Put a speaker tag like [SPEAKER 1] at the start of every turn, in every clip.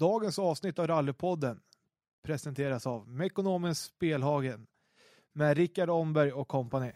[SPEAKER 1] Dagens avsnitt av Rallypodden presenteras av Mekonomens Spelhagen med Rickard Omberg och kompani.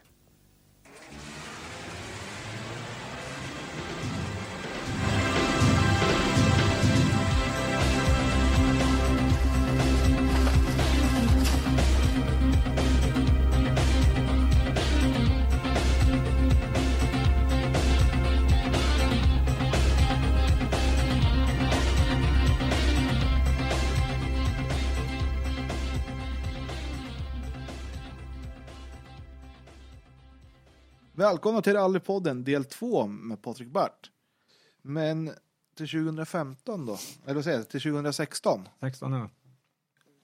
[SPEAKER 1] Välkomna till Rallypodden del 2 med Patrik Bart. Men till 2015 då, eller vad säger jag, till 2016.
[SPEAKER 2] 16 ja.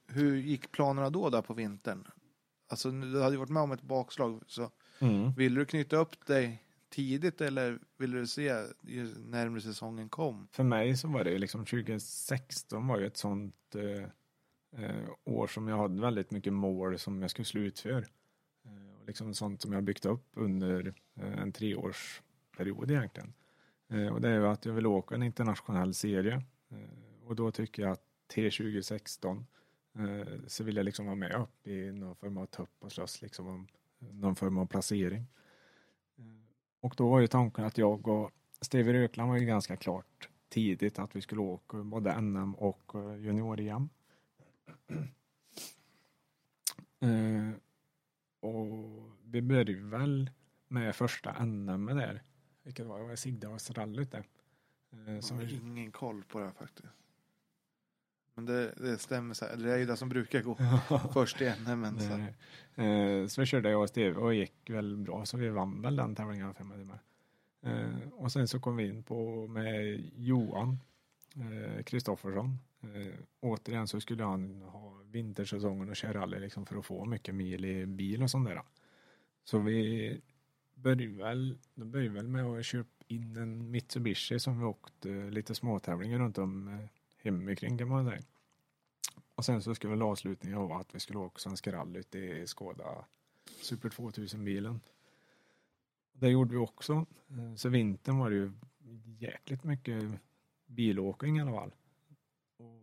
[SPEAKER 1] Hur gick planerna då där på vintern? Alltså du hade ju varit med om ett bakslag så
[SPEAKER 2] Mm.
[SPEAKER 1] ville du knyta upp dig tidigt eller ville du se närmare säsongen kom?
[SPEAKER 2] För mig så var det liksom 2016 var ju ett sånt eh, eh, år som jag hade väldigt mycket mål som jag skulle slutföra. Liksom sånt som jag byggt upp under eh, en treårsperiod egentligen. Eh, och det är ju att jag vill åka en internationell serie. Eh, och då tycker jag att till 2016 så vill jag liksom vara med upp i någon form av topp och slåss liksom om någon form av placering. Och då var ju tanken att jag och Steve Rökland var ju ganska klart tidigt att vi skulle åka både NM och junior-EM. Eh, och vi började väl med första NM där, vilket var, var Sigdalsrallyt det. Eh,
[SPEAKER 1] Jag har ingen koll på det här faktiskt. Men det, det stämmer så här. Det är ju det som brukar gå först i NM. Så.
[SPEAKER 2] det, eh, så vi körde jag och Steve och gick väl bra så vi vann väl den tävlingen för mig med. Eh, och sen så kom vi in på med Johan eh, Eh, Kristoffersson. Eh, återigen så skulle han ha vintersäsongen och köra rally liksom för att få mycket mil i bil och sånt där. Så vi började väl, då började väl med att köpa in en Mitsubishi som vi åkte lite småtävlingar runt om eh, hemikring kan man säga. Och sen så skulle väl avslutningen vara att vi skulle åka Svenska rallyt i Skåda Super 2000-bilen. Det gjorde vi också. Eh, så vintern var det ju jäkligt mycket bilåkning i alla fall. Och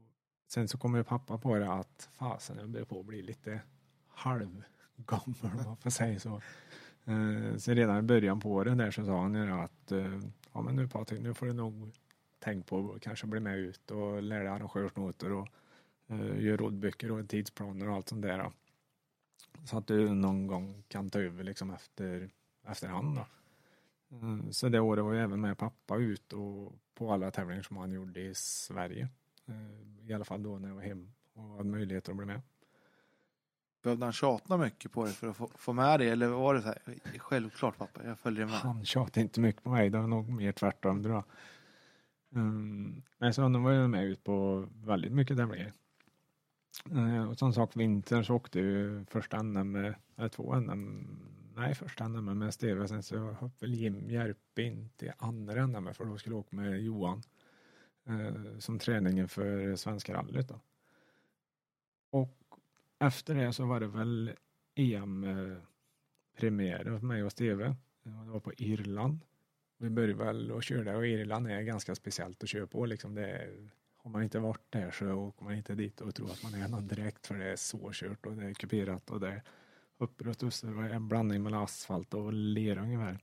[SPEAKER 2] sen så kom ju pappa på det att fasen jag börjar på att bli lite halvgammal om man får säga så. Eh, så redan i början på året där så sa han ju att eh, ja men nu Patrik nu får du nog tänk på att kanske bli med ut och lära dig arrangörsnoter och uh, rådböcker och tidsplaner och allt sånt där. Så att du någon gång kan ta över liksom efter, efterhand då. Eh, Så det året var jag även med pappa ut och på alla tävlingar som han gjorde i Sverige. Eh, I alla fall då när jag var hem och hade möjlighet att bli med.
[SPEAKER 1] Behövde han tjata mycket på dig för att få, få med dig? Eller var det så här, självklart pappa, jag följer med.
[SPEAKER 2] Han tjatade inte mycket på mig, det var nog mer tvärtom tror jag. Um, men så nu var jag med ut på väldigt mycket tävlingar. Uh, och som sagt vintern så åkte ju första NM, eller två NM, nej första NM med med Steve, sen så hoppade väl Jim Järpe in till andra NM för då skulle jag åka med Johan. eh, som träningen för Svenska rallyt då. Och efter det så var det väl EM-premiär eh, för mig och Steve. Det var på Irland. Vi började väl och körde och Irland är ganska speciellt att köra på liksom. Det är, har man inte varit där så åker man inte dit och tror att man är någon direkt för det är svårkört och det är kuperat och det är uppåt och var är en blandning mellan asfalt och lera ungefär.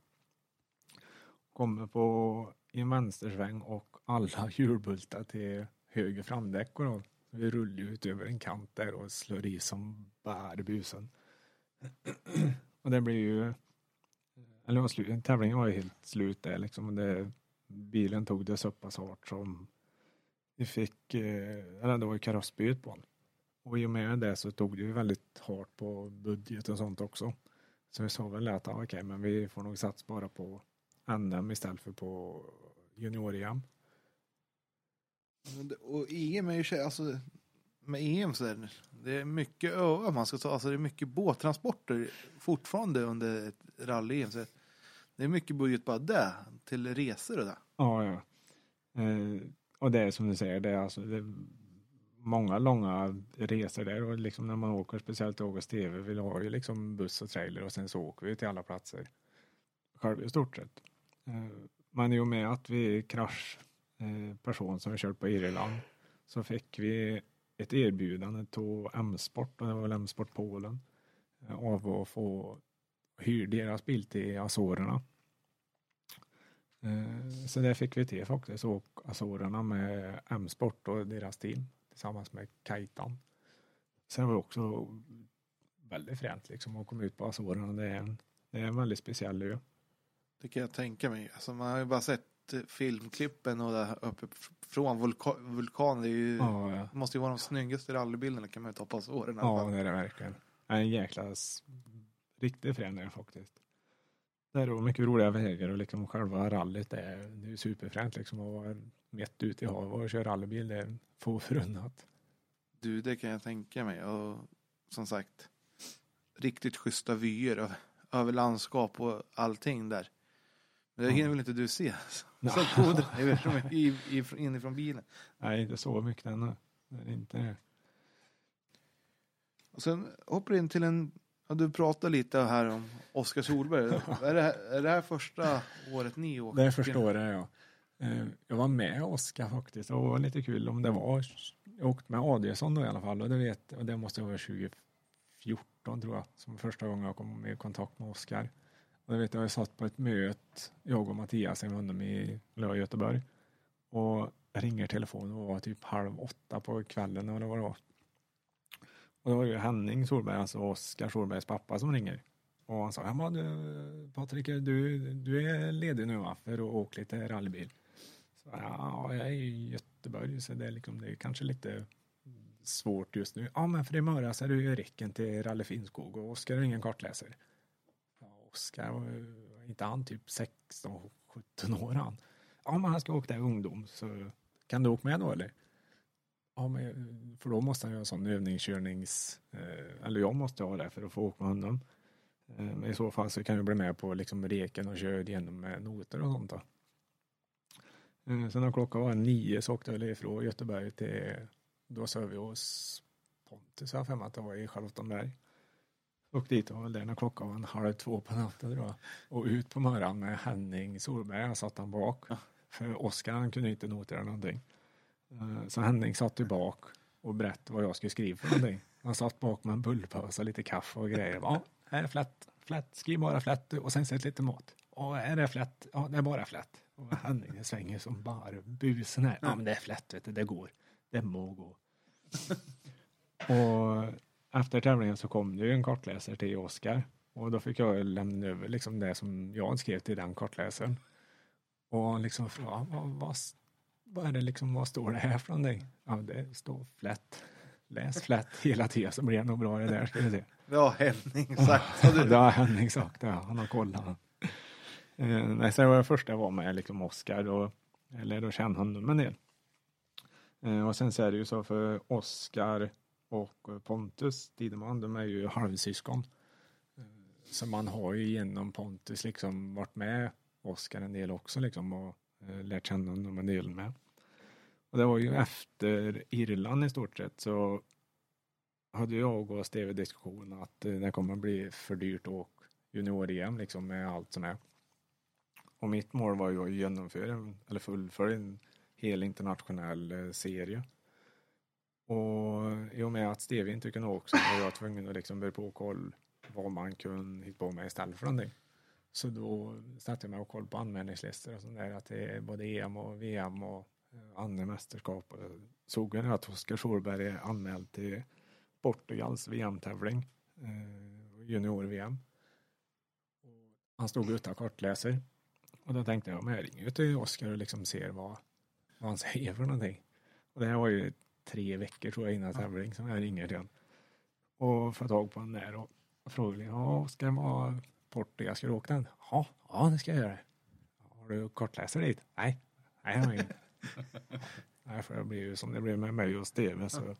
[SPEAKER 2] Kommer på i en vänstersväng och alla hjulbultar till höger framdäck och då. Vi rullar ut över en kant där och slår i som bär busen. och det blir ju eller var slut, tävlingen var ju helt slut där liksom. Det, bilen tog det så pass hårt som vi fick, eh, eller det var ju karossbyte på den. Och i och med det så tog det ju väldigt hårt på budget och sånt också. Så vi sa väl att ja, okej, men vi får nog satsa bara på NM istället för på junior-EM.
[SPEAKER 1] Och EM är ju, alltså med EM så är det, det är mycket öar man ska ta, alltså det är mycket båttransporter fortfarande under ett rally-EM. Så det är mycket budget bara där, till resor och det.
[SPEAKER 2] Ja, ja. Eh, och det är som du säger, det är alltså det är många långa resor där och liksom när man åker, speciellt August TV, vi har ju liksom buss och trailer och sen så åker vi till alla platser själv i stort sett. Eh, men i och med att vi krasch eh, person som vi kört på Irland så fick vi ett erbjudande till M-sport, och det var väl M-sport Polen, eh, av att få hyra deras bil till Azorerna. Så det fick vi till faktiskt, och Azorerna med M-sport och deras team tillsammans med Kaitan. Sen var det också väldigt fränt liksom att komma ut på Azorerna. Det är en, det är en väldigt speciell ö.
[SPEAKER 1] Det kan jag tänka mig. Alltså, man har ju bara sett eh, filmklippen och där uppe från vulka vulkanen. Det är ju,
[SPEAKER 2] Ja, ja.
[SPEAKER 1] det måste ju vara de snyggaste rallybilderna kan man ju ta på åren.
[SPEAKER 2] Ja, det är det verkligen. En jäkla s- riktig frän faktiskt. Det är mycket roliga vägar och liksom själva rallyt är, det är superfränt liksom att vara mitt ute i havet och köra rallybil. Det är få förunnat.
[SPEAKER 1] Du, det kan jag tänka mig. Och som sagt, riktigt schyssta vyer över, landskap och allting där. Men det hinner väl inte du se?
[SPEAKER 2] Nej.
[SPEAKER 1] Så god driver så mycket i, i, inifrån bilen.
[SPEAKER 2] Nej, inte så mycket ännu. Det är inte det.
[SPEAKER 1] Och sen hoppar du in till en, ja, du pratade lite här om Oskar Solberg. är, det, här- är det här första året ni åker?
[SPEAKER 2] Det förstår jag ja. Eh, Jag var med Oskar faktiskt det var lite kul om det var. Jag åkte med Adielsson då i alla fall och det vet och det måste vara 2014 tror jag som första gången jag kom i kontakt med Oskar. Och det vet jag, jag satt på ett möte, jag och Mattias med honom i Göteborg och ringer telefonen och var typ halv åtta på kvällen eller vad det var. Och då var det ju Henning Solberg, alltså Oskar Solbergs pappa som ringer. Och han sa, ja, du, eh, Patrik, du, du är ledig nu va, för att åka lite rallybil? Så, ja, jag är i Göteborg så det är, liksom, det är kanske lite svårt just nu. Ja, men för imorgon så är du i Ricken till Rally Finskog och Oskar är ingen kartläsare. Ja, Oskar, var inte han typ 16, 17 år han? Ja, men han ska åka där ungdom så kan du åka med då eller? Ja, men för då måste han ju ha sån övningskörnings, eh, eller jag måste ha det för att få åka med honom. Eh, Men i så fall så kan jag bli med på liksom reken och köra igenom med noter och sånt då. Eh, Sen när klockan var nio så åkte jag ifrån Göteborg till, då sov vi hos Pontus, jag för att det var i Charlottenberg. Åkte dit och var där när klockan var en halv två på natten jag. Och ut på morgonen med Henning Solberg, han satt han bak. För Oskar han kunde inte notera någonting. Eh, så Henning satt ju bak och berättade vad jag skulle skriva för någonting. Han satt bak med en bullpåse och lite kaffe och grejer. Ja, här är flätt, flätt, skriv bara flätt och sen sätt lite mat. Och är det flätt? Ja, det är bara flätt. Och Henning svänger som bara busen här. Ja, men det är flätt, vet du, det går. Det må gå. och efter tävlingen så kom det ju en kartläsare till Oskar. Och då fick jag lämna över liksom det som jag skrev till den kartläsaren. Och han liksom frågade, vad, vad, vad är det liksom, vad står det här för någonting? Ja, det står flätt. Läs flätt hela tiden så blir det nog bra det där ska vi se.
[SPEAKER 1] Det har Henning sagt.
[SPEAKER 2] Det
[SPEAKER 1] du,
[SPEAKER 2] har Henning sagt, ja. Han har kollat. Eh, nej, sen var det första jag var med liksom Oskar och eller då kände honom en del. Eh, och sen så är det ju så för Oskar och Pontus Tideman, de är ju halvsyskon. Eh, så man har ju genom Pontus liksom varit med Oskar en del också liksom och eh, lärt känna honom en del med. Och det var ju efter Irland i stort sett så hade jag och Steve diskussion att eh, det kommer bli för dyrt att åka junior-EM liksom med allt som är. Och mitt mål var ju att genomföra eller fullfölja en hel internationell eh, serie. Och i och med att Steve inte kunde åka så var jag tvungen att liksom börja på koll vad man kunde hitta på med istället för någonting. Så då satte jag mig och koll på anmälningslistor och sånt där att det är både EM och VM och andra mästerskap. Och såg jag att Oskar Solberg är anmäld till Portugals VM-tävling, eh, junior-VM. Han stod utan kartläser. Och då tänkte jag, men jag ringer till Oskar och liksom ser vad, vad han säger för någonting. Och det här var ju tre veckor tror jag innan tävling som jag ringer till honom. Och får tag på honom där och frågar, ja Oskar, vad Portugal, ska du åka den? Ja, ja det ska jag göra. Har du kartläsare dit? Nej, nej jag har ingen. Nej, för det blir ju som det blev med mig och Steve. Så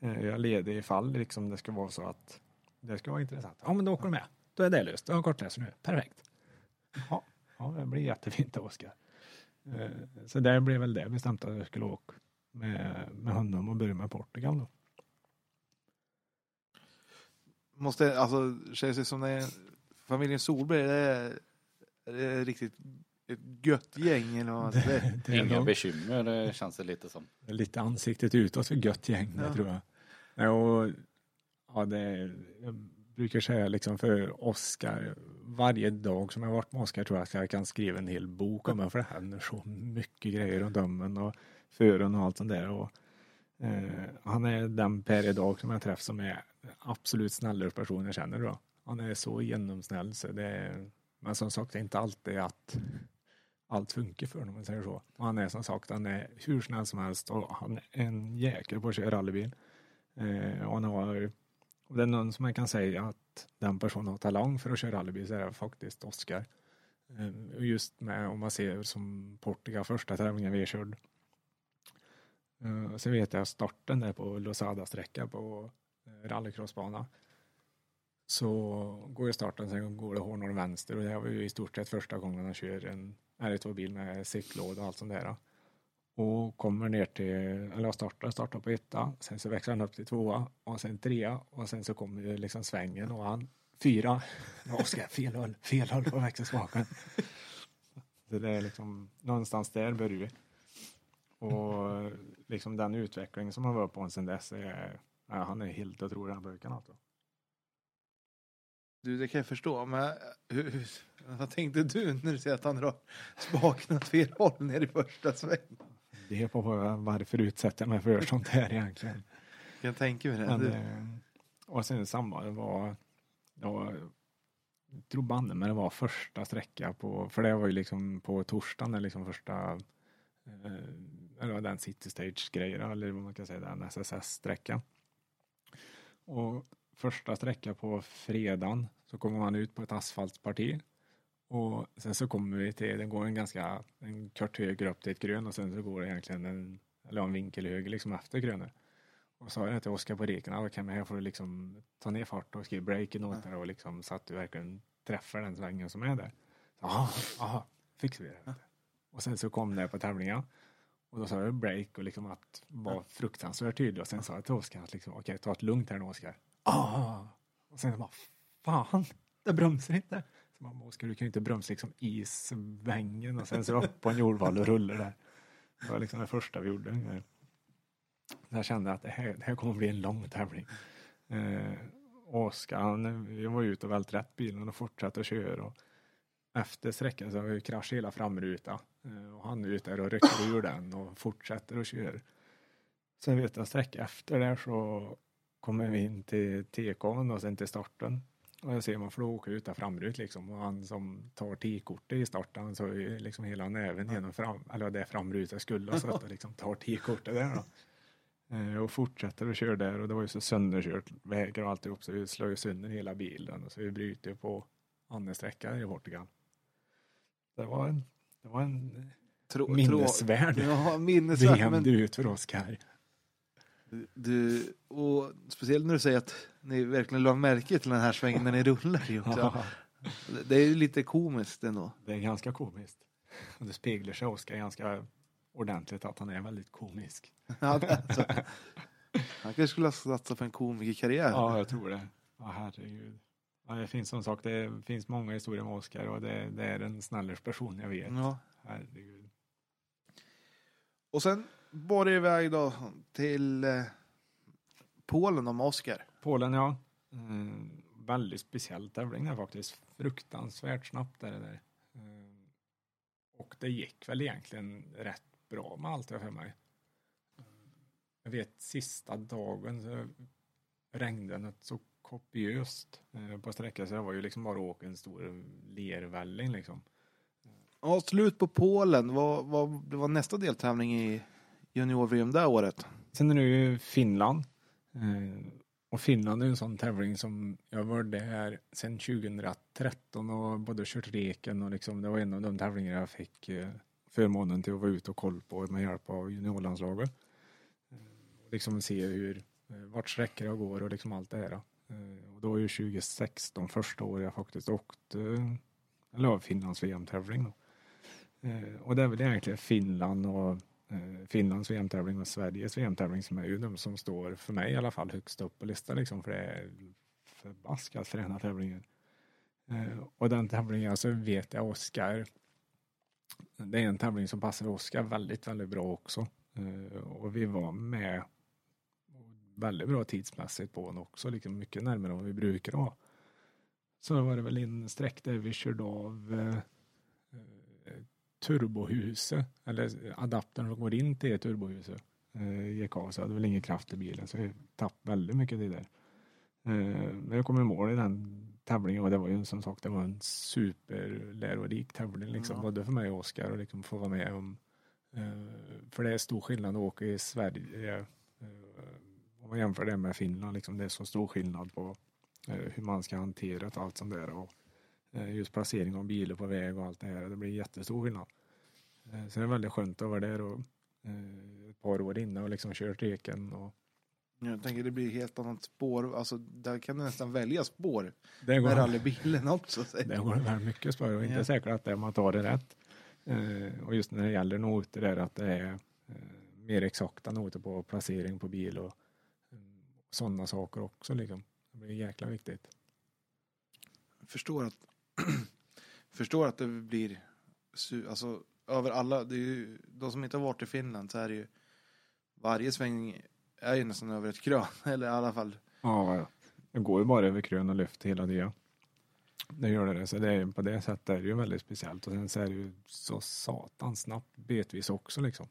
[SPEAKER 2] eh, jag leder ifall liksom det ska vara så att det ska vara intressant. Ja, men då åker du med. Då är det löst. Jag har kartläsare nu. Perfekt. Ja, ja det blir jättefint Oskar. Eh, så där blev väl det bestämt att jag skulle åka med, med honom och börja med Portugal då.
[SPEAKER 1] måste, alltså, känns det som det är, familjen Solberg, det är, det är riktigt ett gött gäng eller vad säger.
[SPEAKER 2] Det är
[SPEAKER 3] Inga
[SPEAKER 2] nog-
[SPEAKER 3] bekymmer det känns det lite som.
[SPEAKER 2] Det är lite ansiktet utåt för gött gäng, det
[SPEAKER 1] Ja.
[SPEAKER 2] tror jag. Och, ja, det jag brukar säga liksom för Oscar, varje dag som jag varit med Oscar tror jag att jag kan skriva en hel bok om det, för det händer så mycket grejer runt dömen och fören och allt sånt där. Och, eh, han är den per idag som jag träffar som är absolut snällare person jag känner då. Han är så genomsnäll så det är, men som sagt det är inte alltid att allt funkar för honom om man säger så. Och han är som sagt, han är hur snäll som helst och han är en jäkel på att köra rallybil. Eh, och han har, och det är någon som man kan säga att den personen har talang för att köra rallybil så är det faktiskt Oskar. Eh, just med om man ser som Portugal första tävlingen vi körde. Eh, så vet jag starten där på Losada-sträcka på eh, rallycrossbana. Så går ju starten, sen går det hårnål vänster och det var ju i stort sett första gången han kör en R2-bil med cykellåda och allt sånt där. Och kommer ner till, eller startar, startar på etta, sen så växlar han upp till tvåa och sen trea och sen så kommer ju liksom svängen och han fyra. Oskar, fel håll, fel håll på växelspaken. Så det är liksom, någonstans där börjar vi. Och liksom den utveckling som han var på sen dess är, ja, han är helt otrolig den brukar alltså.
[SPEAKER 1] Du, det kan jag förstå, men hur, vad tänkte du när du säger att han drar spaken åt fel håll ner i första sväng?
[SPEAKER 2] Det är på varför utsätter jag mig för sånt här egentligen.
[SPEAKER 1] Jag tänka mig det.
[SPEAKER 2] Men, eh, och sen samma, det var, jag tror banne men det var första sträcka på, för det var ju liksom på torsdagen, är liksom första, eh, eller den city stage grejen eller vad man kan säga, den SSS-sträckan. Och första sträcka på fredagen så kommer man ut på ett asfaltparti. Och sen så kommer vi till, det går en ganska, en kort höger upp till ett grön och sen så går det egentligen en, eller en vinkel höger liksom efter grönet. Och sa jag till Oskar på reken, ah, kan här får du liksom ta ner fart och skriva breaken åt där och liksom så att du verkligen träffar den svängen som är där. Ja, ja, fixar vi det. Och sen så kom det på tävlingen. Och då sa jag break och liksom att vara fruktansvärt tydlig. Och sen sa jag till Oskar att liksom, okej, ta ett lugnt här nu Oskar. Ah! Och sen bara, fan, det bromsar inte. Så man, Oskar, du kan ju inte bromsa liksom i svängen och sen så upp på en jordvall och rulla där. Det var liksom det första vi gjorde. Jag kände att det här, det här kommer bli en lång tävling. Eh, Oskar, han, vi var ute och välte rätt bilen och fortsatte att köra. Och efter sträckan så har vi kraschat hela framrutan. Eh, och han är ute där och rycker ur den och fortsätter att köra. Sen vet jag sträcka efter där så kommer vi in till TKn och sen till starten. Och jag ser man får åka ut där framrut liksom. Och han som tar T-kortet i starten så är ju liksom hela näven genom fram, eller det framrutan skulle ha suttit och liksom tar T-kortet där då. Eh, och fortsätter att köra där och det var ju så sönderkört vägar och alltihop så vi slår ju sönder hela bilen och så vi bryter på andra sträckan i Portugal. Det var en, det var en
[SPEAKER 1] Trå-
[SPEAKER 2] minnesvärd
[SPEAKER 1] Ja, minnesvärt. Men
[SPEAKER 2] VM-debut för Oskar.
[SPEAKER 1] du, och speciellt när du säger att ni verkligen la märke till den här svängen när ni rullar ju också. Det- är ju lite komiskt ändå.
[SPEAKER 2] det är ganska komiskt. Det speglar sig Oskar ganska ordentligt att han är väldigt komisk.
[SPEAKER 1] Ja, det är så. Han kanske skulle ha satsat på en komikerkarriär.
[SPEAKER 2] Ja, jag tror det. Ja, herregud. Ja, det finns som sagt, det finns många historier med Oskar och det, det är en snällers person jag vet.
[SPEAKER 1] Ja.
[SPEAKER 2] Herregud.
[SPEAKER 1] Och sen var det iväg då till eh, Polen då med Oskar.
[SPEAKER 2] Polen, ja. Mm, väldigt speciell tävling där faktiskt. Fruktansvärt snabbt är det där. Mm, och det gick väl egentligen rätt bra med allt jag för mig. Jag vet sista dagen så regnade det så kopiöst eh, på sträckan så jag var ju liksom bara åka en stor lervälling liksom.
[SPEAKER 1] Ja, slut på Polen. Vad, vad, det var nästa deltävling i junior-VM det året.
[SPEAKER 2] Sen är det ju Finland. Eh, och Finland är en sån tävling som jag varit där sedan 2013 och både kört reken och liksom det var en av de tävlingar jag fick eh, förmånen till att vara ute och koll på med hjälp av juniorlandslaget. Eh, och liksom se hur, vart sträckor jag går och liksom allt det här. Och då var ju 2016 första året jag faktiskt åkte, eller Finlands VM-tävling. och det är väl egentligen Finland och Eh, Finlands VM-tävling och Sveriges VM-tävling som är ju de som står för mig i alla fall högst upp på listan liksom för det är förbaskat fräna tävlingar. Eh, och den tävlingen så vet jag Oskar det är en tävling som passar Oskar väldigt, väldigt bra också. Eh, och vi var med väldigt bra tidsmässigt på den också, liksom mycket närmare än vad vi brukar ha. Så var det väl en sträck där vi körde av eh, turbohuset, eller adaptern som går in till turbohuset eh, av så hade väl ingen kraft i bilen så vi tappade väldigt mycket tid där. Eh, men jag kom i mål i den tävlingen och det var ju som sagt det var en superlärorik tävling liksom
[SPEAKER 1] Ja.
[SPEAKER 2] både för mig och Oskar och liksom få vara med om eh, för det är stor skillnad att åka i Sverige eh, om man jämför det med Finland liksom det är så stor skillnad på eh, hur man ska hantera allt sånt där och just placering av bilar på väg och allt det här det blir jättestor skillnad. Eh, så det är väldigt skönt att vara där och eh, ett par år innan och liksom kört reken och
[SPEAKER 1] Jag tänker det blir helt annat spår. Alltså, där kan du nästan välja spår
[SPEAKER 2] det går,
[SPEAKER 1] med rallybilen också. Så.
[SPEAKER 2] det går väl mycket spår och inte
[SPEAKER 1] Ja.
[SPEAKER 2] säkert att det, man tar det rätt. Eh, och just när det gäller noter är att det är eh, mer exakta noter på placering på bil och eh, sådana saker också liksom. Det blir jäkla viktigt.
[SPEAKER 1] Förstår att, förstår att det blir, alltså över alla, det är ju, de som inte har varit i Finland så är det ju, varje sväng är ju nästan över ett krön, eller i alla fall.
[SPEAKER 2] Ja, det går ju bara över krön och lyft hela tiden. Det gör det. Så det är, på det sättet är det ju väldigt speciellt. Och sen så är det ju så satans snabbt betvis också liksom.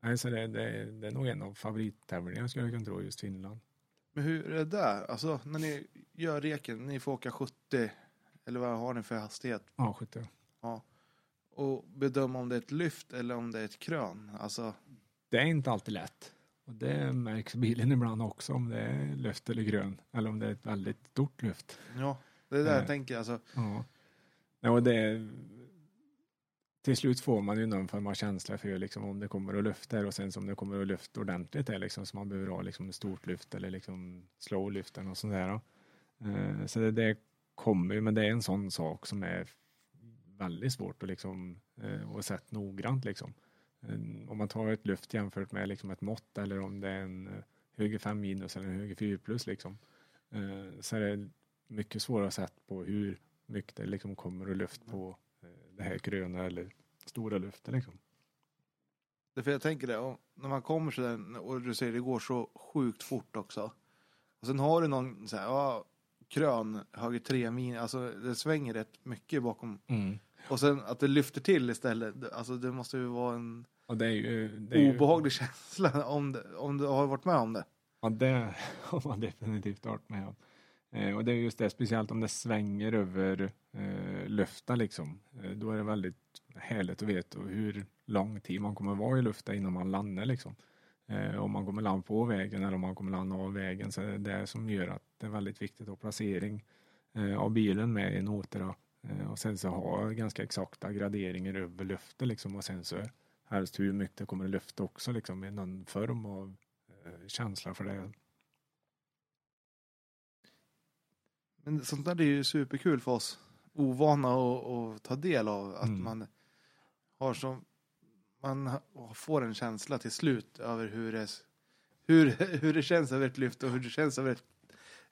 [SPEAKER 2] Nej, så det, det, det är nog en av favorittävlingarna skulle jag kunna tro, just Finland.
[SPEAKER 1] Men hur är det där? Alltså när ni gör reken, ni får åka 70, eller vad har ni för hastighet?
[SPEAKER 2] Ja, 70.
[SPEAKER 1] Ja. Och bedöma om det är ett lyft eller om det är ett krön. Alltså,
[SPEAKER 2] Det är inte alltid lätt. Och det märks bilen ibland också om det är lyft eller grön. Eller om det är ett väldigt stort lyft.
[SPEAKER 1] ja, det är det jag tänker. Alltså,
[SPEAKER 2] Ja. ja och det är, till slut får man ju någon form av känsla för liksom om det kommer att lyfta och sen som det kommer att lyfta ordentligt är liksom så man behöver ha liksom ett stort lyft eller liksom slow lyft eller något sånt där. Eh, så det, det kommer ju, men det är en sån sak som är väldigt svårt att liksom eh, och sett noggrant liksom. Eh, om man tar ett lyft jämfört med liksom ett mått eller om det är en eh, höger 5 minus eller en höger 4 plus liksom. Så är det mycket svårare sett på hur mycket det liksom kommer att lyft på det här gröna eller stora lyftet liksom.
[SPEAKER 1] För jag tänker det, när man kommer så där och du säger det går så sjukt fort också. Och sen har du någon så här, ja, krön, höger tre min, alltså det svänger rätt mycket bakom. Och sen att det lyfter till istället, det- alltså det måste ju vara en
[SPEAKER 2] det ju, det ju
[SPEAKER 1] obehaglig känsla om, det, om du har varit med om det.
[SPEAKER 2] Ja, det har man definitivt varit med om. Eh, och det är just det, speciellt om det svänger över eh, luften liksom. Eh, då är det väldigt härligt att veta hur lång tid man kommer vara i luften innan man landar liksom. Eh, om man kommer landa på vägen eller om man kommer landa av vägen. Så det är det som gör att det är väldigt viktigt att ha placering eh, av bilen med i noterna. Eh, och sen så ha ganska exakta graderingar över luften liksom. Och sen så helst hur mycket det kommer att lyfta också liksom i någon form av eh, känsla för det.
[SPEAKER 1] Men sånt där är ju superkul för oss ovana att, ta del av. Att
[SPEAKER 2] Mm.
[SPEAKER 1] man har som man får en känsla till slut över hur det, hur, hur det känns över ett lyft och hur det känns över ett,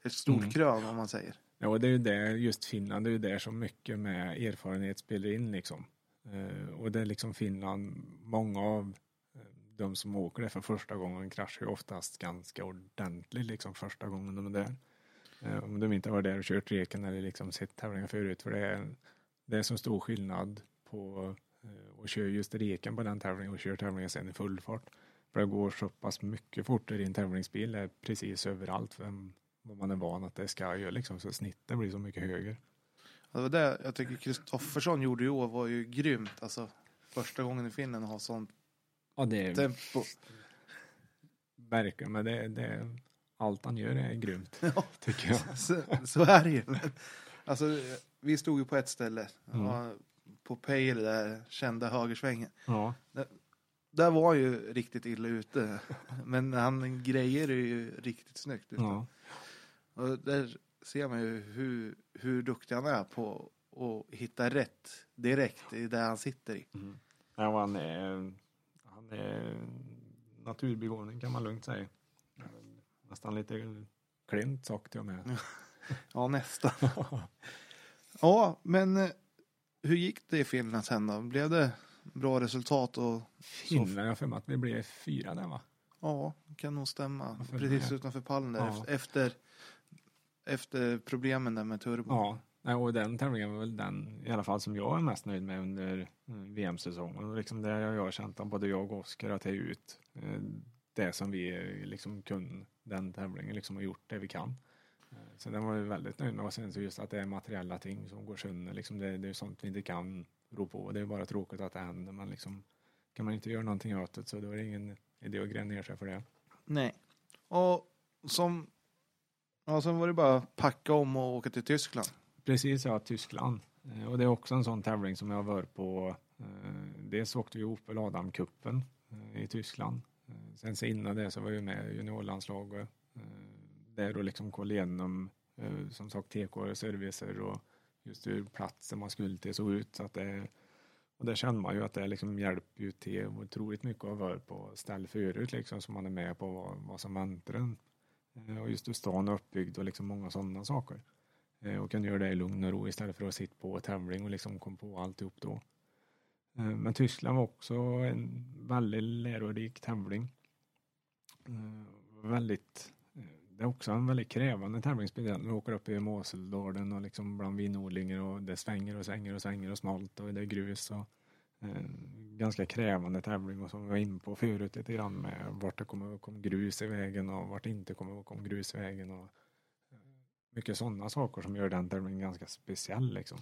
[SPEAKER 1] ett stort
[SPEAKER 2] Mm.
[SPEAKER 1] krön om man säger.
[SPEAKER 2] Ja, och det är ju det, just Finland, det är ju där som mycket med erfarenhet spelar in liksom. Eh, och det är liksom Finland, många av eh, de som åker där för första gången kraschar ju oftast ganska ordentligt liksom första gången de är där. Eh, om de inte har varit där och kört reken eller liksom sett tävlingar förut, för det är, det är så stor skillnad på eh, att köra just reken på den tävlingen och köra tävlingen sen i full fart. För det går så pass mycket fortare i en tävlingsbil, det är precis överallt. Vem, vad man är van att det ska göra liksom, så snittet blir så mycket högre.
[SPEAKER 1] Ja, Det var det jag tycker Kristoffersson gjorde i år var ju grymt. Alltså första gången i Finland att ha sånt
[SPEAKER 2] Ja, det är
[SPEAKER 1] tempo.
[SPEAKER 2] verkligen, men det, det, allt han gör är grymt,
[SPEAKER 1] Ja.
[SPEAKER 2] tycker jag.
[SPEAKER 1] Så, så är det ju. Alltså, vi stod ju på ett ställe.
[SPEAKER 2] Mm.
[SPEAKER 1] På Pejle, där kända högersvängen.
[SPEAKER 2] Ja,
[SPEAKER 1] Där var han ju riktigt illa ute. Men han grejer ju riktigt snyggt.
[SPEAKER 2] Ja.
[SPEAKER 1] Och där ser man ju hur, hur duktig han är på att hitta rätt direkt i där han sitter i.
[SPEAKER 2] ja han är, han är naturbegåvning kan man lugnt säga. Nästan lite klint till och med.
[SPEAKER 1] Ja, nästan. Ja, men eh, hur gick det i Finland sen då? Blev det bra resultat? Och,
[SPEAKER 2] Finland, jag har för mig att vi blev fyra där va?
[SPEAKER 1] ja, kan nog stämma.
[SPEAKER 2] Varför
[SPEAKER 1] Precis
[SPEAKER 2] det?
[SPEAKER 1] utanför pallen där.
[SPEAKER 2] Ja.
[SPEAKER 1] Efter, efter problemen där med turbo.
[SPEAKER 2] Ja, nej, och den tävlingen var väl den i alla fall som jag är mest nöjd med under mm, VM-säsongen. Liksom det har jag känt att både jag och Oskar att det är ut eh, det som vi eh, liksom kunde den tävlingen liksom har gjort det vi kan. Eh, Så den var jag väldigt nöjd med och sen så just att det är materiella ting som går sönder liksom det, det är sånt vi inte kan rå på. Det är bara tråkigt att det händer men liksom kan man inte göra någonting åt det så då är det ingen idé att gräva ner sig för det.
[SPEAKER 1] Nej. Och som... Ja, sen var det bara att packa om och åka till Tyskland.
[SPEAKER 2] Precis, ja, Tyskland. Eh, Och det är också en sån tävling som jag har varit på. Eh, Dels åkte vi Opel Adam-cupen i Tyskland. Sen så innan det så var jag med i juniorlandslaget. Eh, där och liksom kolla igenom eh, som sagt TK servicer och just hur platsen man skulle till såg ut. Så att det, och där känner man ju att det liksom hjälper ju till otroligt mycket att vara på ställ förut liksom så man är med på vad, vad som väntar en. Eh, och just hur stan är uppbyggd och liksom många sådana saker. Och kan göra det i lugn och ro istället för att sitta på tävling och liksom komma på alltihop då. Men Tyskland var också en väldigt lärorik tävling. Eh, Väldigt, eh, det är också en väldigt krävande tävling speciellt när du åker upp i Moseldalen och liksom bland vinodlingar och det svänger och svänger och svänger och smalt och det är grus och eh, ganska krävande tävling och som vi var in på förut lite grann med vart det kommer att komma grus i vägen och vart det inte kommer att komma grus i vägen och mycket sådana saker som gör den tävlingen ganska speciell liksom.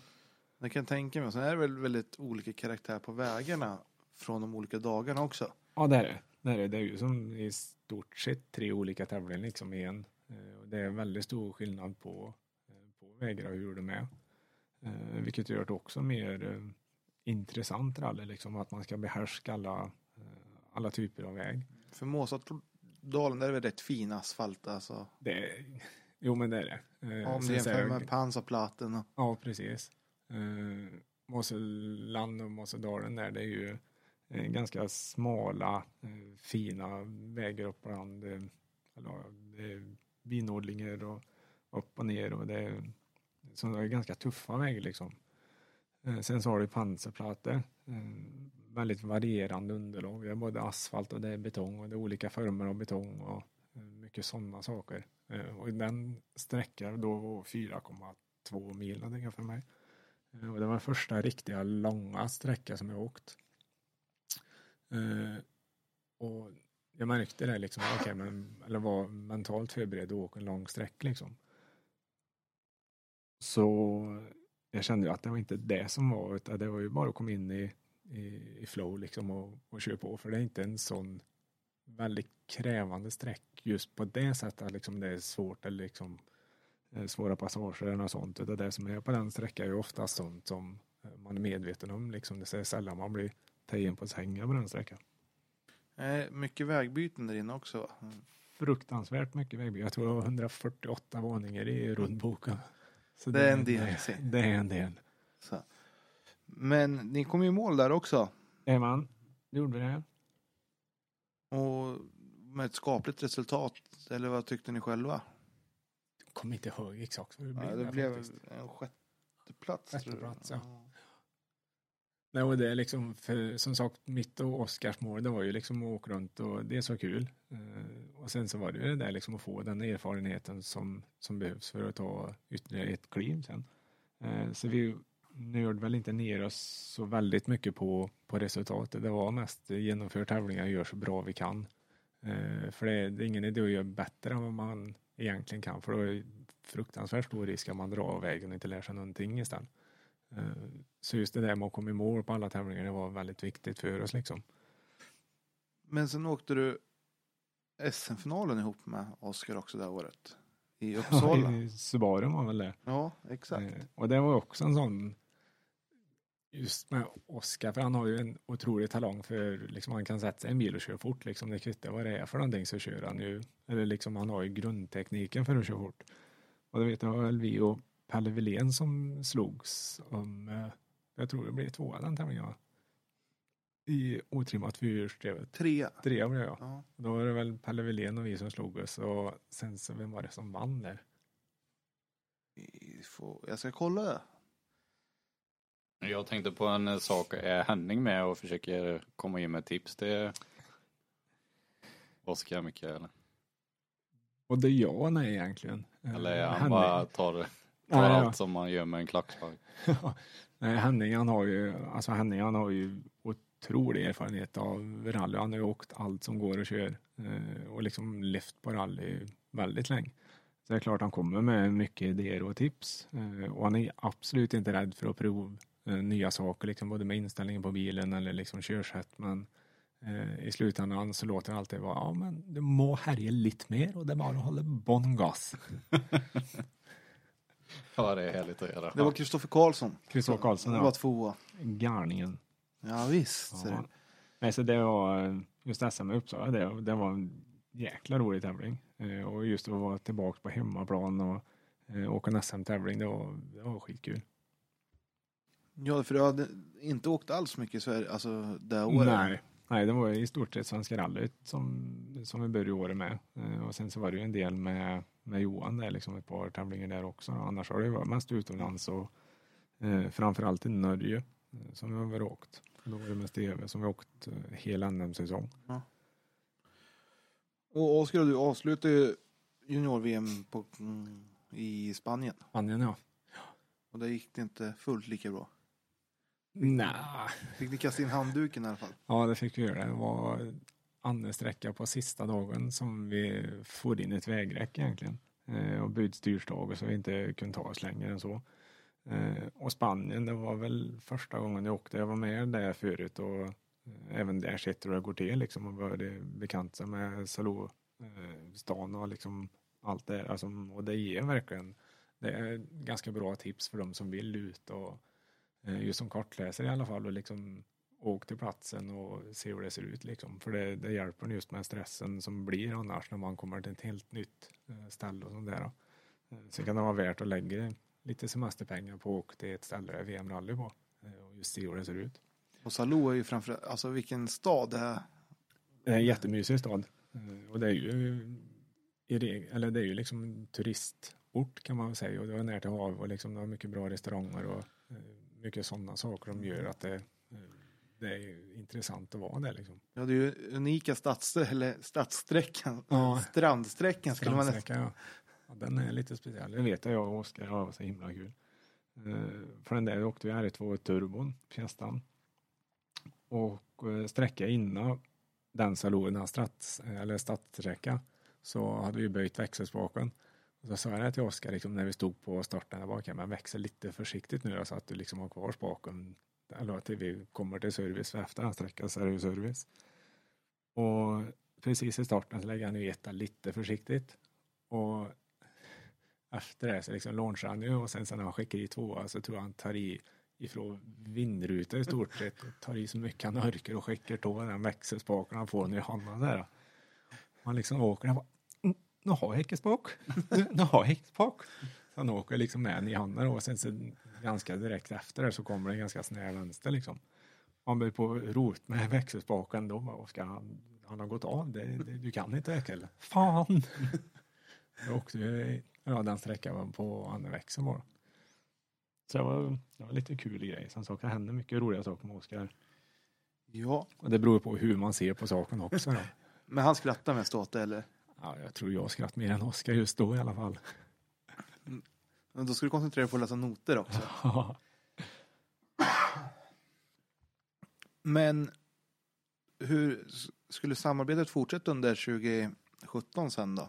[SPEAKER 1] Det kan jag tänka mig. Sen är det väl väldigt olika karaktär på vägarna från de olika dagarna också.
[SPEAKER 2] Ja det är det. Det är, det. det är ju som i stort sett tre olika tävlingar liksom i en. Eh, Det är väldigt stor skillnad på, eh, på vägar och hur de är. Eh, Vilket gör det också mer intressant rally liksom att man ska behärska alla, alla typer av väg.
[SPEAKER 1] För Måsatdalen där är det väl rätt fin asfalt alltså.
[SPEAKER 2] Det är, jo men det är det.
[SPEAKER 1] Om
[SPEAKER 2] är
[SPEAKER 1] jämför med Pansarplatten och
[SPEAKER 2] Ja, precis. Mosseland och Mossedalen där, det är ju Eh, ganska smala, eh, fina vägar upp bland, det är vinodlingar och upp och ner och det är, så det är ganska tuffa vägar liksom. Eh, sen så har du pansarplattor, väldigt varierande underlag. Det är både asfalt och det är betong och det är olika former av betong och mycket sådana saker. Och den sträckan då var 4,2 mil någonting för mig. Och det var den första riktiga långa sträcka som jag åkt. Eh, och jag märkte det liksom, okay, men, eller var mentalt förberedd att åka en lång sträck liksom. Så jag kände ju att det var inte det som var, utan det var ju bara att komma in i, i, i flow liksom och, och köra på, för det är inte en sån väldigt krävande sträck just på det sättet att liksom det är svårt eller liksom eh, svåra passager eller något sånt. Utan det som är på den sträckan är ju oftast sånt som man är medveten om. Liksom. Det är sällan man blir på sängen på den sträckan.
[SPEAKER 1] eh, mycket vägbyten där inne också. Mm.
[SPEAKER 2] Fruktansvärt mycket vägby. Jag tror det var 148 våningar i rundboken. Så
[SPEAKER 1] Det är en del,
[SPEAKER 2] Det, det är en del.
[SPEAKER 1] Så. Men ni kom ju i mål där också.
[SPEAKER 2] Jajamän, det gjorde vi det.
[SPEAKER 1] Och med ett skapligt resultat. Eller vad tyckte ni själva?
[SPEAKER 2] Jag kommer inte ihåg exakt hur det blev.
[SPEAKER 1] Ja, det blev
[SPEAKER 2] faktiskt.
[SPEAKER 1] en sjätte plats. tror jag.
[SPEAKER 2] Sjätteplats, ja. Nej, och det är liksom, för, som sagt, mitt och Oskars mål, det var ju liksom att åka runt och det är så kul. Eh, och sen så var det ju det där liksom att få den erfarenheten som, som behövs för att ta ytterligare ett kliv sen. Eh, så vi nörde väl inte ner oss så väldigt mycket på, på resultatet. Det var mest genomför tävlingar och gör så bra vi kan. Eh, för det är, det är ingen idé att göra bättre än vad man egentligen kan, för då är det fruktansvärt stor risk att man drar av vägen och inte lär sig någonting istället. Eh, Så just det där med att komma i mål på alla tävlingar, det var väldigt viktigt för oss liksom.
[SPEAKER 1] Men sen åkte du SM-finalen ihop med Oskar också det året. I Uppsala.
[SPEAKER 2] I Subaru var väl det.
[SPEAKER 1] ja, exakt.
[SPEAKER 2] Eh, Och det var också en sån just med Oskar, för han har ju en otrolig talang för liksom han kan sätta sig i en bil och köra fort liksom. Det kvittar vad det är för någonting så kör han ju. Eller liksom han har ju grundtekniken för att köra fort. Och det vet jag väl vi och Pelle Wilén som slogs om, eh, jag tror det blev tvåa den tävlingen va? I otrimmat fyrhjulsdrivet.
[SPEAKER 1] Tre.
[SPEAKER 2] Trea blev jag.
[SPEAKER 1] Ja.
[SPEAKER 2] Då var det väl Pelle Wilén och vi som slog oss och sen så vem var det som vann där?
[SPEAKER 1] Får, jag ska kolla det.
[SPEAKER 3] Jag tänkte på en sak. Är Henning med och försöker komma in med tips till Oskar mycket eller?
[SPEAKER 2] Och det är ja och nej egentligen.
[SPEAKER 3] Eller
[SPEAKER 2] Eh,
[SPEAKER 3] han
[SPEAKER 2] Henning-
[SPEAKER 3] bara tar, tar
[SPEAKER 2] Ja, ja.
[SPEAKER 3] allt som man gör med en klackspark?
[SPEAKER 2] Nej, Henning han har ju, alltså Henning han har ju otrolig erfarenhet av rally. Han har ju åkt allt som går och kör eh, och liksom levt på rally väldigt länge. Så det är klart han kommer med mycket idéer och tips eh, och han är absolut inte rädd för att prova eh, nya saker, liksom både med inställningen på bilen eller liksom körsätt. Men i slutändan så låter det alltid vara, ja men du må härja lite mer och det är bara att hålla bon gas.
[SPEAKER 3] Ja, det är härligt att göra.
[SPEAKER 1] Det var Kristoffer Karlsson.
[SPEAKER 2] Kristoffer Karlsson, ja.
[SPEAKER 1] var tvåa.
[SPEAKER 2] Garningen.
[SPEAKER 1] Ja visst.
[SPEAKER 2] Ja. Nej, så det var just SM i Uppsala, det, det var en jäkla rolig tävling. Eh, och just att vara tillbaka på hemmaplan och eh, åka en SM-tävling, det var, det var skitkul.
[SPEAKER 1] Ja, för du hade inte åkt alls mycket i Sverige, alltså det året.
[SPEAKER 2] Nej, nej, det var i stort sett Svenska rallyt som, som vi började året med. Eh, och sen så var det ju en del med, med Johan där, liksom ett par tävlingar där också. Annars har det varit mest utomlands och eh, framförallt i Norge eh, som vi har åkt. Då var det mest TV som vi åkt eh, hela NM-säsong.
[SPEAKER 1] Och Oskar, du avslutade ju junior-VM mm, i Spanien.
[SPEAKER 2] Spanien ja.
[SPEAKER 1] Och där gick det inte fullt lika bra.
[SPEAKER 2] Nej,
[SPEAKER 1] Fick ni kasta in handduken i alla fall?
[SPEAKER 2] Ja, det fick vi göra. Det var andra sträcka på sista dagen som vi får in ett vägräcke egentligen. Eh, och bytt styrstag så vi inte kunde ta oss längre än så. Eh, och Spanien, det var väl första gången jag åkte. Jag var med där förut och eh, även där sett hur det går till liksom. Och var bekant sig med Salou eh, stan och liksom allt det alltså, Och det ger verkligen, det är ganska bra tips för de som vill ut och just som kartläsare i alla fall och liksom åk till platsen och se hur det ser ut liksom. För det, det hjälper just med stressen som blir annars när man kommer till ett helt nytt eh, ställe och sånt där. Eh, Så kan det vara värt att lägga lite semesterpengar på att åka till ett ställe VM-rally på eh, och just se hur det ser ut.
[SPEAKER 1] Och Salou är ju framför alltså vilken stad det är.
[SPEAKER 2] Det är en jättemysig stad Eh, och det är ju eller det är ju liksom turistort kan man väl säga och det är nära till hav och liksom det har mycket bra restauranger och eh, mycket sådana saker som gör att det, det är intressant att vara där liksom.
[SPEAKER 1] Ja, det är ju unika stads, eller stadssträckan.
[SPEAKER 2] Ja.
[SPEAKER 1] Strandsträckan skulle man nästan...
[SPEAKER 2] Ja. ja. Den är lite speciell. Det vet jag och Oskar har så himla kul. Uh, för den där åkte vi R2 turbon, Fiestan. Och uh, sträcka innan den salonen, eller stadssträcka, så hade vi böjt växelspaken. Och så sa jag det till Oskar liksom, när vi stod på starten där bak, men växel lite försiktigt nu då, så att du liksom har kvar spaken eller till vi kommer till service, för efter den sträckan så är det ju service. Och precis i starten så lägger han ju etta lite försiktigt. Och efter det så liksom launchar han ju och sen så när han skickar i tvåa så tror jag han tar i ifrån vindrutan i stort sett. och Tar i så mycket han orkar och skickar tå den växelspaken han får nu i handen där. Man liksom åker den bara, nu har icke spak. Nu, har icke spak. Så han åker liksom med den i handen och sen så ganska direkt efter det så kommer det en ganska snäv vänster liksom. Han blir på rot med växelspaken då bara, ska han, han har gått av, det, det, du kan inte eller? Fan! Jag åkte ju, ja den sträckan var på andra växeln bara. Så det var, det var lite kul grej. Sen så kan hända mycket roliga saker med Oskar.
[SPEAKER 1] Ja,
[SPEAKER 2] Och det beror på hur man ser på saken också då.
[SPEAKER 1] men han skrattar mest åt det eller?
[SPEAKER 2] Ja, jag tror jag skratt mer än Oskar just då i alla fall.
[SPEAKER 1] Men då ska du koncentrera dig på att läsa noter också. Men hur skulle samarbetet fortsätta under 2017 sen då?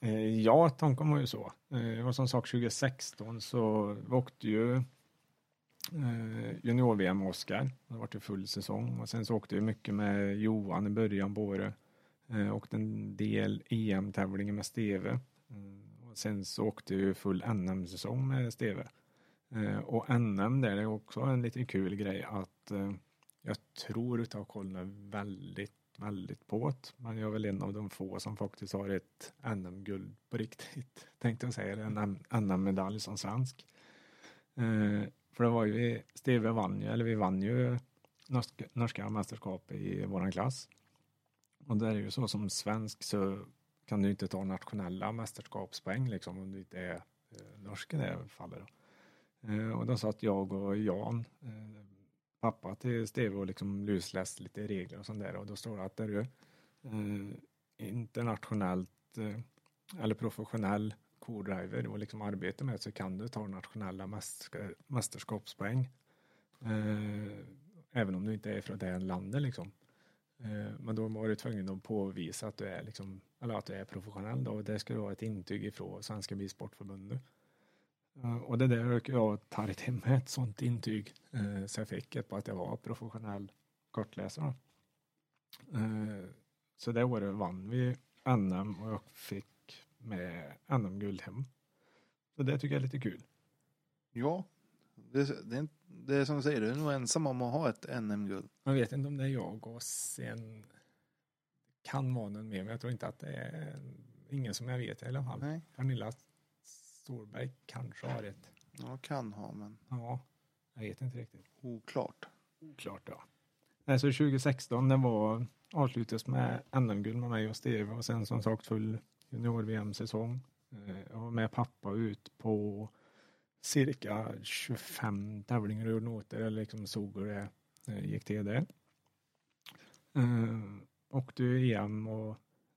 [SPEAKER 2] Eh, Ja, tanken var ju så. Eh, Och som sagt 2016 så vi åkte ju eh, junior-VM med Oskar. Det var ju full säsong och sen så åkte vi mycket med Johan i början på året. Eh, Åkte en del EM-tävlingar med Steve. Mm, och sen så åkte jag full NM-säsong med Steve. Eh, och NM där är också en liten kul grej att eh, jag tror att jag kollar väldigt väldigt på det. Men jag är väl en av de få som faktiskt har ett NM-guld på riktigt. Tänkte jag säga, en NM-medalj som svensk. Eh, för det var ju, Steve vann ju, eller vi vann ju norska, norska mästerskapet i våran klass. Och det är ju så som svensk så kan du inte ta nationella mästerskapspoäng liksom om du inte är eh, norsk i det fallet. Då. Eh, och då satt jag och Jan, eh, pappa till Steve och liksom lusläste lite regler och sånt där och då står det att det är eh, internationellt eh, eller professionell co-driver och liksom arbetar med så kan du ta nationella mästerskapspoäng. Eh, även om du inte är från det landet liksom. Eh, men då var du tvungen att påvisa att du är liksom, eller att du är professionell då det ska vara ett intyg ifrån Svenska Bilsportförbundet. Eh, och det där har jag tagit hem med ett sånt intyg eh, så jag fick ett på att jag var professionell kortläsare. Så det året vann vi NM och jag fick med NM-guld hem. Så det tycker jag är lite kul.
[SPEAKER 1] Ja, det, det, är, det är som du säger, du är nog ensam om att ha ett NM-guld.
[SPEAKER 2] Jag vet inte om det är jag och sen kan vara någon mer, men jag tror inte att det är ingen som jag vet i alla fall.
[SPEAKER 1] Nej.
[SPEAKER 2] Pernilla Storberg kanske har ett.
[SPEAKER 1] Ja, kan ha, men
[SPEAKER 2] Ja, jag vet inte riktigt.
[SPEAKER 1] oklart.
[SPEAKER 2] Oklart ja. Nej, så 2016 det var avslutades med NM-guld med mig och Steve och sen som sagt full junior-VM-säsong. Eh, Jag var med pappa ut på cirka 25 tävlingar och noter eller liksom såg hur det eh, eh, gick till det. Eh, åkte ju EM och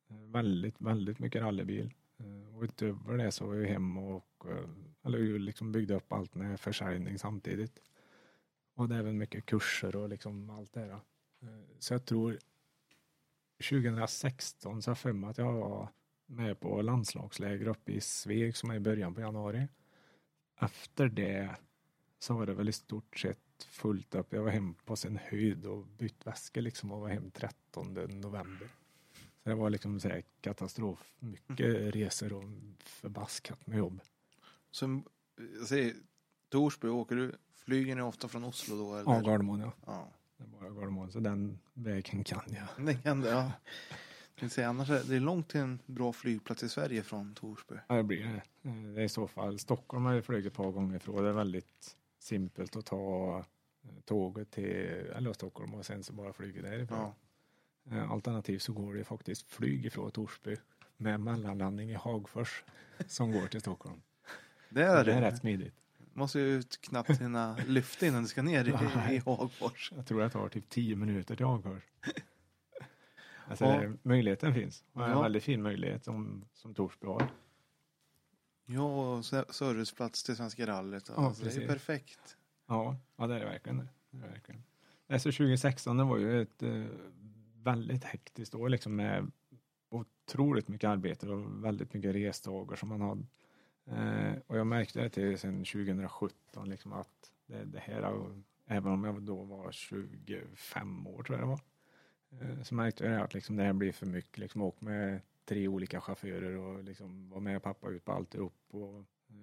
[SPEAKER 2] eh, väldigt, väldigt mycket rallybil. Och utöver det så var jag hem och eller liksom byggde upp allt med försäljning samtidigt. Och det är även mycket kurser och liksom allt det där. Så jag tror 2016 så har jag för mig att jag var med på landslagsläger uppe i Sveg som är i början på januari. Efter det så var det väl i stort sett fullt upp. Jag var hem på sin höjd och bytt väskor liksom och var hem 13 november. Så det var liksom så här katastrof. Mycket resor och förbaskat med jobb.
[SPEAKER 1] Så, jag säger, Torsby, åker du, flyger ni ofta från Oslo då? Eller?
[SPEAKER 2] Ja, Gardermoen ja.
[SPEAKER 1] ja.
[SPEAKER 2] Det är bara Gardermoen, så den vägen kan jag.
[SPEAKER 1] Det kan det, ja. Jag säga, annars är det långt till en bra flygplats i Sverige från Torsby.
[SPEAKER 2] Ja, det blir det. Det är i så fall. Stockholm har jag flugit ett par gånger ifrån. Det är väldigt simpelt att ta eh, tåget till eller Stockholm och sen så bara flyga därifrån.
[SPEAKER 1] Ja.
[SPEAKER 2] Eh, Alternativt så går det faktiskt flyg ifrån Torsby med mellanlandning i Hagfors som går till Stockholm.
[SPEAKER 1] Det är
[SPEAKER 2] det är rätt smidigt.
[SPEAKER 1] Måste ju knappt hinna lyfta innan du ska ner i, i Hagfors.
[SPEAKER 2] Jag tror det tar typ 10 minuter till Hagfors. Alltså
[SPEAKER 1] Ja.
[SPEAKER 2] det, möjligheten finns. Och en
[SPEAKER 1] Ja.
[SPEAKER 2] väldigt fin möjlighet som, som Torsby har.
[SPEAKER 1] Ja, serviceplats till Svenska rallyt.
[SPEAKER 2] Ja,
[SPEAKER 1] Alltså, det är perfekt.
[SPEAKER 2] Ja, ja det är det verkligen. Det. Det är det verkligen. Alltså 2016 det var ju ett eh, väldigt hektiskt år liksom med otroligt mycket arbete och väldigt mycket resdagar som man hade. Eh, och jag märkte det till sen 2017 liksom att det, det här, även om jag då var 25 år tror jag det var, så märkte jag att liksom det här blir för mycket. Liksom åk med tre olika chaufförer och liksom vara med pappa ut på alltihop och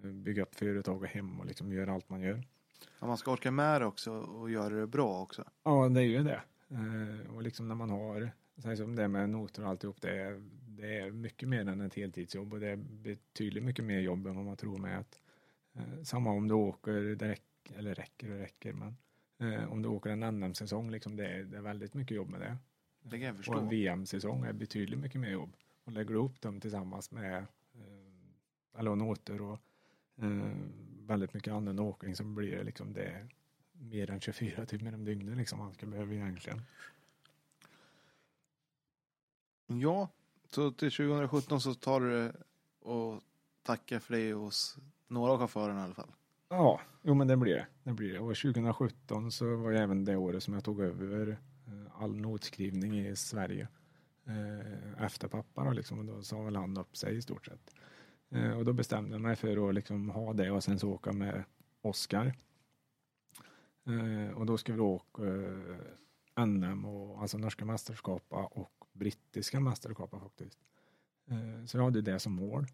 [SPEAKER 2] eh, bygga upp företag och hem och liksom göra allt man gör.
[SPEAKER 1] Ja, man ska orka med det också och göra det bra också.
[SPEAKER 2] Ja, det är ju det. Eh, och liksom när man har, så som det med noter och alltihop, det är, det är mycket mer än ett heltidsjobb och det är betydligt mycket mer jobb än vad man tror med att eh, samma om du åker, det räcker, eller räcker och räcker, men eh, om du åker en NM-säsong, liksom det, är, det är väldigt mycket jobb med det.
[SPEAKER 1] Det kan jag
[SPEAKER 2] Och en
[SPEAKER 1] förstå.
[SPEAKER 2] VM-säsong är betydligt mycket mer jobb. Och lägger du upp dem tillsammans med eh, alla noter och eh, väldigt mycket annan åkning så blir det liksom det mer än 24 timmar om dygnet liksom man ska behöva egentligen.
[SPEAKER 1] Ja, så till 2017 så tar du det och tackar för dig hos några av chaufförerna i alla fall.
[SPEAKER 2] Ja, jo men det blir det. det blir det. Och 2017 så var ju även det året som jag tog över Eh, all notskrivning i Sverige. Eh, efter pappa då liksom och då sa väl han upp sig i stort sett. Eh, och då bestämde jag mig för att liksom ha det och sen så åka med Oskar. Och då ska vi åka NM och alltså norska mästerskapet och brittiska mästerskapet faktiskt. Så jag hade det som mål.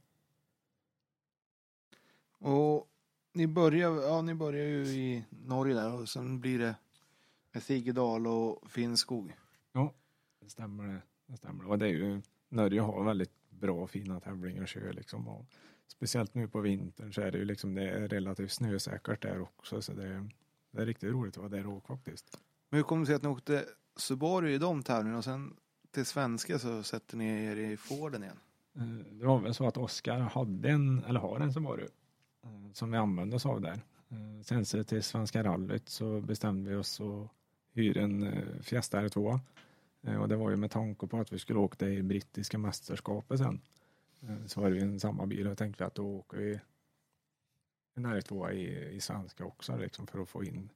[SPEAKER 1] Och ni börjar, ja, ni börjar ju i Norge där och sen blir det med Sigedal och Finnskog.
[SPEAKER 2] Det stämmer det. stämmer. Och det är ju, Norge har väldigt bra och fina tävlingar liksom. Och speciellt nu på vintern så är det ju liksom, det är relativt snösäkert där också. Så det är, det är riktigt roligt att vara där och åka faktiskt.
[SPEAKER 1] Men hur kom det sig att ni åkte Subaru i de tävlingarna och sen till svenska så sätter ni er i Forden igen?
[SPEAKER 2] Eh, Det var väl så att Oskar hade en, eller har en Subaru, eh, som vi använde oss av där. Eh, Sen så till Svenska rallyt så bestämde vi oss att hyra en eh, Fiesta R2. Eh, Och det var ju med tanke på att vi skulle åka i brittiska mästerskapet sen. Eh, Så var det ju en samma bil och tänkte att då åker vi en R2 i, i svenska också liksom för att få in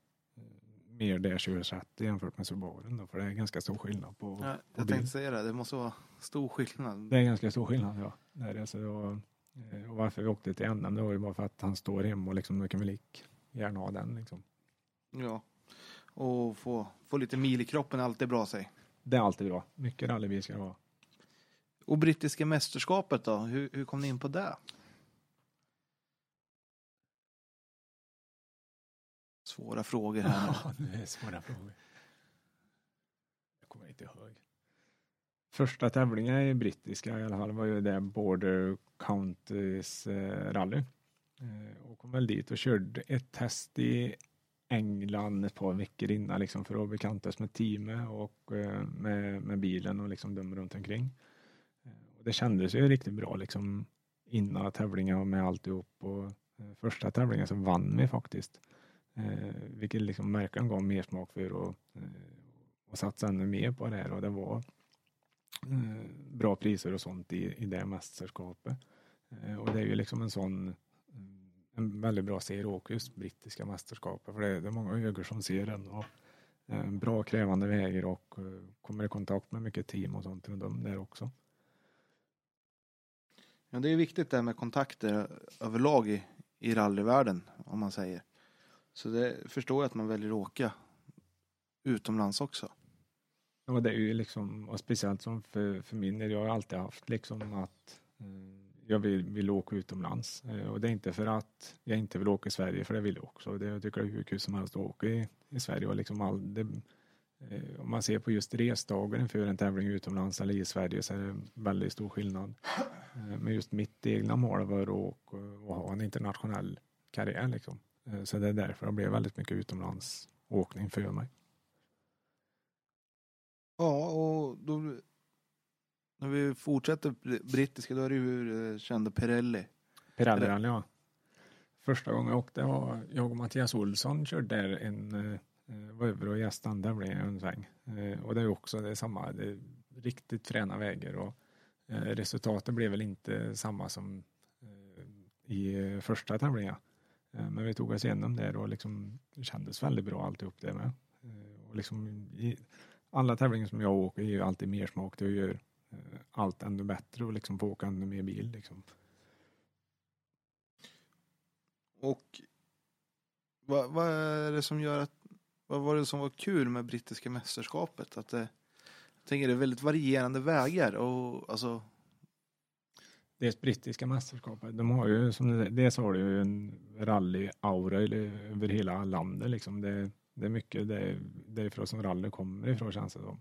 [SPEAKER 2] mer D2030 jämfört med Subarun då, för det är ganska stor skillnad på,
[SPEAKER 1] Ja, jag tänkte säga det, det måste vara stor skillnad.
[SPEAKER 2] Det är ganska stor skillnad ja. Det är det, så det eh, och varför vi åkte till NM det var ju bara för att han står hemma och liksom, då kan vi lik gärna ha den liksom.
[SPEAKER 1] Ja. Och få, få lite mil i kroppen är alltid bra sig.
[SPEAKER 2] Det är alltid bra. Mycket rallybil ska det vara.
[SPEAKER 1] Och brittiska mästerskapet då, hur, hur kom ni in på det? Svåra frågor här nu.
[SPEAKER 2] Ja, det är svåra frågor. Jag kommer inte ihåg. Första tävlingen i brittiska i alla fall var ju det Border Counties eh, rally. Eh, och kom väl dit och körde ett test i England ett par veckor innan liksom för att bekantas med teamet och eh, med, med bilen och liksom döma runt omkring. Eh, och det kändes ju riktigt bra liksom innan tävlingen och med alltihop och eh, första tävlingen så vann vi faktiskt. Eh, vilket liksom verkligen gav mer smak för och, eh, och satsa ännu mer på det här och det var eh, bra priser och sånt i, i det mästerskapet. Eh, och det är ju liksom en sån en väldigt bra serie just brittiska mästerskapet för det det är många ögon som ser den och eh, bra krävande vägar och eh, kommer i kontakt med mycket team och sånt runt om där också.
[SPEAKER 1] Ja, det är viktigt det här med kontakter överlag i, i rallyvärlden, om man säger. Så det förstår jag att man väljer att åka utomlands också.
[SPEAKER 2] Och det är ju liksom, och speciellt som för, för min del, jag har alltid haft liksom att eh, jag vill, vill åka utomlands. Eh, och det är inte för att jag inte vill åka i Sverige, för det vill jag också. Det, jag tycker det är hur kul som helst att åka i, i Sverige. Och liksom all, det, eh, om man ser på just resdagen inför en tävling utomlands eller i Sverige så är det väldigt stor skillnad. Eh, men just mitt egna mål var att åka och ha en internationell karriär. Liksom. Så det är därför det blev väldigt mycket utomlandsåkning för mig.
[SPEAKER 1] Ja, och då, när vi fortsätter brittiska, då är det ju hur eh, kände Pirelli.
[SPEAKER 2] Pirelli ja. Första gången jag åkte var jag och Mattias Olsson körde där en, eh, eh, var över och gästade en tävling en sväng. Och det är ju också det är samma, det är riktigt fräna vägar och resultatet blev väl inte samma som i första tävlingen. Men vi tog oss igenom det och liksom det kändes väldigt bra alltihop det med. Och liksom alla tävlingar som jag åker är ju alltid mer smak, det gör allt ännu bättre och liksom få åka ännu mer bil liksom.
[SPEAKER 1] Och vad, vad är det som gör att, vad var det som var kul med brittiska mästerskapet? Att det, jag tänker det är väldigt varierande vägar och alltså,
[SPEAKER 2] Det brittiska mästerskapet, de har ju som det, dels har du ju en rally-aura över hela landet liksom. Det, det är mycket det, därifrån som rally kommer ifrån känns det som.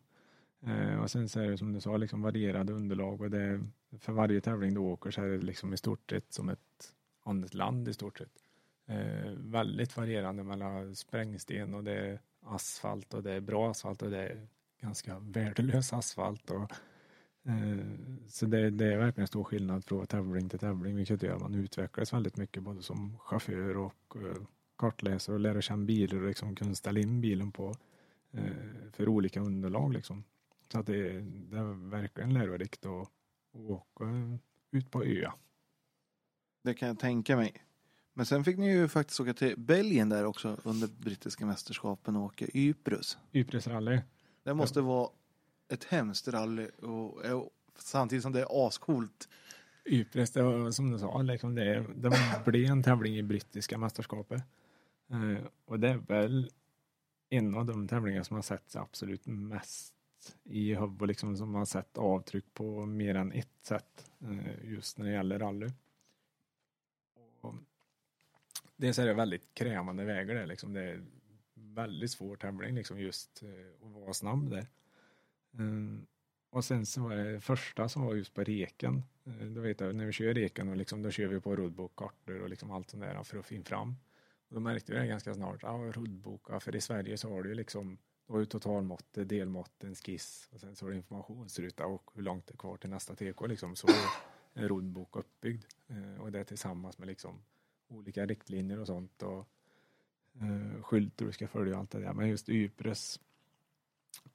[SPEAKER 2] Eh, och sen så är det som du sa liksom varierade underlag och det, för varje tävling du åker så är det liksom i stort sett som ett annat land i stort sett. Eh, väldigt varierande mellan sprängsten och det är asfalt och det är bra asfalt och det är ganska värdelös asfalt och Eh, Så det, det är verkligen stor skillnad från tävling till tävling, vilket gör att man utvecklas väldigt mycket både som chaufför och eh, kartläsare och lära känna bilar och liksom kunna ställa in bilen på eh, för olika underlag liksom. Så det, det är verkligen lärorikt att, åka ut på ö.
[SPEAKER 1] det kan jag tänka mig. Men sen fick ni ju faktiskt åka till Belgien där också under brittiska mästerskapen och åka Yprus.
[SPEAKER 2] Ypres rally.
[SPEAKER 1] Det måste vara ett hemskt rally och, och samtidigt som det är ascoolt.
[SPEAKER 2] Ypres, det var, som du sa, liksom det, det blev en tävling i brittiska mästerskapet. Eh, och det är väl en av de tävlingar som har sett absolut mest i huvudet, liksom som har sett avtryck på mer än ett sätt eh, just när det gäller rally. Och dels är det väldigt krävande vägar där, liksom. det är väldigt svår tävling liksom just eh, att vara snabb där. Mm. Och sen så var det första som var just på reken. Eh, då vet jag, när vi kör reken och liksom, då kör vi på roadbook, kartor och liksom allt sånt där för att få in fram. Och då märkte vi det ganska snart. Ja, roadbook, för i Sverige så har du ju liksom du har ju totalmått, delmått, en skiss och sen så har du informationsruta och hur långt det är kvar till nästa TK liksom. Så är en roadbook uppbyggd. Eh, och det tillsammans med liksom olika riktlinjer och sånt. Och eh, skyltar du ska följa och allt det där. Men just Ypres,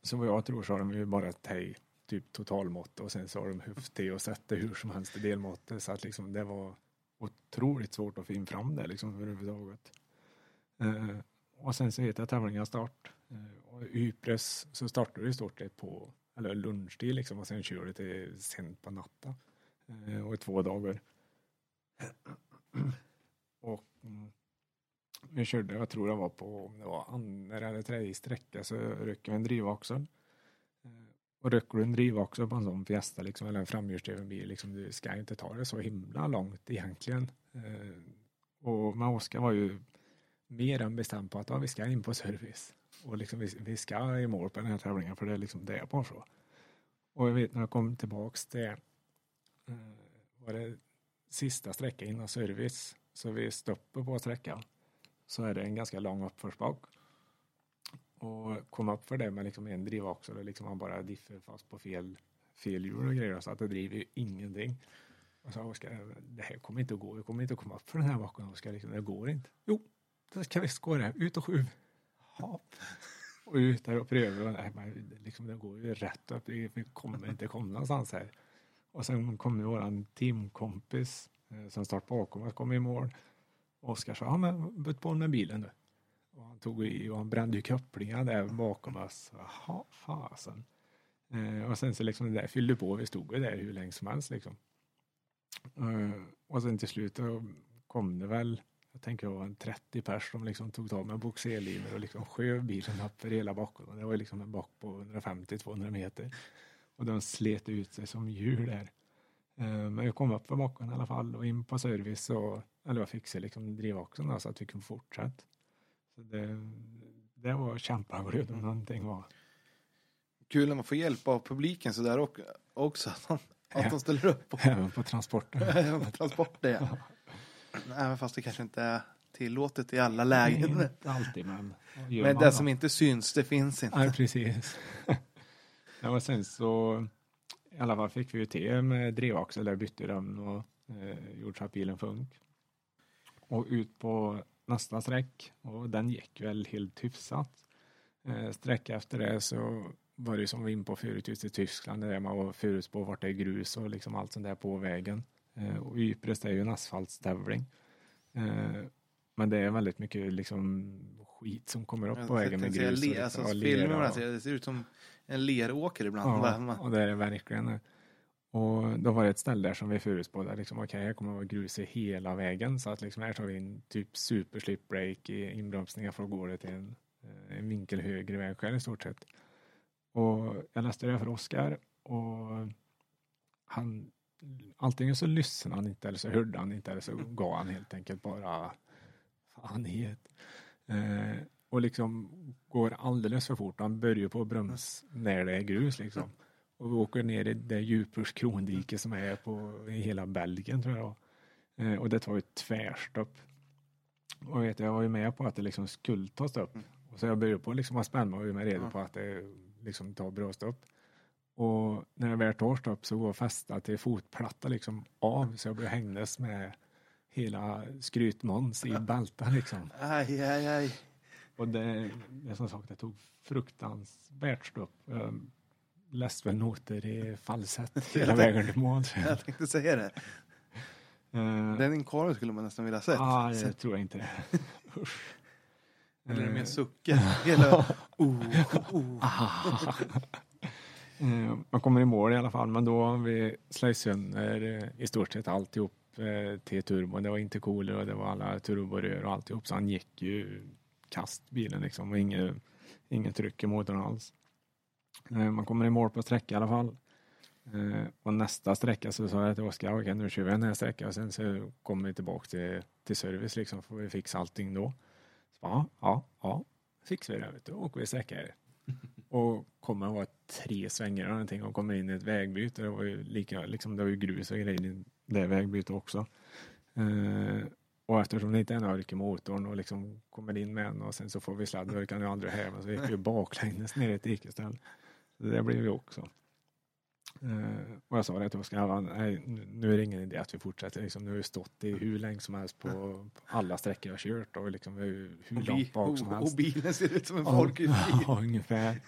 [SPEAKER 2] så vad jag tror så har de ju bara ett hej, typ totalmått och sen så har de höft och sätter hur som helst i delmåttet. Så att liksom det var otroligt svårt att få in fram det liksom överhuvudtaget. Eh, och sen så heter jag tävlingen start. Eh, och Ypres så startar du i stort sett på eller lunchtid liksom och sen kör du till sent på natten. Eh, och i två dagar. och mm, vi körde, jag tror det var på, om det var andra eller tredje sträcka så rycker vi en drivaxel. Eh, och rycker du en drivaxel på en sån Fiesta liksom, eller en framhjulsdriven bil, liksom, du ska inte ta det så himla långt egentligen. Och men Oskar var ju mer än bestämd på att ja, vi ska in på service. Och liksom, vi, vi ska i mål på den här tävlingen för det är liksom det är bara så. Och jag vet när jag kom tillbaks till eh, var det sista sträckan innan service så vi stoppar på sträckan så är det en ganska lång uppförsbak. Och kom upp för det med liksom en drivaxel och liksom han bara differ fast på fel, fel hjul och grejer så att det driver ju ingenting. Och så Oskar, det här kommer inte att gå, vi kommer inte att komma upp för den här backen Oskar, liksom, det går inte. Jo, det ska vi skåra, det, ut och skjuv jaha. Och ut där och pröva, nej men liksom det går ju rätt upp, vi kommer inte komma någonstans här. Och sen kom vår våran teamkompis eh, som startade bakom oss, kom i mål. Oskar sa, ja men bytt på med bilen nu. Och han tog i och han brände ju kopplingen där bakom oss. Jaha, fasen. Eh, och sen så liksom det där fyllde på, vi stod ju där hur länge som helst liksom. Eh, och sen till slut kom det väl, jag tänker det var en 30 pers som liksom tog tag med boxerlinor och liksom sköv bilen upp för hela backen. Det var liksom en back på 150-200 meter. Och de slet ut sig som djur där. Eh, Men jag kom upp för backen i alla fall och in på service och eller jag fixade liksom drivaxeln då, så att vi kunde fortsätta. Så det, det var kämpaglöd om någonting var.
[SPEAKER 1] Kul när man får hjälp av publiken så där också. Att de, att de ställer upp på,
[SPEAKER 2] Även på transporten.
[SPEAKER 1] Även på transporter. Ja. Även fast det kanske inte är tillåtet i alla lägen.
[SPEAKER 2] Inte alltid men.
[SPEAKER 1] Men det
[SPEAKER 2] då.
[SPEAKER 1] som inte syns, det finns inte.
[SPEAKER 2] Nej, precis. ja, och sen så i alla fall fick vi ju till med drivaxel där bytte den och eh, gjorde så att bilen funk. Och ut på nästa sträck och den gick väl helt hyfsat. Eh, sträcka efter det så var det som vi var in på förut ute i Tyskland där man var förutspå vart det är grus och liksom allt sånt där på vägen. Eh, och Ypres är ju en asfaltstävling. Eh, men det är väldigt mycket liksom skit som kommer upp på vägen med grus.
[SPEAKER 1] le, alltså,
[SPEAKER 2] och lera
[SPEAKER 1] filmerna
[SPEAKER 2] och-
[SPEAKER 1] det ser ut som en leråker ibland.
[SPEAKER 2] Ja, och det är det verkligen. Och då var det ett ställe där som vi förutspådde, liksom, okej här kommer det vara grus i hela vägen så att liksom här tar vi in typ super slip break i inbromsningar för att gå det till en, eh, en vinkel högre vägskäl i stort sett. Och jag läste det för Oskar och han antingen så lyssnade han inte eller så hörde han inte eller så gav han helt enkelt bara fan i. Eh, och liksom går alldeles för fort. Han börjar på broms när det är grus liksom. Och vi åker ner i det Djupurs krondike som är på i hela Belgien tror jag. Eh, och det tar ju tvärstopp. Och vet, jag var ju med på att det liksom skulle ta stopp. Och så jag började på liksom att spänna och var redo
[SPEAKER 1] Ja.
[SPEAKER 2] på att det liksom tar bra stopp. Och när det väl tar stopp så går fästa till fotplatta liksom av så jag blev hängdes med hela skrytmåns i bälten liksom.
[SPEAKER 1] Aj, aj, aj.
[SPEAKER 2] Och det, det är som sagt, det tog fruktansvärt stopp. Jag läste väl noter i falsett hela vägen till mål.
[SPEAKER 1] Jag tänkte säga det.
[SPEAKER 2] Eh,
[SPEAKER 1] Den inkorven skulle man nästan vilja sett.
[SPEAKER 2] Ja, det tror jag inte.
[SPEAKER 1] Eller
[SPEAKER 2] Eh,
[SPEAKER 1] med sucken. Hela... Oh, oh.
[SPEAKER 2] Eh, Man kommer i mål i alla fall, men då har vi slagit sönder eh, i stort sett alltihop eh, till turbon. Det var inte cooler och det var alla turborör och alltihop, så han gick ju kast bilen liksom och inget, inget tryck i motorn alls. Man kommer i mål på sträcka i alla fall. Och nästa sträcka så sa jag till Oskar, okej nu kör vi den här sträckan och sen så kommer vi tillbaka till, till service liksom, får vi fixa allting då. Så, ja, ja, ja, fixar vi det vet du, åker vi sträcka här. Och kommer att vara tre svängar eller någonting och kommer in i ett vägbyte. Det var ju lika, liksom, det var ju grus och grejer i det vägbytet också. Eh, och eftersom det inte är en örk i motorn och liksom kommer in med en och sen så får vi sladd, då kan ju aldrig häva så vi gick ju baklänges ner i ett dikeställ. Det blev ju också. Eh, och jag sa det till Oskar, nej nu- är det ingen idé att vi fortsätter. Liksom, nu har vi stått i hur länge som helst på på alla sträckor jag kört och liksom, vi hur
[SPEAKER 1] Och,
[SPEAKER 2] långt bak som
[SPEAKER 1] och, och
[SPEAKER 2] helst.
[SPEAKER 1] bilen ser ut som en
[SPEAKER 2] Ja,
[SPEAKER 1] folkbil.
[SPEAKER 2] Ja, ungefär.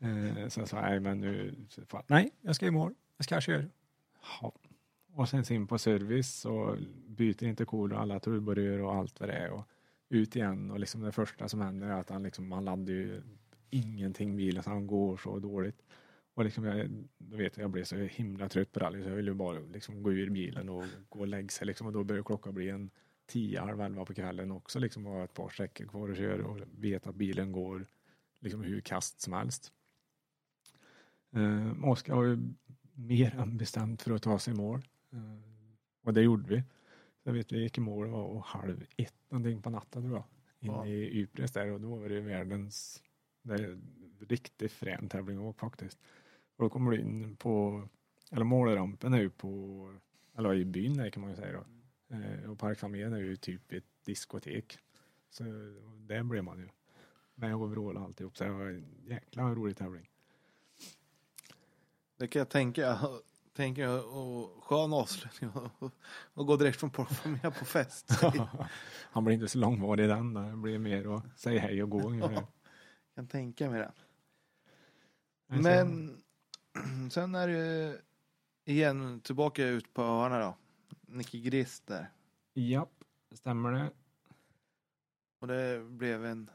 [SPEAKER 2] Eh, sa jag nej men nu, fan, nej jag ska i mål, jag ska köra. Ja. Och sen in på service och byter intercooler och alla turborör och allt vad det är och ut igen och liksom det första som händer är att han liksom, han laddar ju ingenting bilen så han går så dåligt. Och liksom jag, då vet jag, jag blev så himla trött på rally så jag ville ju bara liksom gå ur bilen och gå och lägga sig liksom och då började klockan bli en tio, halv elva på kvällen också liksom och ha ett par sträckor kvar att köra och vet att bilen går liksom hur kast som helst. Eh, Oskar var ju mer än bestämt för att ta sig i mål. Eh, och det gjorde vi. Jag vet vi gick i mål var och halv ett någonting på natten tror jag. Inne
[SPEAKER 1] Ja.
[SPEAKER 2] i Ypres där och då var det världens det riktigt frän tävling att faktiskt. Och då kommer du in på, eller målrampen är ju på, eller i byn där kan man ju säga då. Eh, och Parkfamiljen är ju typ ett diskotek. Så där blev man ju. Med overall och alltihop. Så det var en jäkla rolig tävling.
[SPEAKER 1] Det kan jag tänka. Tänka och skön avslutning och, och, gå direkt från porrfamiljen på fest.
[SPEAKER 2] Han blir inte så långvarig den. då. Det blir mer att säga hej och gå ungefär.
[SPEAKER 1] kan tänka mig det. Men sen är det igen tillbaka ut på öarna då. Nicky Grist där.
[SPEAKER 2] Japp, stämmer det.
[SPEAKER 1] Och det blev en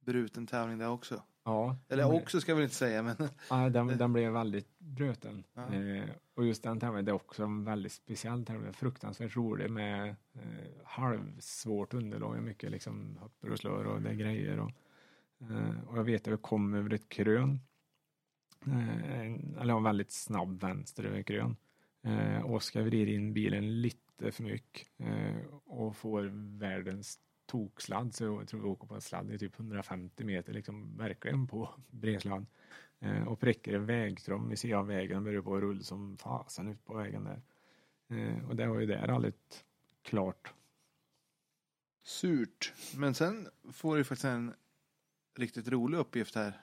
[SPEAKER 1] bruten tävling där också.
[SPEAKER 2] Ja.
[SPEAKER 1] Eller
[SPEAKER 2] den-
[SPEAKER 1] också ska jag väl inte säga men
[SPEAKER 2] Ja, den, den blev väldigt bruten.
[SPEAKER 1] Ja.
[SPEAKER 2] Eh, och just den tävlingen, det är också en väldigt speciell tävling. Fruktansvärt rolig med eh, halvsvårt underlag. Mycket liksom hoppar och slår och det är grejer. Och, eh, och jag vet att vi kom över ett krön. Eh, eller en väldigt snabb vänster över ett krön. Eh, Oskar vrider in bilen lite för mycket eh, och får världens toksladd. Så jag tror vi åker på en sladd i typ 150 meter, liksom verkligen på bredsladd. Eh, och prickar en vägtrom vid sidan av vägen och börjar på att rulla som fasen ut på vägen där. Eh, och det var ju där rallyt klart.
[SPEAKER 1] surt. Men sen får du faktiskt en riktigt rolig uppgift här.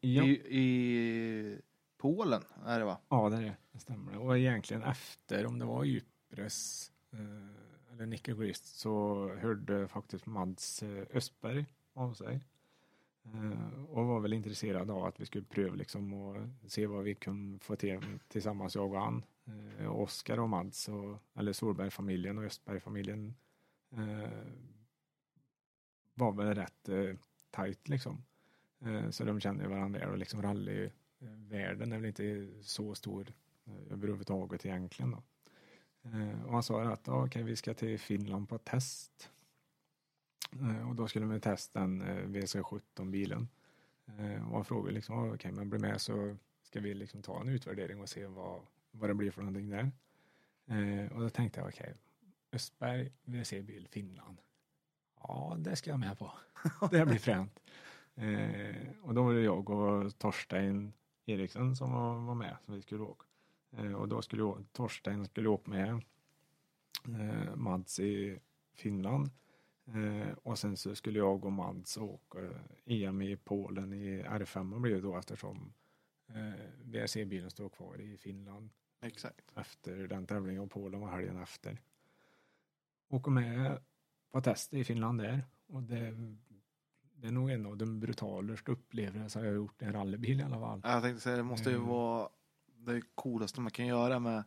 [SPEAKER 2] Ja,
[SPEAKER 1] I, I Polen är det va?
[SPEAKER 2] ja det är det. Det stämmer. Och egentligen efter, om det var Ypres eh, Eh, eller Nicky Grist så hörde faktiskt Mads eh, Östberg av sig. Eh, och var väl intresserad av att vi skulle pröva liksom och se vad vi kunde få till tillsammans jag och han. Oskar och Mads och, eller Solbergfamiljen och Östbergfamiljen var väl rätt tajt liksom. Så de känner varandra och liksom rallyvärlden är väl inte så stor överhuvudtaget egentligen då. Eh, och han sa att ah, okay, vi ska till Finland på test. Eh, och då skulle vi testa den eh, VC17 bilen. Eh, och han frågade liksom, ah, okay, men bli med så ska vi liksom ta en utvärdering och se vad, vad det blir för någonting där. Och då tänkte jag, okej, Östberg VC-bil Finland. Ja, det ska jag med på. Det blir fränt. Eh, och då var det jag och Torstein Eriksson som var, var med, som vi skulle åka. Eh, och då skulle jag, Torstein skulle åka med eh, Mads i Finland. Eh, och sen så skulle jag och Mads åka EM i Polen i R5 blev det då eftersom VRC-bilen står kvar i Finland
[SPEAKER 1] Exakt.
[SPEAKER 2] efter den tävlingen och Polen var helgen efter. Åker med på test i Finland där och det, det är nog en av de brutalaste upplevelser jag har gjort i en rallybil i alla fall.
[SPEAKER 1] Jag tänkte säga det måste ju vara det coolaste man kan göra med,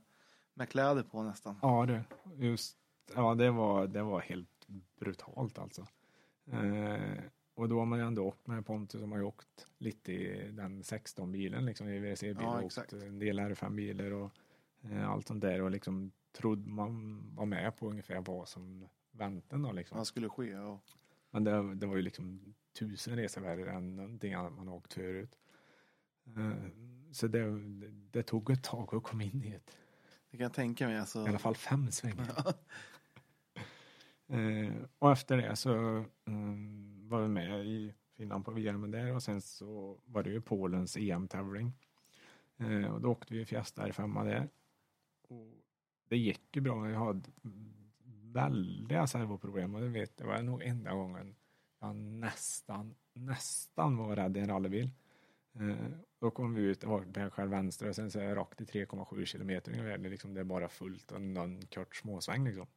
[SPEAKER 1] med kläder på nästan.
[SPEAKER 2] Ja, det, just, ja det, var, det var helt brutalt alltså. Eh, och då har man ju ändå åkt med Pontus som har ju åkt lite i den 16 bilen liksom i WRC-bil
[SPEAKER 1] Ja,
[SPEAKER 2] åkt en del R5 bilar och eh, allt sånt där och liksom trodde man var med på ungefär vad som väntade då liksom.
[SPEAKER 1] Vad skulle ske. Och,
[SPEAKER 2] Men det, det var ju liksom tusen resor värre än någonting annat man har åkt förut. Eh, Så det, det tog ett tag att komma in i ett,
[SPEAKER 1] det kan jag tänka mig. Alltså.
[SPEAKER 2] i alla fall fem svängar. Eh, och efter det så mm, var vi med i Finland på VM där och sen så var det ju Polens EM-tävling. Eh, och då åkte vi Fiesta R5 där. Och det gick ju bra. Jag hade väldiga servoproblem och det vet jag var nog enda gången jag nästan, nästan var rädd i en rallybil. Eh, då kom vi ut, det var vänster och sen så är det rakt i 3,7 kilometer ungefär. Det, är liksom, det är bara fullt och någon kort småsväng liksom.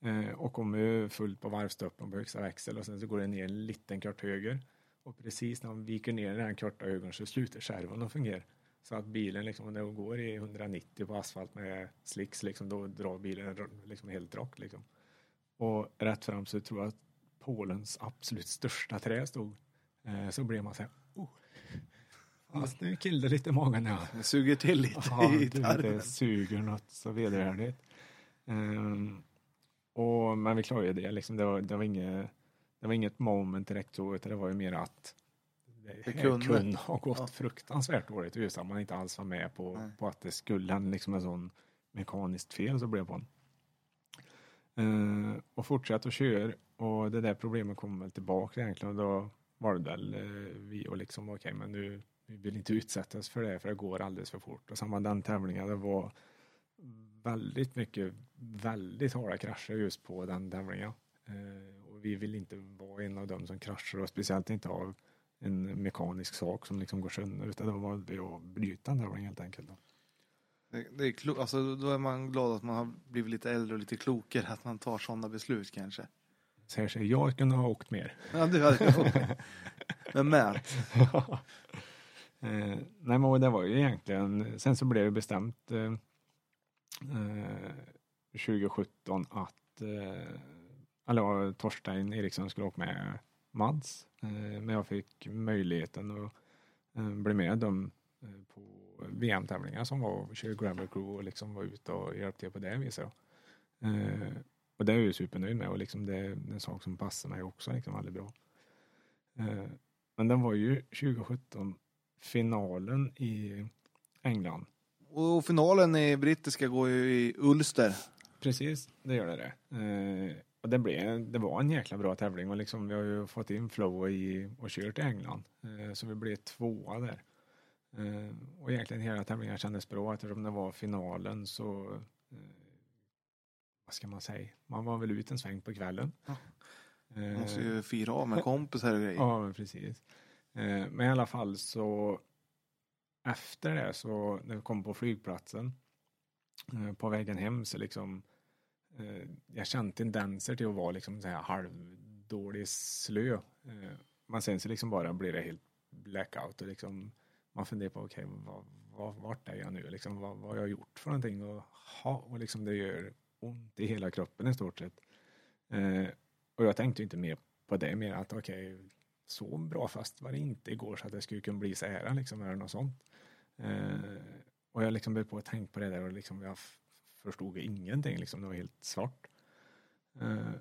[SPEAKER 2] Eh, och kommer fullt på varvstoppen på högsta växel och sen så går det ner en liten kort höger. Och precis när man viker ner den här korta högern så slutar skärven att fungera. Så att bilen liksom, när den går i 190 på asfalt med slicks liksom, då drar bilen liksom helt rakt liksom. Och rätt fram så tror jag att Polens absolut största trä stod. Eh, så blev man så här. Fast nu killade lite i magen ja.
[SPEAKER 1] Det suger till lite
[SPEAKER 2] Ja,
[SPEAKER 1] i
[SPEAKER 2] du, det
[SPEAKER 1] tarmen.
[SPEAKER 2] suger något så vedervärdigt. Um, och, men vi klarade det liksom. Det var, det var inget det var inget moment direkt så, utan det var ju mer att det,
[SPEAKER 1] Det kunde.
[SPEAKER 2] kunde ha gått
[SPEAKER 1] Ja.
[SPEAKER 2] fruktansvärt dåligt just att man inte alls var med på,
[SPEAKER 1] Nej.
[SPEAKER 2] på att det skulle hända liksom en sån mekaniskt fel så blev på. Uh, och fortsatte att köra och det där problemet kom väl tillbaka egentligen och då var det väl eh, vi och liksom okej men nu vi vill inte utsättas för det för det går alldeles för fort och samma den tävlingen det var väldigt mycket väldigt hårda krascher just på den tävlingen. Eh, och vi vill inte vara en av dem som kraschar och speciellt inte av en mekanisk sak som liksom går sönder utan då var det att bryta en tävling helt enkelt. Då.
[SPEAKER 1] Det, det är klo- alltså, då är man glad att man har blivit lite äldre och lite klokare, att man tar sådana beslut kanske.
[SPEAKER 2] Säger sig, jag kunde ha åkt mer.
[SPEAKER 1] Ja, du hade kunnat Men mät.
[SPEAKER 2] eh, nej men det var ju egentligen, sen så blev det bestämt eh, eh, 2017 att eh, eller Torstein Eriksson skulle åka med Mads. Eh, men jag fick möjligheten att eh, bli med dem eh, på VM-tävlingar som var och köra Gravel Crew och liksom var ute och hjälpte till på det viset. Eh, och det är jag ju supernöjd med och liksom det är en sak som passar mig också liksom väldigt bra. Eh, men den var ju 2017 finalen i England.
[SPEAKER 1] Och finalen i brittiska går ju i Ulster.
[SPEAKER 2] Precis, det gör det. det. Eh, och det, blev, det var en jäkla bra tävling och liksom, vi har ju fått in flow i, och kört i England. Eh, så vi blev tvåa där. Eh, och egentligen hela tävlingen kändes bra eftersom det var finalen så eh, vad ska man säga? Man var väl ut en sväng på kvällen.
[SPEAKER 1] Ja.
[SPEAKER 2] Eh,
[SPEAKER 1] Man måste ju fira av med kompisar och grejer.
[SPEAKER 2] Ja, precis. Eh, men i alla fall så efter det så när vi kom på flygplatsen eh, på vägen hem så liksom eh, jag kände tendenser till att vara liksom så här halvdålig slö. Men sen så liksom bara blir det helt blackout och liksom man funderar på okej, vad, vad, vart är jag nu? Liksom, vad, vad har jag gjort för någonting? Och, ha, och liksom det gör ont i hela kroppen i stort sett. Och jag tänkte inte mer på det, mer att okej, så bra fast var det inte igår så att det skulle kunna bli så här liksom, eller något sånt. Eh, och jag liksom började på att tänka på det där och liksom jag förstod ingenting, liksom, det var helt svart. Eh,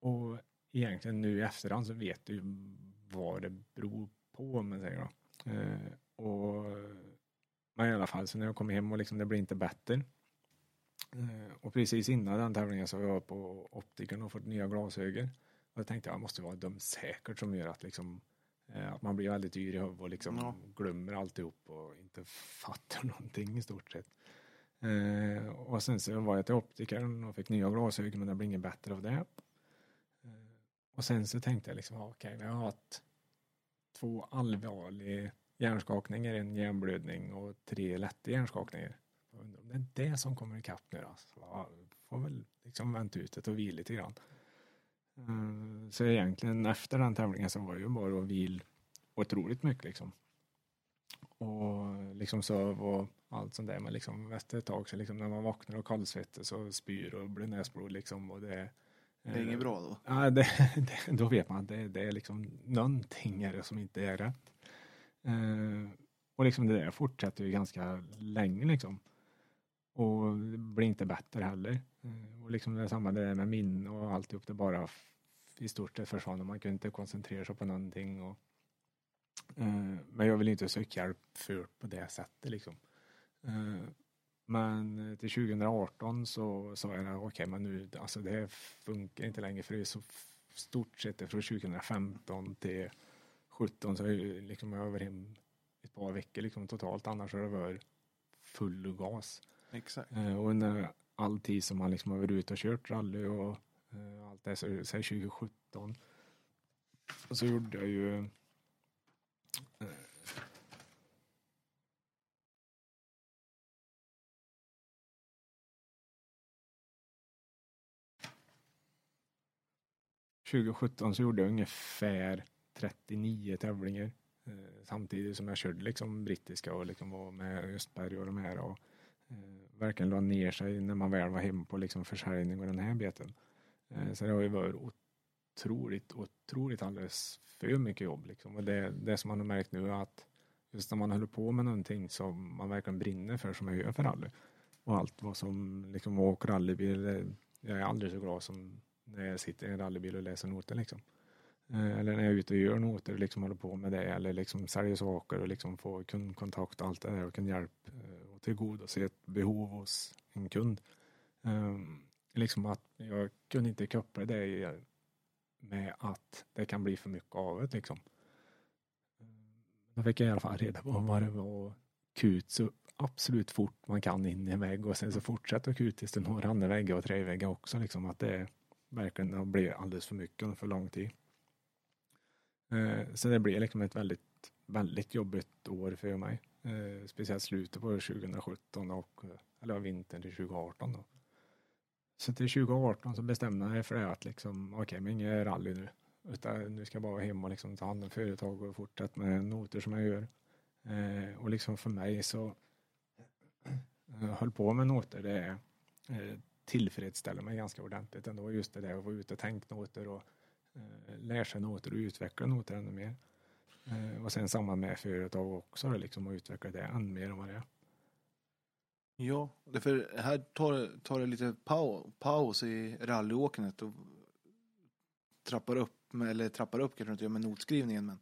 [SPEAKER 2] och egentligen nu i efterhand så vet du ju vad det beror på, om man säger då. Eh, och, men i alla fall, så när jag kom hem och liksom, det blev inte bättre. Eh, och precis innan den tävlingen så var jag på optikern och fått nya glasögon. Och då tänkte jag, det måste vara dumt säkert som gör att liksom eh, att man blir väldigt dyr i huvudet och liksom
[SPEAKER 1] Ja.
[SPEAKER 2] glömmer alltihop och inte fattar någonting i stort sett. Eh, och sen så var jag till optikern och fick nya glasögon men det blev inget bättre av det. Eh, och sen så tänkte jag liksom, okej, vi har haft två allvarliga hjärnskakningar, en hjärnblödning och tre lätta hjärnskakningar. Jag undrar om det är det som kommer ikapp nu då. Så ja, får väl liksom vänta ut det och vila lite grann. Eh, Så egentligen efter den tävlingen så var det ju bara att vila otroligt mycket liksom. Och liksom söv och allt sånt där. Men liksom efter ett tag så liksom när man vaknar och kallsvettas och spyr och blir näsblod liksom och det
[SPEAKER 1] Det är inget bra då.
[SPEAKER 2] Ja, det, det, då vet man att det, det är liksom någonting är det som inte är rätt. Eh, och liksom det där fortsätter ju ganska länge liksom. Och det blir inte bättre heller. Eh, och liksom det samma det där med minne och alltihop. Det bara i stort sett försvann och man kunde inte koncentrera sig på någonting. Och, eh, men jag vill inte söka hjälp för på det sättet liksom. Eh, men till 2018 så sa jag att okay, men nu, alltså det här funkar inte längre för det är så stort sett från 2015 till 17 så är det liksom över hem ett par veckor liksom totalt. Annars har det varit full gas.
[SPEAKER 1] Exakt.
[SPEAKER 2] Eh, och under all tid som han liksom har varit ute och kört rally och eh, allt det, så, sen 2017 så gjorde jag ju eh, ...2017 så gjorde jag ungefär 39 tävlingar samtidigt som jag körde liksom brittiska och liksom var med Östberg och de här. Och, Eh, verkligen la ner sig när man väl var hemma på liksom försäljning och den här biten. Eh, så det har ju varit otroligt, otroligt alldeles för mycket jobb liksom. Och det, det som man har märkt nu är att just när man håller på med någonting som man verkligen brinner för som jag gör för rally och allt vad som liksom åker rallybil, eh, jag är aldrig så glad som när jag sitter i en rallybil och läser noter liksom. Eh, eller när jag är ute och gör noter och liksom håller på med det eller liksom säljer saker och liksom får kundkontakt och allt det där och kan hjälpa och tillgodose ett behov hos en kund. Um, liksom att jag kunde inte koppla det med att det kan bli för mycket av det liksom. Ehm, då fick jag i alla fall reda på vad det var kut så absolut fort man kan in i en vägg och sen så fortsätter kut tills det når andra väggar och tredje väggar också liksom att det verkligen blivit alldeles för mycket under för lång tid. Ehm, så det blir liksom ett väldigt, väldigt jobbigt år för mig. Eh, speciellt slutet på 2017 och eller vintern till 2018 då. Så till 2018 så bestämde jag mig för det att liksom, okej, okay, men inget rally nu. Utan nu ska jag bara vara hemma och liksom ta hand om företag och fortsätta med noter som jag gör. Eh, och liksom för mig så jag höll på med noter, det eh, tillfredsställer mig ganska ordentligt ändå. Just det där att vara ute och tänka noter och eh, lära sig noter och utveckla noter ännu mer. Eh, och sen samma med företag också, liksom att utveckla det ännu mer än vad det är.
[SPEAKER 1] Ja, för här tar, tar det lite pau, paus i rallyåkandet och trappar upp, med, eller trappar upp kanske inte gör med notskrivningen men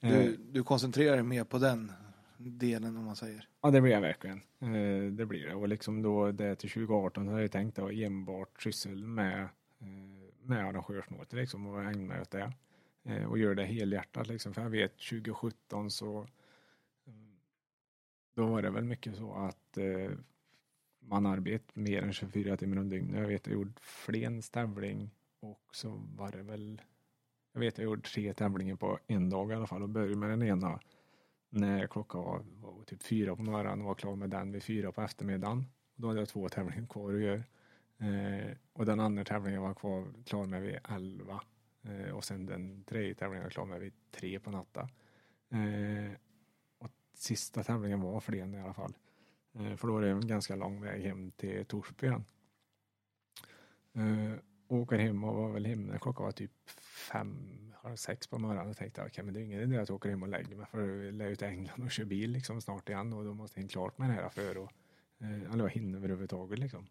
[SPEAKER 1] du, eh. du koncentrerar dig mer på den delen om man säger.
[SPEAKER 2] Ja det blir jag verkligen. Eh, det blir det och liksom då det till 2018 så har jag tänkt att enbart syssel med, eh, med arrangörsnoter liksom och ägna mig åt det. Eh, och göra det helhjärtat liksom för jag vet 2017 så då var det väl mycket så att eh, man arbetade mer än 24 timmar om dygnet. Jag vet jag gjorde Flens tävling och så var det väl jag vet jag gjorde tre tävlingar på en dag i alla fall och började med den ena när klockan var, var typ fyra på morgonen och var klar med den vid fyra på eftermiddagen. Då hade jag två tävlingar kvar att göra. Eh, och den andra tävlingen var kvar, klar med vid elva. Eh, och sen den tredje tävlingen var klar med vid tre på natten. Eh, sista tävlingen var Flen i alla fall. Eh, för då är det en ganska lång väg hem till Torsby igen. Eh, åker hem och var väl hemma klockan var typ fem, halv sex på morgonen och tänkte okej okay, men det är ingen idé att jag åker hem och lägger mig för jag lär ut till England och kör bil liksom snart igen och då måste jag hinna klart med det här för att eh, eller hinna överhuvudtaget liksom.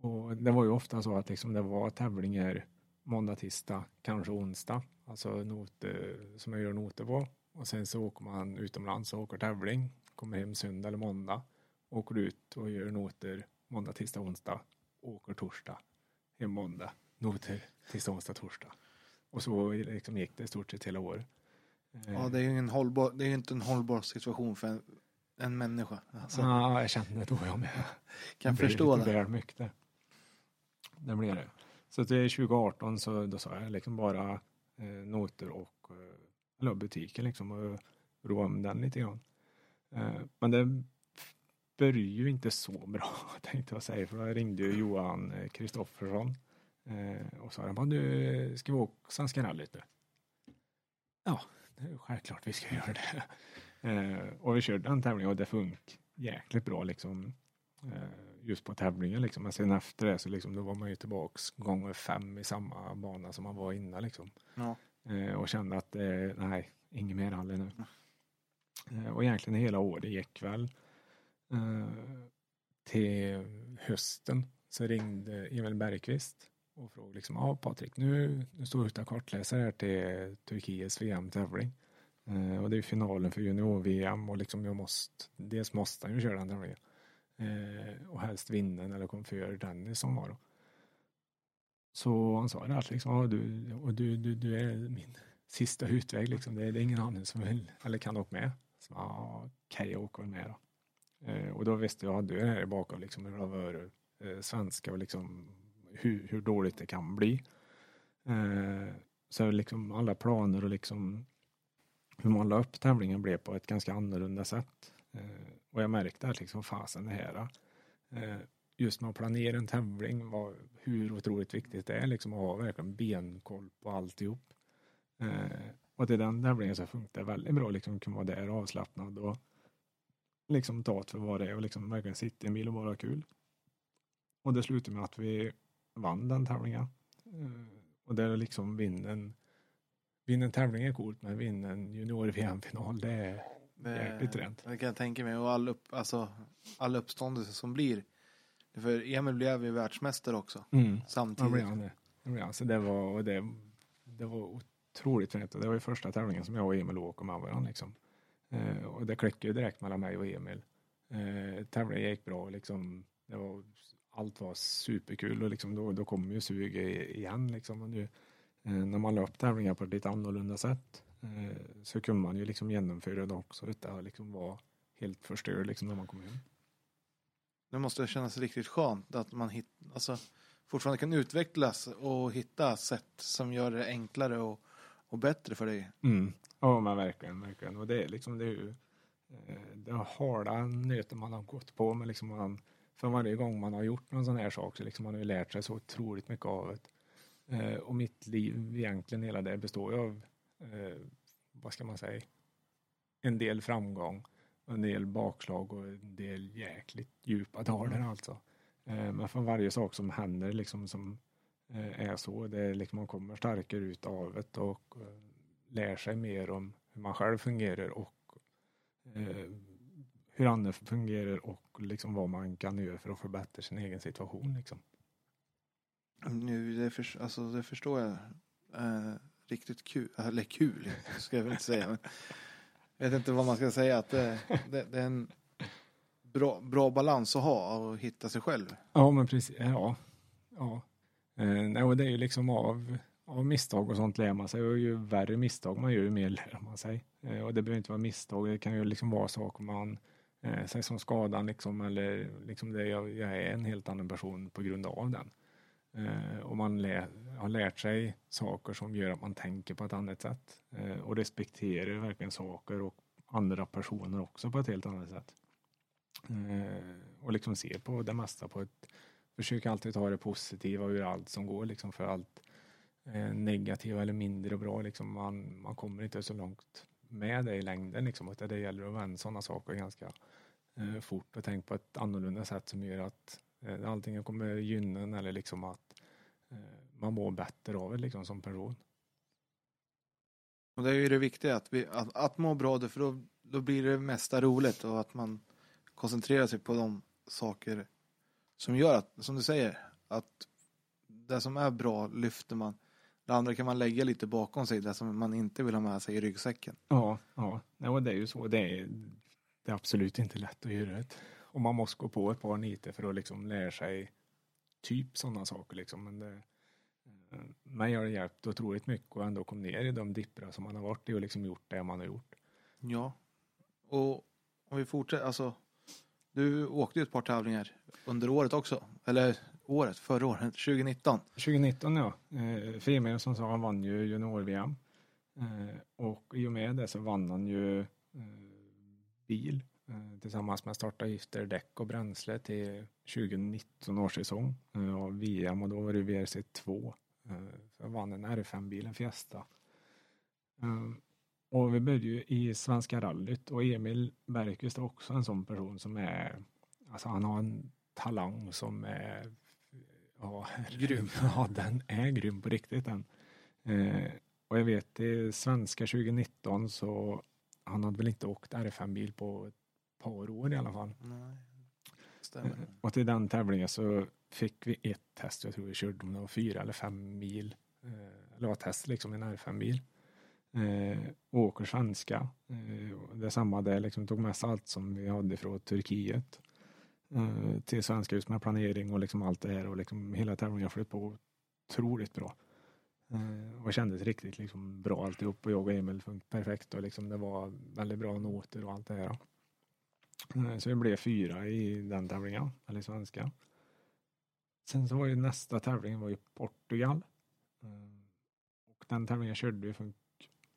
[SPEAKER 2] Och det var ju ofta så att liksom det var tävlingar måndag, tisdag, kanske onsdag. Alltså noter som jag gör noter på. Och sen så åker man utomlands och åker tävling. Kommer hem söndag eller måndag. Åker ut och gör noter måndag, tisdag, onsdag. Åker torsdag. Hem måndag. Noter tisdag, onsdag, torsdag. Och så liksom gick det i stort sett hela året.
[SPEAKER 1] Ja, det är ju en hållbar, det är inte en hållbar situation för en, en människa.
[SPEAKER 2] Alltså. Ja, jag kände det då jag med.
[SPEAKER 1] Kan förstå
[SPEAKER 2] det. Väl mycket. Det blir det. Så till 2018 så då sa jag liksom bara eh, noter och eh, eller butiken liksom och roa om den lite grann. Eh, men det började ju inte så bra tänkte jag säga för då ringde ju Johan Kristoffersson eh, och sa att du ska vi åka Svenska rallyt nu? Ja, det är självklart vi ska göra det. Eh, och vi körde den tävlingen och det funkade jäkligt bra liksom eh, just på tävlingen liksom. Men sen efter det så liksom, då var man ju tillbaks gånger fem i samma bana som man var innan liksom. Ja. Eh, och kände att eh, nej, inget mer rally nu. Eh, och egentligen hela året gick väl. till hösten så ringde Emil Bergqvist och frågade liksom, ja Patrik, nu, nu står du ute och kartläser här till Turkiets VM-tävling. Eh, och det är finalen för junior-VM och liksom jag måste, dels måste han ju köra den tävlingen. Eh, och helst vinna eller kom före Dennis som var då. Så han sa det att liksom, ja, du, och du, du, du är min sista utväg liksom. Det, det är ingen annan som vill eller kan åka med. Så ja, okej, jag åker med då. Eh, och då visste jag, du är här bakom liksom, hur det var eh, svenska och liksom hur, hur dåligt det kan bli. Eh, så liksom alla planer och liksom hur man la upp tävlingen blev på ett ganska annorlunda sätt. Eh, och jag märkte att liksom fasen det här. Eh, just med att planera en tävling, vad, hur otroligt viktigt det är liksom att ha verkligen benkoll på alltihop. Eh, och till den tävlingen så funkar det väldigt bra liksom kunna vara där avslappnad och liksom ta det för vad det är och liksom verkligen sitta i en bil och vara kul. Och det slutade med att vi vann den tävlingen. Eh, och där liksom vinna en, vinna en tävling är coolt men vinna en junior-VM-final det är jäkligt fränt.
[SPEAKER 1] Det kan jag tänka mig. Och all, upp, alltså, all uppståndelse som blir. För Emil blev ju världsmästare också.
[SPEAKER 2] Mm. Ja,
[SPEAKER 1] Samtidigt.
[SPEAKER 2] det blev han han. Så det var, och det, det var otroligt fint. Det var ju första tävlingen som jag och Emil åker med varandra. Liksom. Eh, och det klickade ju direkt mellan mig och Emil. Eh, tävlingen gick bra. Liksom, det var, allt var superkul och liksom, då, då kom ju suget igen. Liksom. Och nu, eh, när man la upp tävlingar på ett lite annorlunda sätt eh, så kunde man ju liksom genomföra det också utan att liksom vara helt förstörd liksom, när man kom hem.
[SPEAKER 1] Det måste kännas riktigt skönt att man hit, alltså, fortfarande kan utvecklas och hitta sätt som gör det enklare och, och bättre för dig.
[SPEAKER 2] Mm. Ja men verkligen, verkligen. Och det är liksom det är ju eh, är hårda nöten man har gått på men liksom man, för varje gång man har gjort någon sån här sak så liksom man har ju lärt sig så otroligt mycket av det. Eh, och mitt liv egentligen hela det består ju av eh, vad ska man säga en del framgång en del bakslag och en del jäkligt djupa dalar alltså. Eh, men för varje sak som händer liksom som eh, är så, det är liksom man kommer starkare ut av det och eh, lär sig mer om hur man själv fungerar och eh, hur andra fungerar och liksom vad man kan göra för att förbättra sin egen situation. Liksom.
[SPEAKER 1] Nu, det, för, alltså, det förstår jag. Eh, riktigt kul, eller kul ska jag väl inte säga. Men jag vet inte vad man ska säga. Att det, det, det är en bra, bra balans att ha och hitta sig själv.
[SPEAKER 2] Ja, men precis. Ja. ja. Eh, och det är ju liksom av, av misstag och sånt lär man sig och ju värre misstag man gör, ju mer lär man sig. Eh, och det behöver inte vara misstag, det kan ju liksom vara saker man eh, säg som skadan liksom eller liksom det jag, jag är en helt annan person på grund av den. Eh, och man lä, har lärt sig saker som gör att man tänker på ett annat sätt eh, och respekterar verkligen saker och andra personer också på ett helt annat sätt. Eh, och liksom ser på det mesta på ett, försöker alltid ta det positiva ur allt som går liksom för allt eh, negativa eller mindre bra liksom man, man kommer inte så långt med det i längden liksom utan det gäller att vända sådana saker ganska eh, fort och tänka på ett annorlunda sätt som gör att eh, antingen kommer gynna eller liksom att eh, man mår bättre av det liksom som person.
[SPEAKER 1] Och det är ju det viktiga, att, vi, att, att må bra, för då, då blir det mesta roligt och att man koncentrerar sig på de saker som gör att, som du säger, att det som är bra lyfter man. Det andra kan man lägga lite bakom sig, det som man inte vill ha med sig i ryggsäcken.
[SPEAKER 2] Ja, ja. Nej, och det är ju så. Det är, det är absolut inte lätt att göra det. Och man måste gå på ett par nitar för att liksom lära sig typ sådana saker liksom. Men det, eh, mig har det hjälpt otroligt mycket och ändå kom ner i de dippar som man har varit i och liksom gjort det man har gjort.
[SPEAKER 1] Ja. Och om vi fortsätter, alltså. Du åkte ju ett par tävlingar under året också. Eller året, förra året, 2019.
[SPEAKER 2] 2019 ja. Eh, Emil som sa, han vann ju junior-VM. Eh, och i och med det så vann han ju eh, bil Eh, tillsammans med startavgifter, däck och bränsle till 2019 års säsong eh, av VM och då var det VRC2. Jag eh, vann en R5-bil, en Fiesta. Och vi började ju i Svenska rallyt och Emil Bergqvist är också en sån person som är, alltså han har en talang som är ja, grym. Ja, den är grym på riktigt den. Och jag vet i svenska 2019 så han hade väl inte åkt R5-bil på par år i alla fall.
[SPEAKER 1] Nej, stämmer.
[SPEAKER 2] Eh, Och till den tävlingen så fick vi ett test, jag tror vi körde om det var fyra eller fem mil. Eh, eller var test liksom en R5-bil. Eh, åker svenska. Eh, det är samma där, liksom tog med sig allt som vi hade från Turkiet. Eh, till svenska just med planering och liksom allt det här och liksom hela tävlingen flöt på otroligt bra. Eh, och kändes riktigt liksom bra alltihop och jag och Emil funkade perfekt och liksom det var väldigt bra noter och allt det här. Eh, Så vi blev fyra i den tävlingen, eller svenska. Sen så var ju nästa tävling var ju Portugal. Eh, Och den tävlingen körde vi funkade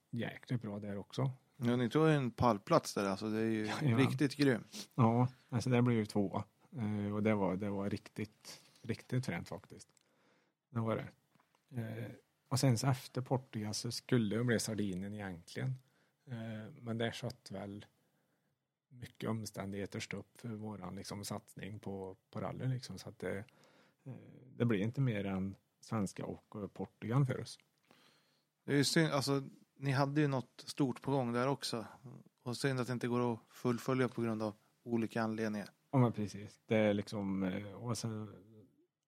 [SPEAKER 2] jäkligt bra där också.
[SPEAKER 1] Ja, ni tog en pallplats där alltså. Det är ju
[SPEAKER 2] Ja.
[SPEAKER 1] riktigt grymt.
[SPEAKER 2] Ja, alltså det blev ju två. Eh, och det var, det var riktigt, riktigt fränt faktiskt. Det var det. Eh, och sen så efter Portugal så skulle det bli Sardinien egentligen. Eh, men där satt väl mycket omständigheter stopp för våran liksom, satsning på, på rally. Liksom, så att det, eh, det blir inte mer än svenska och eh, Portugal för oss.
[SPEAKER 1] Det är ju synd, alltså ni hade ju något stort på gång där också. Och synd att det inte går att fullfölja på grund av olika anledningar.
[SPEAKER 2] Ja men precis. Det är liksom, eh, och sen,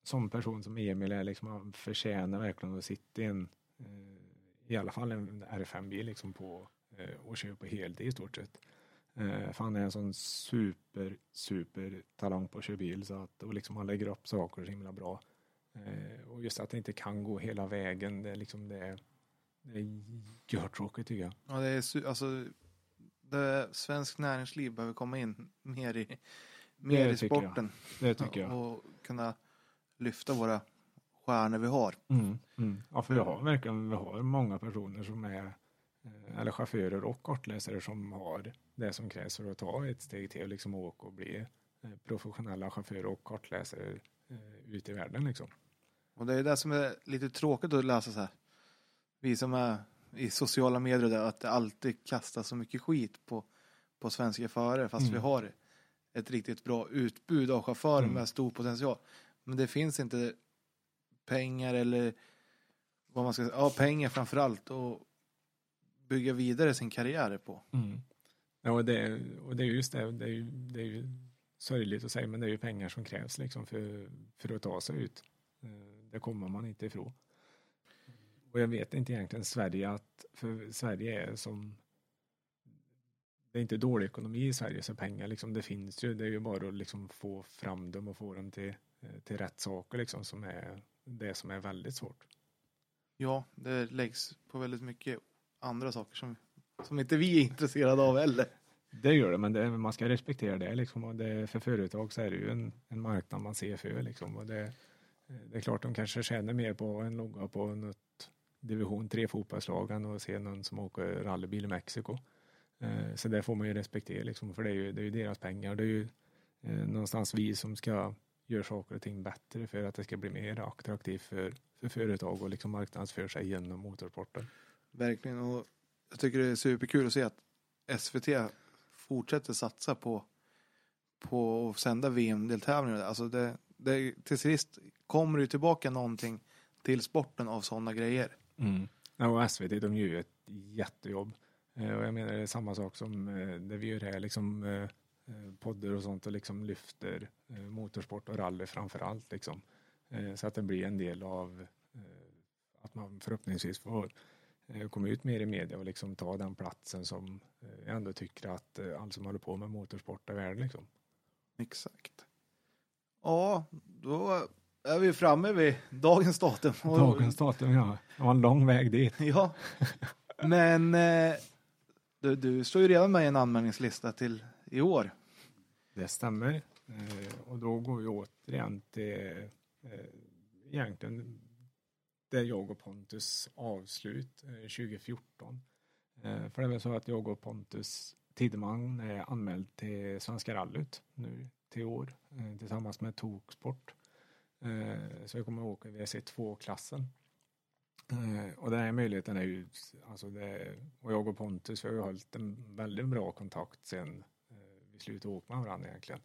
[SPEAKER 2] som person som Emil är liksom, han förtjänar verkligen att sitta i en, i alla fall en R5-bil liksom på, och köra på heltid i stort sett. Eh, För han är en sån super, super talang på att köra bil så att, och liksom han lägger upp saker så himla bra. Eh, Och just att det inte kan gå hela vägen, det är liksom det, det är görtråkigt tycker jag.
[SPEAKER 1] Ja, det är alltså det, svensk näringsliv behöver komma in mer i, mer
[SPEAKER 2] Det
[SPEAKER 1] i
[SPEAKER 2] tycker jag.
[SPEAKER 1] sporten.
[SPEAKER 2] Det tycker jag.
[SPEAKER 1] Och kunna lyfta våra stjärnor vi har.
[SPEAKER 2] Mm, mm. Ja, för vi har verkligen vi har många personer som är eh, eller chaufförer och kartläsare som har det som krävs för att ta ett steg till och liksom åka och bli eh, professionella chaufförer och kartläsare eh, ute i världen liksom.
[SPEAKER 1] Och det är det som är lite tråkigt att läsa så här. Vi som är i sociala medier och det, att det alltid kastas så mycket skit på, på svenska förare fast
[SPEAKER 2] Mm.
[SPEAKER 1] vi har ett riktigt bra utbud av chaufförer
[SPEAKER 2] Mm.
[SPEAKER 1] med stor potential. Men det finns inte pengar eller vad man ska säga, ja pengar framför allt och bygga vidare sin karriär på.
[SPEAKER 2] Ja, och det, och det är just det, det är, ju, det är ju sorgligt att säga men det är ju pengar som krävs liksom för, för att ta sig ut. Eh, det kommer man inte ifrån. Och jag vet inte egentligen Sverige att, för Sverige är som det är inte dålig ekonomi i Sverige så pengar liksom, det finns ju, det är ju bara att liksom få fram dem och få dem till, eh, till rätt saker liksom som är det som är väldigt svårt.
[SPEAKER 1] Ja, det läggs på väldigt mycket andra saker som, som inte vi är intresserade av heller.
[SPEAKER 2] Det gör det, men det, man ska respektera det liksom. Och det, för företag så är det ju en, en marknad man ser för liksom. Och det, det är klart de kanske tjänar mer på en logga på något division 3 fotbollslag än att se någon som åker rallybil i Mexiko. Eh, så det får man ju respektera liksom, för det är ju, det är ju deras pengar. Det är ju eh, någonstans vi som ska göra saker och ting bättre för att det ska bli mer attraktivt för, för företag och liksom marknadsföra sig genom motorsporten.
[SPEAKER 1] Verkligen. Och jag tycker det är superkul att se att SVT fortsätter satsa på, på att sända VM-deltävlingar. Alltså det, det, till sist kommer det ju tillbaka någonting till sporten av sådana grejer.
[SPEAKER 2] Mm. Ja, och SVT de gör ju ett jättejobb. Eh, och jag menar det är samma sak som eh, det vi gör här, liksom eh, eh poddar och sånt och liksom lyfter eh, motorsport och rally framför allt liksom. Eh, så att det blir en del av eh, att man förhoppningsvis får komma ut mer i media och liksom ta den platsen som eh, jag ändå tycker att eh, alla som håller på med motorsport är värd liksom.
[SPEAKER 1] Exakt. Ja, då är vi framme vid dagens datum.
[SPEAKER 2] Dagens datum ja, det var en lång väg dit.
[SPEAKER 1] Ja, men eh, du, du står ju redan med i en anmälningslista till i år.
[SPEAKER 2] Det stämmer. Eh, och då går vi återigen till eh, egentligen det jag och Pontus avslut eh, 2014. Eh, för det är väl så att jag och Pontus Tideman är anmäld till Svenska rallyt nu till år eh, tillsammans med Toksport. Så vi kommer att åka i VC2-klassen. Och den här möjligheten är ju, alltså det, och jag och Pontus vi har ju hållit en väldigt bra kontakt sen vi slutade åka med varandra egentligen.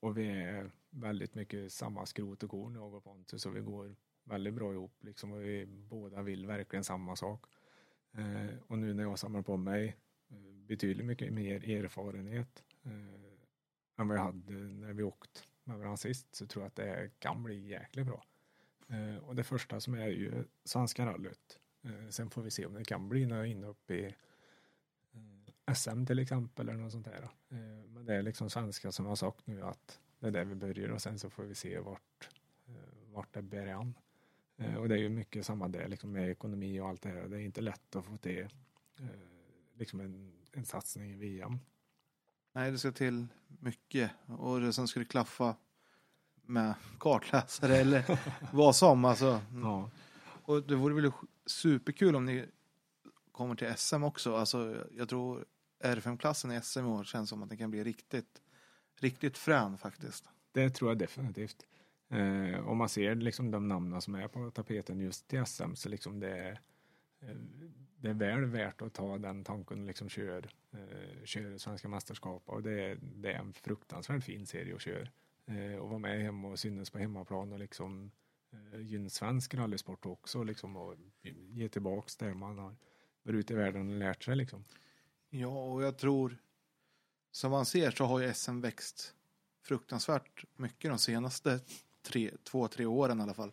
[SPEAKER 2] Och vi är väldigt mycket samma skrot och korn jag och Pontus och vi går väldigt bra ihop liksom och vi båda vill verkligen samma sak. Eh, och nu när jag samlar på mig eh, betydligt mycket mer erfarenhet eh, än vad jag hade när vi åkt med varandra sist så tror jag att det kan bli jäkligt bra. Eh, och det första som är ju Svenska rallyt. Eh, sen får vi se om det kan bli några inhopp i eh, SM till exempel eller något sånt där. Eh, men det är liksom svenska som har sagt nu att det är där vi börjar och sen så får vi se vart, eh, vart det bär an. Eh, och det är ju mycket samma där liksom med ekonomi och allt det här. Det är inte lätt att få till eh, liksom en, en satsning i VM.
[SPEAKER 1] Nej, det ska till mycket. Och det som skulle klaffa med kartläsare eller vad som. Alltså.
[SPEAKER 2] Ja.
[SPEAKER 1] Och det vore väl superkul om ni kommer till SM också. Alltså, jag tror R5-klassen i SM i år känns som att det kan bli riktigt, riktigt frän faktiskt.
[SPEAKER 2] Det tror jag definitivt. Eh, om man ser liksom de namnen som är på tapeten just i SM så liksom det är, eh, det är väl värt att ta den tanken och liksom kör, eh, kör svenska mästerskap och det är, det är en fruktansvärt fin serie att köra. Eh, och vara med hemma och synas på hemmaplan och liksom eh, gynna svensk rallysport också liksom och ge tillbaks det man har varit ute i världen och lärt sig liksom.
[SPEAKER 1] Ja, och jag tror som man ser så har ju SM växt fruktansvärt mycket de senaste tre, två, tre åren i alla fall.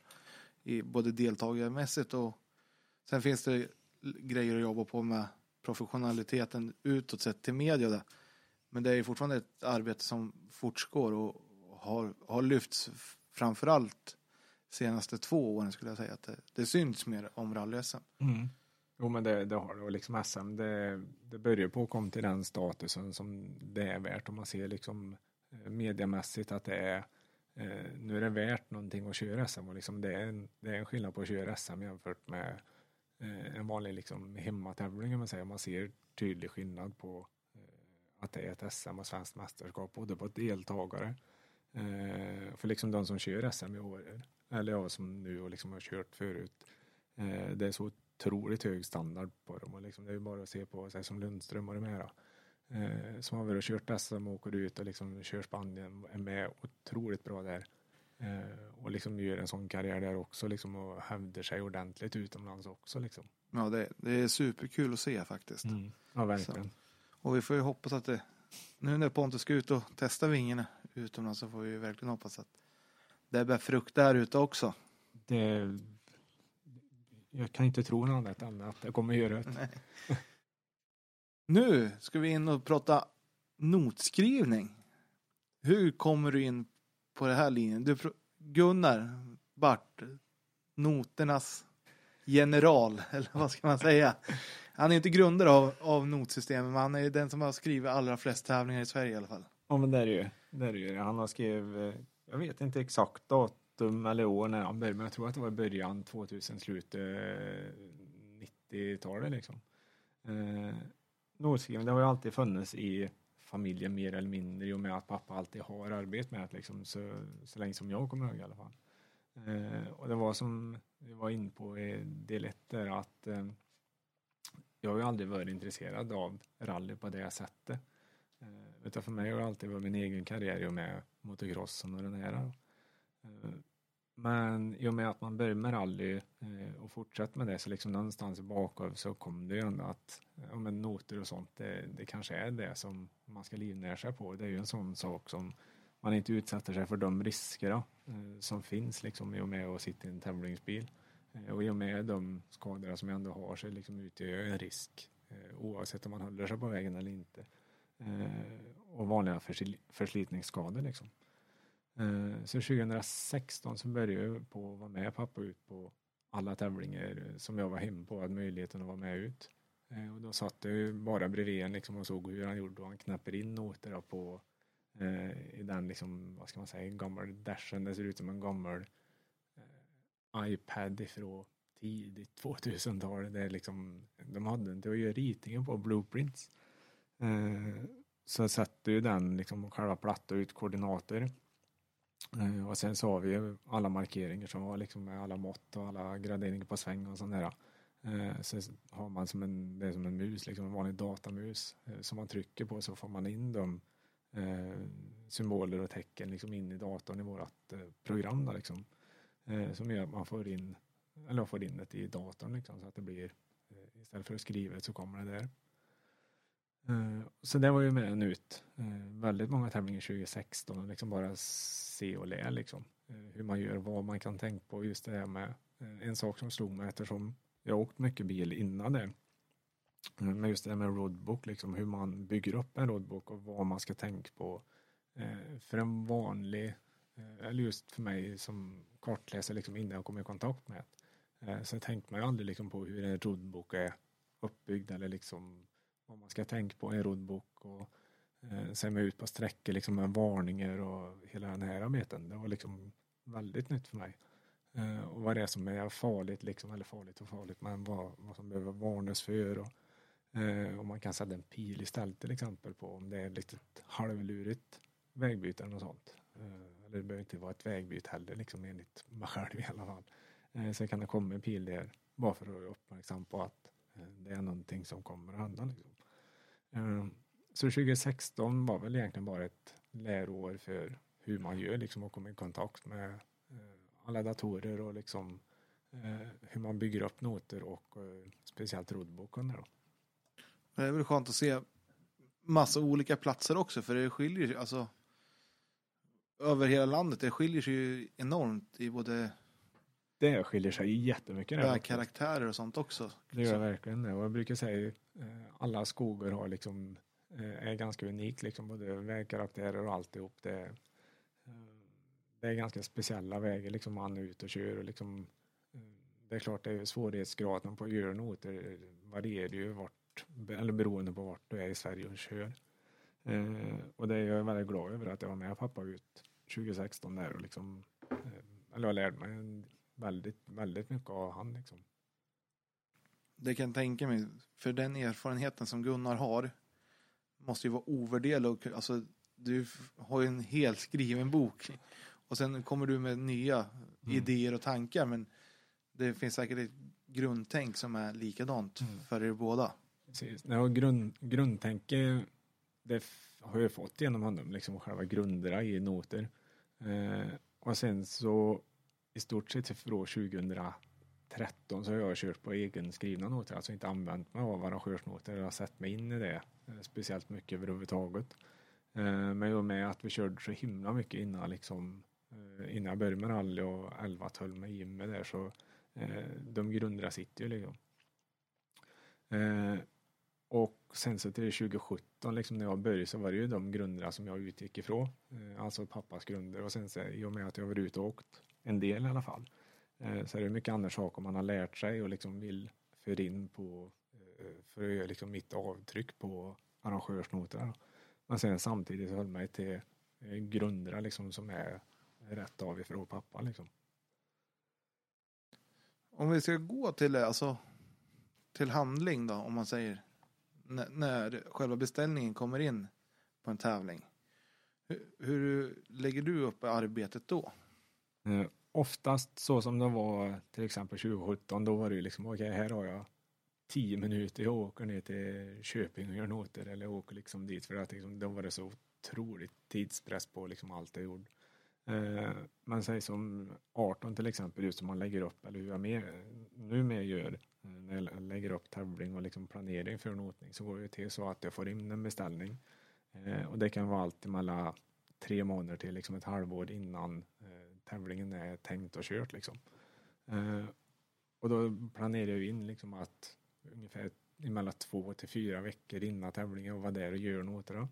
[SPEAKER 1] I både deltagarmässigt och sen finns det grejer att jobba på med professionaliteten utåt sett till media där. Men det är ju fortfarande ett arbete som fortgår och har, har lyfts framförallt senaste två åren skulle jag säga att det, det syns mer om rally-SM.
[SPEAKER 2] Mm. Jo men det, det har det och liksom SM det, det börjar på att komma till den statusen som det är värt om man ser liksom eh, mediamässigt att det är eh, nu är det värt någonting att köra SM och liksom det, är en, det är en skillnad på att köra SM jämfört med eh, en vanlig liksom hemmatävling om man säger. Man ser tydlig skillnad på eh, att det är ett SM och svenskt mästerskap både på deltagare eh, för liksom de som kör SM i år eller jag som nu och liksom har kört förut eh, det är så otroligt hög standard på dem och liksom, det är ju bara att se på sig som Lundström och de här eh, som har varit och kört SM och åker ut och liksom kör Spanien är med otroligt bra där. Eh, och liksom gör en sån karriär där också liksom och hävdar sig ordentligt utomlands också liksom.
[SPEAKER 1] Ja, det, det är superkul att se faktiskt.
[SPEAKER 2] Mm. Ja, verkligen.
[SPEAKER 1] Och vi får ju hoppas att det, nu när Pontus ska ut och testa vingarna utomlands så får vi verkligen hoppas att det bär frukt där ute också.
[SPEAKER 2] Det, jag kan inte tro något annat än att det kommer göra det.
[SPEAKER 1] Nu ska vi in och prata notskrivning. Hur kommer du in på den här linjen? Du, Gunnar Bart, noternas general, eller vad ska man säga? Han är inte grundare av, av notsystemet, men han är den som har skrivit allra flest tävlingar i Sverige i alla fall.
[SPEAKER 2] Ja men det är det ju. Det är det ju. Han har skrivit, eh, jag vet inte exakt datum eller år när han började, men jag tror att det var i början 2000, slutet eh, 90-talet liksom. Eh, Eh, det har ju alltid funnits i familjen mer eller mindre i och med att pappa alltid har arbetat med det liksom, så, så länge som jag kommer ihåg i alla fall. Eh, och det var som vi var inne på i del ett där att eh, jag har ju aldrig varit intresserad av rally på det sättet. Eh, utan för mig har det alltid varit min egen karriär i och med motocrossen och den här. Eh, men i och med att man började med rally eh, och fortsatte med det så liksom någonstans bakom så kom det ju ändå att ja, men noter och sånt det, det kanske är det som man ska livnära sig på. Det är ju en sån sak som man inte utsätter sig för de risker eh, som finns liksom i och med att sitta i en tävlingsbil. Eh, och i och med de skadorna som jag ändå har så liksom utgör jag en risk oavsett om man håller sig på vägen eller inte. Och vanliga förslitningsskador liksom. Eh, så 2016 så började jag på att vara med pappa ut på alla tävlingar som jag var hemma på, hade möjligheten att vara med ut. Eh, och då satt jag ju bara bredvid en liksom och såg hur han gjorde och han knäpper in noter på eh, i den liksom, vad ska man säga, gammal dashen, det ser ut som en gammal iPad ifrån tidigt 2000-tal. Det är liksom, de hade inte att göra ritningen på blueprints. Så sätter ju den liksom själva platta ut koordinater. Eh, och sen så har vi ju alla markeringar som var liksom med alla mått och alla graderingar på sväng och sånt där. Eh, sen har man som en, det är som en mus, liksom en vanlig datamus eh, som man trycker på så får man in de symboler och tecken liksom in i datorn i vårt program då, liksom. Som gör att man får in, eller får in det i datorn liksom, så att det blir istället för att skriva så kommer det där. Eh, så det var ju med en ut. Eh, väldigt många tävlingar 2016 och liksom bara se och lä liksom. Eh, hur man gör, vad man kan tänka på. Just det här med en sak som slog mig eftersom jag åkt mycket bil innan det. Mm, men just det här med roadbook, liksom hur man bygger upp en roadbook och vad man ska tänka på. För en vanlig, eller just för mig som kartläsare liksom innan jag kom i kontakt med det. Så tänkte man ju aldrig liksom på hur en roadbook är uppbyggd eller liksom vad man ska tänka på i en roadbook och eh, sen med ut på sträckor liksom med varningar och hela den här biten. Det var liksom väldigt nytt för mig. Eh, och vad det är som är farligt liksom, eller farligt och farligt, men vad, vad som behöver varnas för och eh, om man kan sätta en pil istället till exempel på om det är lite halvlurigt vägbyte eller något sånt. Eh, eller det behöver inte vara ett vägbyte heller liksom enligt mig själv i alla fall. Eh, sen kan det komma en pil där bara för att vara uppmärksam på att eh, det är någonting som kommer att hända. Liksom. Eh, så 2016 var väl egentligen bara ett läroår för hur man gör liksom och komma i kontakt med eh, alla datorer och liksom eh, hur man bygger upp noter och eh, speciellt roddboken. Då.
[SPEAKER 1] Det är väl skönt att se massa olika platser också för det skiljer sig alltså över hela landet. Det skiljer sig ju enormt i både
[SPEAKER 2] Det skiljer sig jättemycket. det faktiskt.
[SPEAKER 1] vägkaraktärer och sånt också.
[SPEAKER 2] Det gör verkligen det. Och jag brukar säga Eh, alla skogar har liksom, eh, är ganska unikt, liksom, både vägkaraktärer och alltihop. Det, eh, det är ganska speciella vägar liksom, man är ute och kör. Och liksom, det är klart, det är svårighetsgraden på att varierar ju vart, eller beroende på vart du är i Sverige och kör. Eh, och det är jag väldigt glad över att jag var med pappa ut 2016 där och liksom, eh, eller jag lärde mig väldigt, väldigt mycket av han liksom.
[SPEAKER 1] Det kan jag tänka mig. För den erfarenheten som Gunnar har måste ju vara ovärderlig. Alltså, du har ju en helt skriven bok. Och sen kommer du med nya
[SPEAKER 2] Mm.
[SPEAKER 1] idéer och tankar. Men det finns säkert ett grundtänk som är likadant
[SPEAKER 2] Mm.
[SPEAKER 1] för er båda.
[SPEAKER 2] Precis. Och grund, grundtänke, det har jag fått genom honom, liksom själva grunderna i noter. Eh, och sen så i stort sett från 2013 så har jag kört på egenskrivna noter, alltså inte använt mig av arrangörsnoter. Jag har sett mig in i det eh, speciellt mycket överhuvudtaget. Eh, men i och med att vi körde så himla mycket innan liksom eh, innan jag började med rally och 11-12 med Jimmy där så de grunderna sitter ju liksom. Och sen så till 2017, liksom när jag började så var det ju de grunderna som jag utgick ifrån. Alltså pappas grunder och sen så i och med att jag var ute och åkt en del i alla fall. Eh, så är det mycket andra saker man har lärt sig och liksom vill föra in på eh, för att göra liksom mitt avtryck på arrangörsnoterna. Men sen samtidigt höll mig till eh, grunderna liksom som är rätt av ifrån pappa liksom.
[SPEAKER 1] Om vi ska gå till, alltså, till handling då, om man säger. När, när själva beställningen kommer in på en tävling. Hur, hur lägger du upp arbetet då?
[SPEAKER 2] Oftast så som det var till exempel 2017, då var det ju liksom okej, här har jag tio minuter, jag åker ner till Köping och gör noter eller jag åker liksom dit för att liksom, då var det så otroligt tidspress på liksom allt jag gjorde. Eh, men säg som 18 till exempel, just som man lägger upp, eller hur jag mer, nu gör, eh, när jag lägger upp tävling och liksom planering för notning, så går det till så att jag får in en beställning. Eh, och det kan vara allt mellan tre månader till liksom ett halvår innan eh, tävlingen är tänkt och kört liksom. Eh, och då planerar jag in liksom att ungefär mellan två till fyra veckor innan tävlingen och vara där och göra något. Då.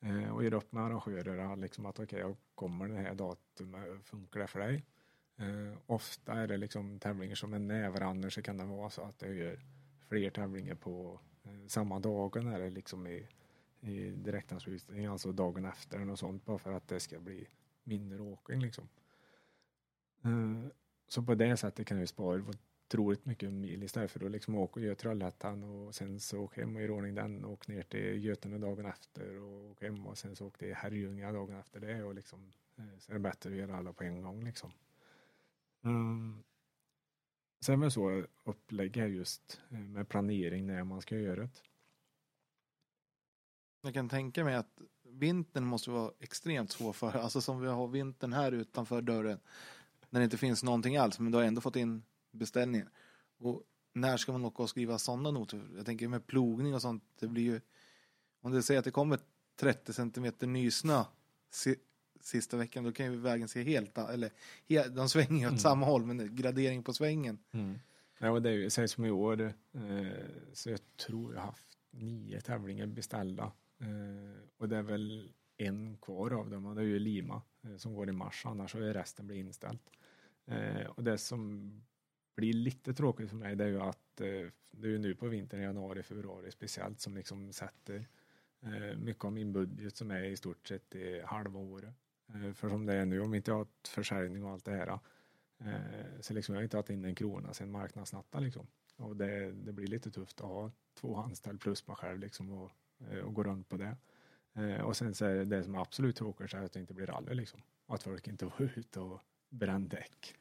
[SPEAKER 2] Eh, och gör upp med arrangörerna. liksom att okej, jag kommer det här datumet, funkar det för dig? Eh, ofta är det liksom tävlingar som är nära varandra så kan det vara så att jag gör fler tävlingar på eh, samma dagen eller liksom i, i direktanslutning, alltså dagen efter och sånt bara för att det ska bli mindre åkning liksom. Eh, så på det sättet kan jag spara otroligt mycket mil istället för att liksom åka och göra Trollhättan och sen så åka hem och göra ordning den och åka ner till Götene dagen efter och åka hem och sen så åka till Herrljunga dagen efter det och liksom eh, så är det bättre att göra alla på en gång liksom. Mm. Sen var så upplägg här just eh, med planering när man ska göra det.
[SPEAKER 1] Jag kan tänka mig att vintern måste vara extremt svår för, alltså som vi har vintern här utanför dörren. När det inte finns någonting alls, men du har ändå fått in beställningen. Och när ska man åka och skriva sådana noter? Jag tänker med plogning och sånt, det blir ju, om du säger att det kommer 30 centimeter nysnö si, sista veckan, då kan ju vägen se helt, eller de svänger ju åt
[SPEAKER 2] Mm.
[SPEAKER 1] samma håll, men gradering på svängen.
[SPEAKER 2] Ja, och det är ju, som i år, eh, så jag tror jag har haft nio tävlingar beställda. Eh, och det är väl en kvar av dem och det är ju Lima eh, som går i mars, annars så är resten blir inställt. Eh, och det som blir lite tråkigt för mig det är ju att det är ju nu på vintern, januari, februari speciellt, som liksom sätter mycket av min budget som är i stort sett i halva året. För som det är nu, om inte jag har ett försäljning och allt det här så liksom jag har inte haft in en krona sen marknadsnatta liksom. Och det, det blir lite tufft att ha två anställda plus mig själv liksom och, och gå runt på det. Eh, och sen så är det, det som är absolut tråkigast är att det inte blir rally liksom. Att folk inte var ute och brände däck.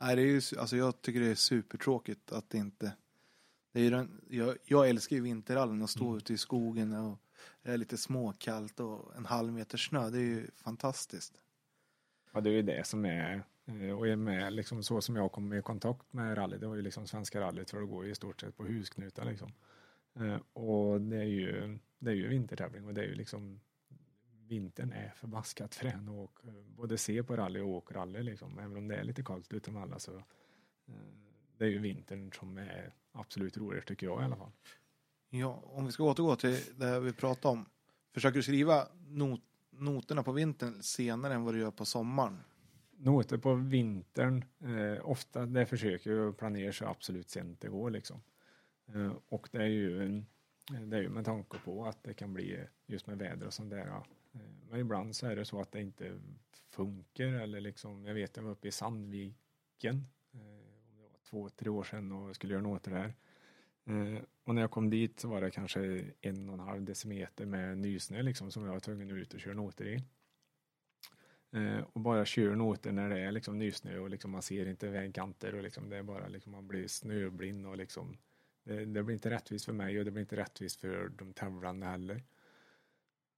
[SPEAKER 1] Nej, det är ju, alltså jag tycker det är supertråkigt att det inte... Det är den, jag, jag älskar ju vinterrallyn och stå
[SPEAKER 2] Mm.
[SPEAKER 1] ute i skogen och det är lite småkallt och en halv meter snö. Det är ju fantastiskt.
[SPEAKER 2] Ja, det är ju det som är, eh, och är med liksom så som jag kom i kontakt med rally, det var ju liksom svenska rallyt för det går ju i stort sett på husknutar liksom. Eh, Och det är ju, det är ju vintertävling och det är ju liksom vintern är förbaskat frän och eh, både se på rally och åka rally liksom, även om det är lite kallt utom alla så eh, det är ju vintern som är absolut roligast tycker jag i alla fall.
[SPEAKER 1] Ja, om vi ska återgå till det här vi pratade om. Försöker du skriva not, noterna på vintern senare än vad du gör på sommaren?
[SPEAKER 2] Noter på vintern, eh, ofta det försöker jag planera så absolut sent det går liksom. Eh, och det är ju det är ju med tanke på att det kan bli just med väder och sånt där. Eh, men ibland så är det så att det inte funkar eller liksom, jag vet jag var uppe i Sandviken eh, om det var två, tre år sedan och skulle göra noter där. Och när jag kom dit så var det kanske en och en halv decimeter med nysnö liksom som jag var tvungen att ut och köra noter i. Och bara köra noter när det är liksom nysnö och liksom man ser inte vägkanter och liksom det är bara liksom man blir snöblind och liksom det, det blir inte rättvist för mig och det blir inte rättvist för de tävlande heller.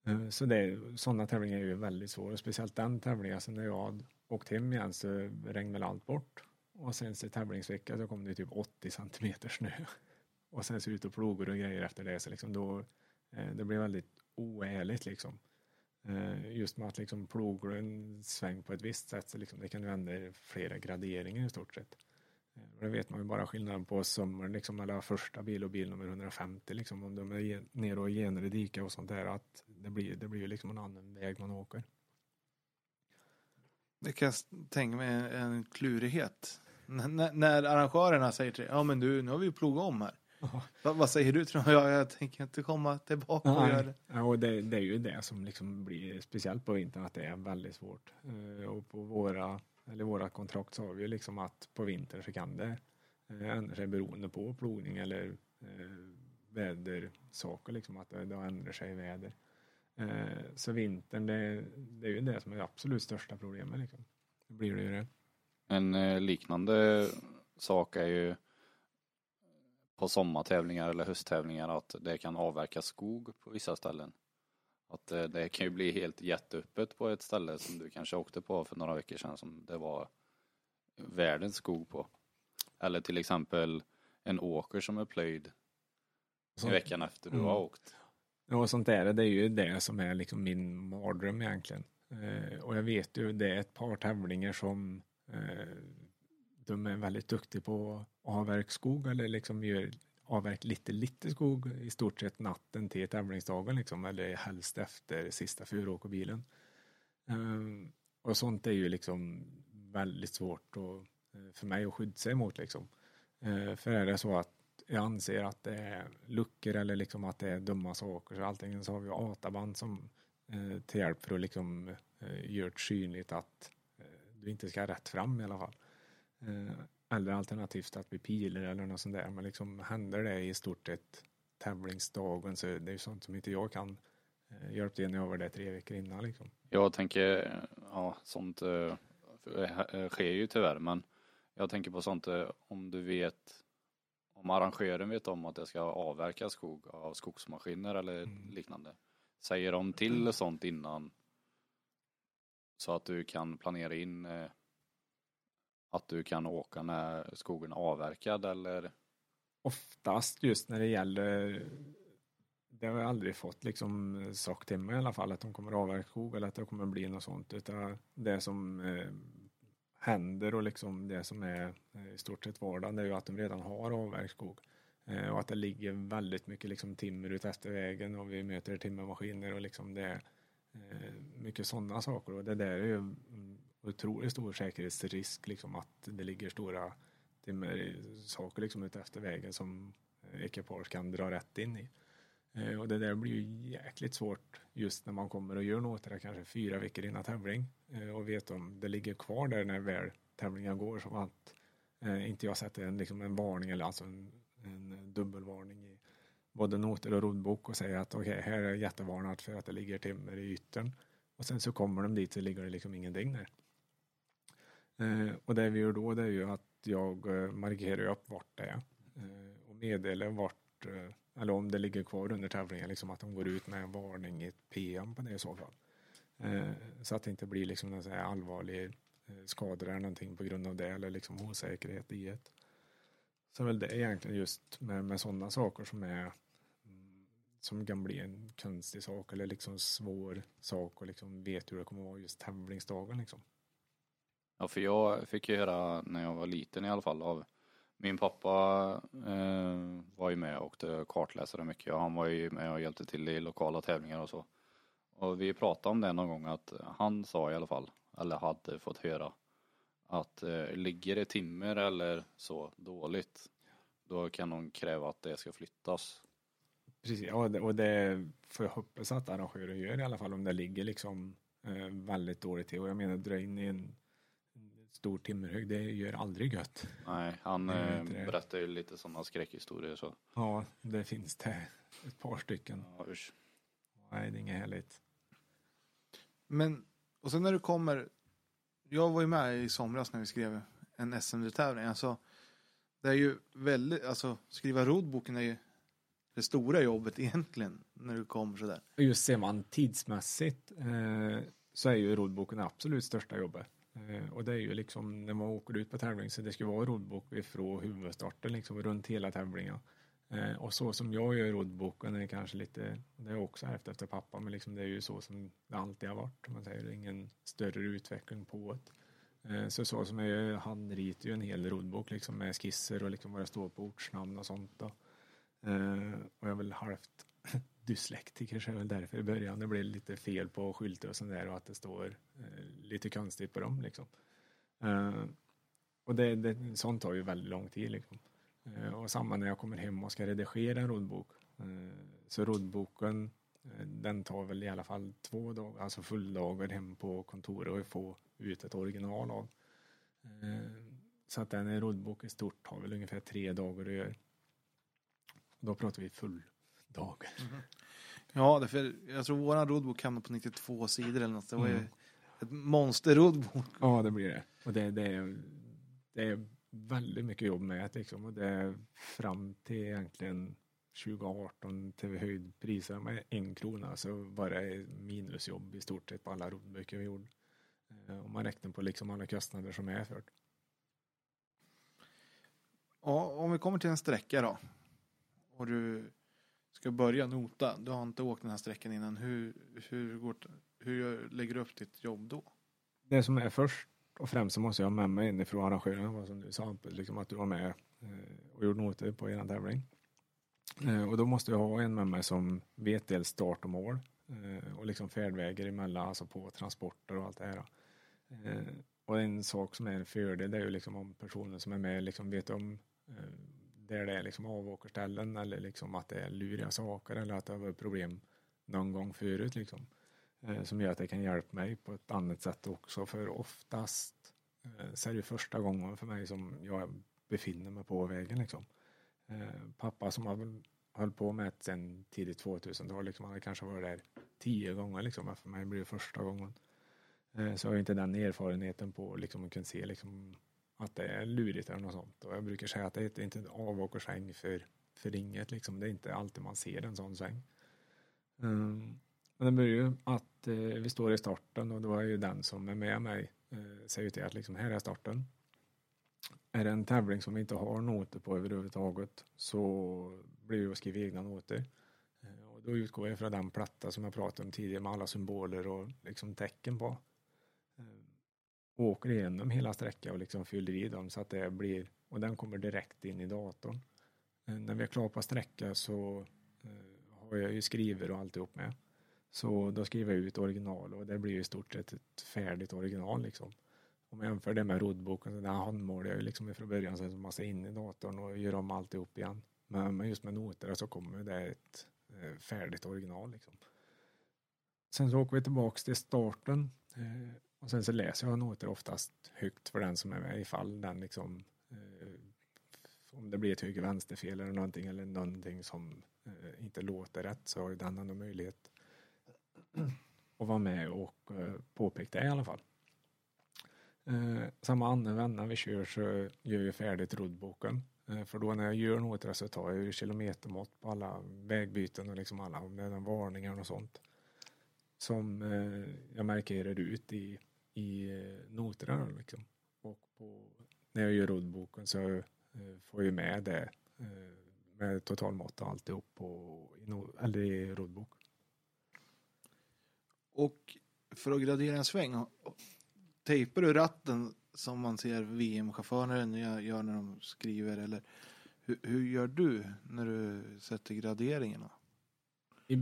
[SPEAKER 2] Eh, så det, sådana tävlingar är ju väldigt svåra, speciellt den tävlingen. Sen när jag hade åkt hem igen så regnade allt bort. Och sen så tävlingsvecka så kom det typ 80 centimeter snö. Och sen så ut och plogor och grejer efter det så liksom då eh, det blev väldigt oärligt liksom. Just med att liksom plogar en sväng på ett visst sätt så liksom det kan ju ändra flera graderingar i stort sett. Eh, Det vet man ju bara skillnaden på sommaren liksom eller första bil och bil nummer 150 liksom om de är nere och genar i diket och sånt där att det blir, det blir ju liksom en annan väg man åker.
[SPEAKER 1] Det kan jag tänka mig en, klurighet. N- när- arrangörerna säger till dig, ja men du, nu har vi ju plogat om här. Va, vad säger du till dem? Ja, jag tänker inte komma tillbaka och göra det.
[SPEAKER 2] Ja, och det, det är ju det som liksom blir speciellt på vintern att det är väldigt svårt. Eh, och på våra, eller våra kontrakt så har vi ju liksom att på vintern så kan det eh, ändra sig beroende på plogning eller eh, vädersaker liksom att det, det ändrar sig i väder. Eh, så vintern det, det är ju det som är det absolut största problemet liksom. Det blir det ju det.
[SPEAKER 3] En eh, liknande sak är ju på sommartävlingar eller hösttävlingar att det kan avverka skog på vissa ställen. Att eh, det kan ju bli helt jätteöppet på ett ställe som du kanske åkte på för några veckor sedan som det var världens skog på. Eller till exempel en åker som är plöjd i veckan efter du
[SPEAKER 2] Mm.
[SPEAKER 3] har åkt.
[SPEAKER 2] Ja, sånt där, det är ju det som är liksom min mardröm egentligen. Eh, och jag vet ju, det är ett par tävlingar som eh, de är väldigt duktiga på att avverka skog eller liksom gör avverkat lite, lite skog i stort sett natten till tävlingsdagen liksom, eller helst efter sista furåkerbilen. Eh, och sånt är ju liksom väldigt svårt och, eh, för mig att skydda sig emot liksom. Eh, för är det så att jag anser att det är luckor eller liksom att det är dumma saker. Så antingen så har vi ATA-band som eh, till hjälp för att liksom göra det synligt att du inte ska rätt fram i alla fall. Eller alternativt att vi pilar eller något sånt där. Men liksom händer det i stort sett tävlingsdagen så det är ju sånt som inte jag kan eh, hjälpa till när jag var där tre veckor innan liksom.
[SPEAKER 3] Jag tänker, ja sånt eh, eh, sker ju tyvärr men jag tänker på sånt om du vet om arrangören vet om att det ska avverka skog av skogsmaskiner eller
[SPEAKER 2] Mm.
[SPEAKER 3] liknande. Säger de till sånt innan så att du kan planera in att du kan åka när skogen är avverkad eller?
[SPEAKER 2] Oftast just när det gäller det har jag aldrig fått liksom sagt till mig i alla fall att de kommer att avverka skog eller att det kommer bli något sånt utan det som eh, händer och liksom det som är eh, i stort sett vardagen det är ju att de redan har avverkat skog. Eh, och att det ligger väldigt mycket liksom timmer ut efter vägen och vi möter timmermaskiner och liksom det är eh, mycket sådana saker. Och det där är ju otroligt stor säkerhetsrisk liksom att det ligger stora timmersaker liksom ute efter vägen som ekipage kan dra rätt in i. Eh, och det där blir ju jäkligt svårt just när man kommer och gör något där kanske fyra veckor innan tävling eh, och vet om det ligger kvar där när väl tävlingen går som att eh, inte jag sätter en, liksom en varning eller alltså en, en dubbelvarning i både noter och rodbok och säger att okej, okay, här är jättevarnat för att det ligger timmer i yttern. Och sen så kommer de dit så ligger det liksom ingenting där. Eh, och det vi gör då det är ju att jag eh, markerar upp vart det är eh, och meddelar vart, eh, eller om det ligger kvar under tävlingen, liksom att de går ut med en varning i ett PM på det i så fall. Eh, så att det inte blir liksom en allvarlig eh, skador eller någonting på grund av det eller liksom osäkerhet i det. Så väl det är egentligen just med, med sådana saker som är mm, som kan bli en konstig sak eller liksom svår sak och liksom vet hur det kommer att vara just tävlingsdagen liksom.
[SPEAKER 3] Ja, för jag fick ju höra när jag var liten i alla fall av min pappa eh, var ju med och åkte kartläsare mycket och han var ju med och hjälpte till i lokala tävlingar och så. Och vi pratade om det någon gång att han sa i alla fall, eller hade fått höra, att eh, ligger det timmer eller så dåligt, då kan de kräva att det ska flyttas.
[SPEAKER 2] Precis, och det, och det får jag hoppas att arrangören gör i alla fall om det ligger liksom eh, väldigt dåligt till. Och jag menar dra in i en stor timmerhög, det gör aldrig gött.
[SPEAKER 3] Nej, han eh, berättar ju lite sådana skräckhistorier så.
[SPEAKER 2] Ja, det finns det ett par stycken.
[SPEAKER 3] Ja, usch.
[SPEAKER 2] Nej, det är inget härligt.
[SPEAKER 1] Men, och sen när du kommer, jag var ju med i somras när vi skrev en SM-tävling. Alltså, det är ju väldigt, alltså skriva rodboken är ju det stora jobbet egentligen när du kommer sådär.
[SPEAKER 2] Just ser man tidsmässigt eh, så är ju rodboken det absolut största jobbet. Eh, och det är ju liksom när man åker ut på tävling så det ska vara roddbok ifrån huvudstarten liksom runt hela tävlingen. Eh, och så som jag gör roddboken är kanske lite, det är också ärvt efter pappa, men liksom det är ju så som det alltid har varit. Man säger ingen större utveckling på det. Eh, så så som jag gör, handritar ju en hel roddbok liksom med skisser och liksom vad det står på ortsnamn och sånt då. Och jag är väl halvt dyslektiker så är väl därför i början det blev lite fel på skyltar och sånt där och att det står eh, lite konstigt på dem liksom. Eh, och det, det, sånt tar ju väldigt lång tid liksom. Eh, och samma när jag kommer hem och ska redigera en roddbok. Eh, så roddboken eh, den tar väl i alla fall två dagar, alltså fulldagar hem på kontoret och få ut ett original av. Eh, så att en roddbok i stort tar väl ungefär tre dagar att göra. Då pratar vi full dag. Mm.
[SPEAKER 1] Ja, för jag tror våran roddbok hamnar på 92 sidor eller något. Det var ju mm. ett monster-roddbok.
[SPEAKER 2] Ja, det blir det. Och det, det, är, det är väldigt mycket jobb med det liksom och det är fram till egentligen 2018 till priserna med en krona så var det minusjobb i stort sett på alla rodböcker vi gjorde. Eh, om man räknar på liksom alla kostnader som är för det.
[SPEAKER 1] Ja, om vi kommer till en sträcka då och du ska börja nota, du har inte åkt den här sträckan innan, hur, hur, går, hur lägger du upp ditt jobb då?
[SPEAKER 2] Det som är först och främst så måste jag ha med mig inifrån arrangören, vad som du sa, liksom att du var med eh, och gjorde noter på er tävling. Eh, och då måste jag ha en med mig som vet dels start och mål eh, och liksom färdvägar emellan, alltså på transporter och allt det här. Och en sak som är en fördel det är ju liksom om personen som är med liksom vet om där det är liksom avåkerställen eller liksom att det är luriga saker eller att det har varit problem någon gång förut liksom. Eh, som gör att det kan hjälpa mig på ett annat sätt också. För oftast eh, så är det första gången för mig som jag befinner mig på vägen. Liksom. Eh, pappa som har höll på med det sen tidigt 2000-tal, liksom, han har kanske varit där tio gånger. Liksom. För mig blir det första gången. Eh, så jag har inte den erfarenheten på liksom, att kunna se liksom, att det är lurigt eller något sånt. Och jag brukar säga att det är inte en avåkersäng för, för inget. Liksom. Det är inte alltid man ser en sån sväng. Um, ehm, men det börjar ju att eh, vi står i starten och då är ju den som är med mig eh, säger till att liksom, här är starten. Är det en tävling som vi inte har noter på överhuvudtaget så blir det att skriva egna noter. Eh, och då utgår jag från den platta som jag pratade om tidigare med alla symboler och liksom tecken på och åker igenom hela sträckan och liksom fyller i dem så att det blir, och den kommer direkt in i datorn. Eh, när vi är klara på sträcka så eh, har jag ju skriver och alltihop med. Så då skriver jag ut original och det blir i stort sett ett färdigt original liksom. Om jag jämför det med roddboken, så den handmålar jag ju liksom från början sen så måste jag in i datorn och göra om alltihop igen. Men just med noter så kommer det ett eh, färdigt original liksom. Sen så åker vi tillbaks till starten och sen så läser jag noter oftast högt för den som är med ifall den liksom eh, om det blir ett höger vänsterfel eller någonting eller någonting som eh, inte låter rätt så har ju den ändå möjlighet att vara med och eh, påpeka det i alla fall. Eh, samma andra vänner vi kör så gör jag färdigt roddboken. Eh, för då när jag gör något så tar jag ju kilometermått på alla vägbyten och liksom alla om det är varningar och sånt. Som eh, jag markerar ut i, i eh, noterna liksom. Och på, när jag gör roddboken så eh, får jag med det eh, med totalmått och alltihop på, i, no, eller i roddbok.
[SPEAKER 1] Och för att gradera en sväng, tejpar du ratten som man ser VM-chaufförer gör när de skriver? Eller hur, hur, gör du när du sätter graderingarna?
[SPEAKER 2] I,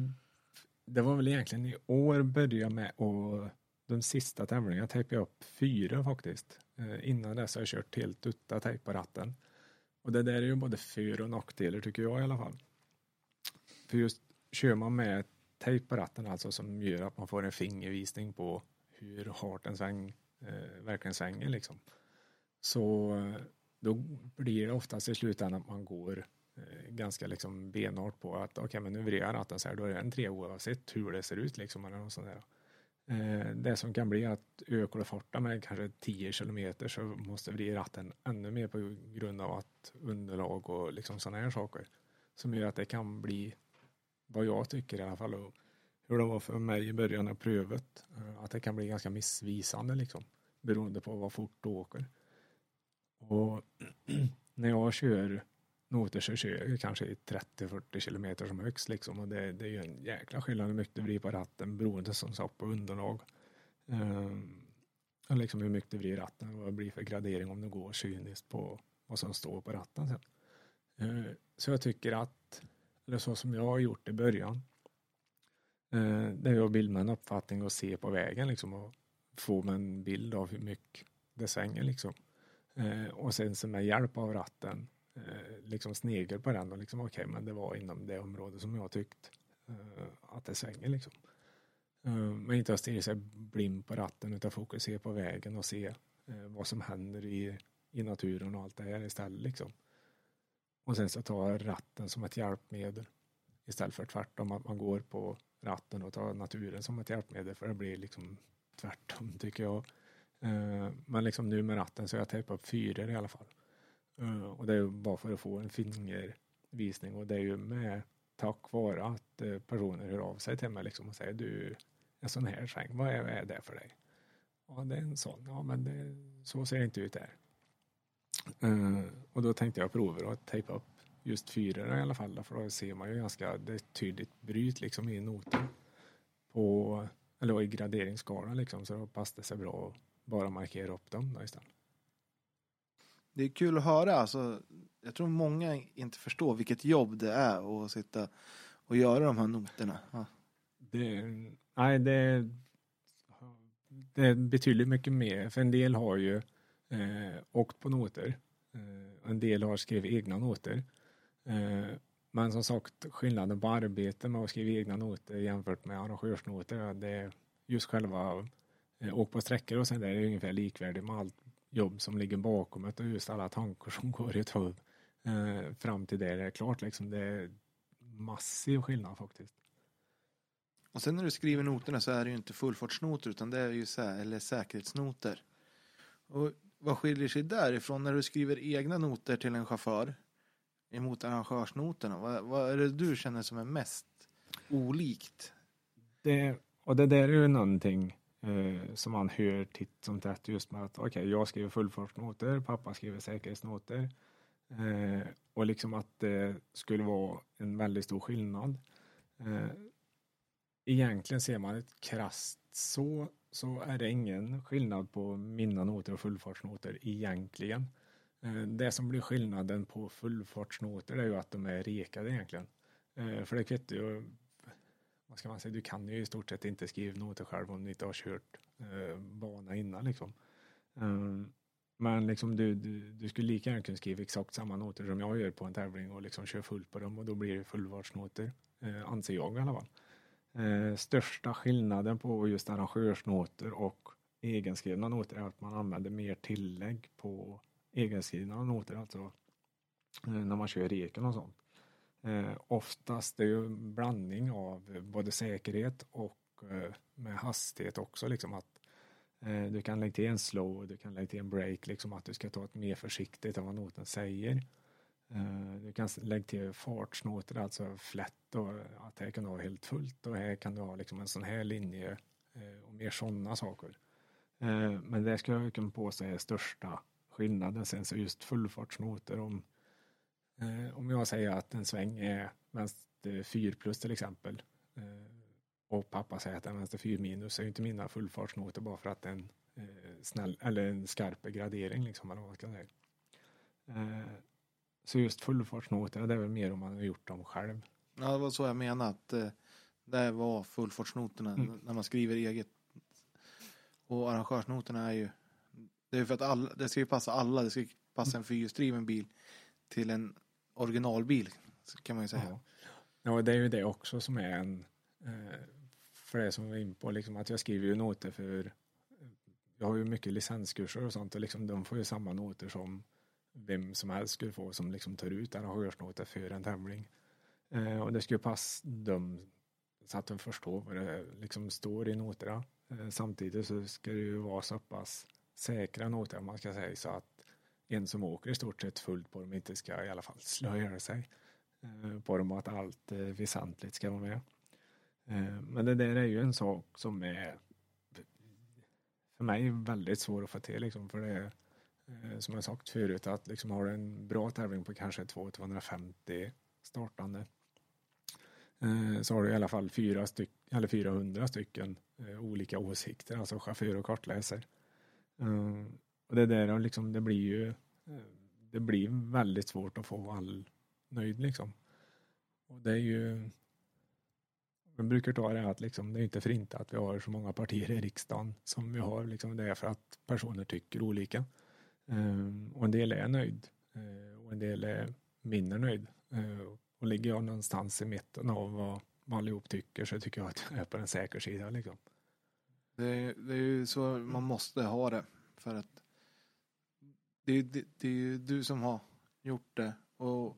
[SPEAKER 2] det var väl egentligen i år började jag med och de sista tävlingarna tejpade jag upp fyra faktiskt. Eh, innan dess har jag kört helt utan tejp på ratten. Och det där är ju både för och nackdelar tycker jag i alla fall. För just kör man med tejp på ratten alltså som gör att man får en fingervisning på hur hårt en sväng eh, verkligen svänger liksom. Så eh, då blir det oftast i slutändan att man går eh, ganska liksom benhårt på att okej okay, men nu vrider jag ratten så här då är det en tre oavsett hur det ser ut liksom eller något sånt där. Eh, det som kan bli att ökar du farten med kanske 10 kilometer så måste vrida ratten ännu mer på grund av att underlag och liksom sådana här saker som gör att det kan bli vad jag tycker i alla fall och hur det var för mig i början av prövet eh, att det kan bli ganska missvisande liksom beroende på vad fort du åker. Och när jag kör noter så kör jag kanske i 30-40 kilometer som högst liksom och det, det är ju en jäkla skillnad hur mycket du vrider på ratten beroende som sagt på underlag. Um, och liksom hur mycket du vrider ratten och vad det blir för gradering om du går cyniskt på vad som står på ratten sen. Uh, så jag tycker att, eller så som jag har gjort i början, uh, det är att bilda en uppfattning och se på vägen liksom och få mig en bild av hur mycket det svänger liksom. Uh, och sen så med hjälp av ratten Eh, liksom snegel på den och liksom okej, okay, men det var inom det område som jag tyckt eh, att det svänger liksom. Eh, men inte att stirra sig blind på ratten utan fokusera på vägen och se vad som händer i, i naturen och allt det här istället liksom. Och sen så tar ratten som ett hjälpmedel istället för tvärtom att man går på ratten och tar naturen som ett hjälpmedel för det blir liksom tvärtom tycker jag. Men liksom nu med ratten så har jag tejpat upp fyror i alla fall. Uh, och det är ju bara för att få en fingervisning och det är ju med tack vare att uh, personer hör av sig till mig liksom och säger du, en sån här säng, vad är, vad är det för dig? Ja, det är en sån. Ja, men det, så ser det inte ut där. Uh, och då tänkte jag prova att tejpa upp just fyrorna i alla fall, för då ser man ju ganska det tydligt bryt liksom i noten på, eller i graderingsskalan liksom, så då passade det sig bra att bara markera upp dem då istället.
[SPEAKER 1] Det är kul att höra. Alltså, jag tror många inte förstår vilket jobb det är att sitta och göra de här noterna. Ja.
[SPEAKER 2] Det, nej, det, det är betydligt mycket mer. För en del har ju eh, åkt på noter. Eh, en del har skrivit egna noter. Eh, men som sagt, skillnaden på arbete med att skriva egna noter jämfört med arrangörsnoter, det är just själva eh, åk på sträckor och sen där är det ungefär likvärdigt med allt jobb som ligger bakom det och just alla tankar som går i ett huvud eh, fram till det är klart liksom. Det är massiv skillnad faktiskt.
[SPEAKER 1] Och sen när du skriver noterna så är det ju inte fullfartsnoter utan det är ju sä eller säkerhetsnoter. Och vad skiljer sig därifrån när du skriver egna noter till en chaufför emot arrangörsnoterna? Vad, vad är det du känner som är mest olikt?
[SPEAKER 2] Det, och det där är ju någonting eh, som man hör titt som tätt just med att okej, okay, jag skriver fullfartsnoter, pappa skriver säkerhetsnoter. Eh, och liksom att det skulle vara en väldigt stor skillnad. Eh, egentligen ser man ett krast så, så är det ingen skillnad på mina noter och fullfartsnoter egentligen. Eh, det som blir skillnaden på fullfartsnoter är ju att de är rekade egentligen. Eh, för det kvittar ju vad ska man säga, du kan ju i stort sett inte skriva noter själv om du inte har kört eh, bana innan liksom. Um, men liksom du, du, du, skulle lika gärna kunna skriva exakt samma noter som jag gör på en tävling och liksom köra fullt på dem och då blir det fullvartsnoter, eh, anser jag i alla fall. Eh, största skillnaden på just arrangörsnoter och egenskrivna noter är att man använder mer tillägg på egenskrivna noter, alltså eh, när man kör reken och sånt. Eh, oftast är ju en blandning av både säkerhet och eh, med hastighet också liksom att eh, du kan lägga till en slow, du kan lägga till en break, liksom att du ska ta ett mer försiktigt än vad noten säger. Eh, du kan lägga till fartsnoter, alltså flätt och att här kan du ha helt fullt och här kan du ha liksom en sån här linje eh, och mer sådana saker. Eh, men det ska jag kunna påstå är största skillnaden. Sen så just fullfartsnoter om om jag säger att en sväng är vänster 4 plus till exempel och pappa säger att den är vänster 4 minus så är inte mina fullfartsnoter bara för att det är en snäll eller en skarp gradering liksom eller vad man ska säga. Så just fullfartsnoterna, det är väl mer om man har gjort dem själv.
[SPEAKER 1] Ja, det var så jag menade. Att eh, det var fullfartsnoterna mm. när man skriver eget. Och arrangörsnoterna är ju. Det är för att alla, det ska ju passa alla. Det ska passa en fyrhjulsdriven bil till en originalbil. Kan man ju säga.
[SPEAKER 2] Ja, ja det är ju det också som är en. Eh, för det som vi var inne på, liksom att jag skriver ju noter för. Jag har ju mycket licenskurser och sånt och liksom de får ju samma noter som vem som helst skulle få som liksom tar ut arrangörsnoter för en tävling. Eh, och det skulle passa dem så att de förstår vad det liksom står i noterna. Eh, samtidigt så ska det ju vara så pass säkra noter om man ska säga så att en som åker i stort sett fullt på dem inte ska i alla fall slöja sig eh, på dem och att allt eh, väsentligt ska vara med. Eh, men det där är ju en sak som är för mig väldigt svår att få till liksom för det är som jag sagt förut att liksom har du en bra tävling på kanske 200-250 startande så har du i alla fall fyra styck, eller 400 stycken olika åsikter, alltså chaufför och kartläsare. Och det där liksom, det blir ju det blir väldigt svårt att få all nöjd liksom. Och det är ju man brukar ta det att liksom, det är inte för inte att vi har så många partier i riksdagen som vi har. Liksom, det är för att personer tycker olika. Um, och en del är nöjd uh, och en del är mindre nöjd. Uh, och ligger jag någonstans i mitten av vad, allihop tycker så tycker jag att jag är på den säkra sidan. Liksom.
[SPEAKER 1] Det, är, det är ju så man måste ha det. För att det, det, det är ju du som har gjort det. Och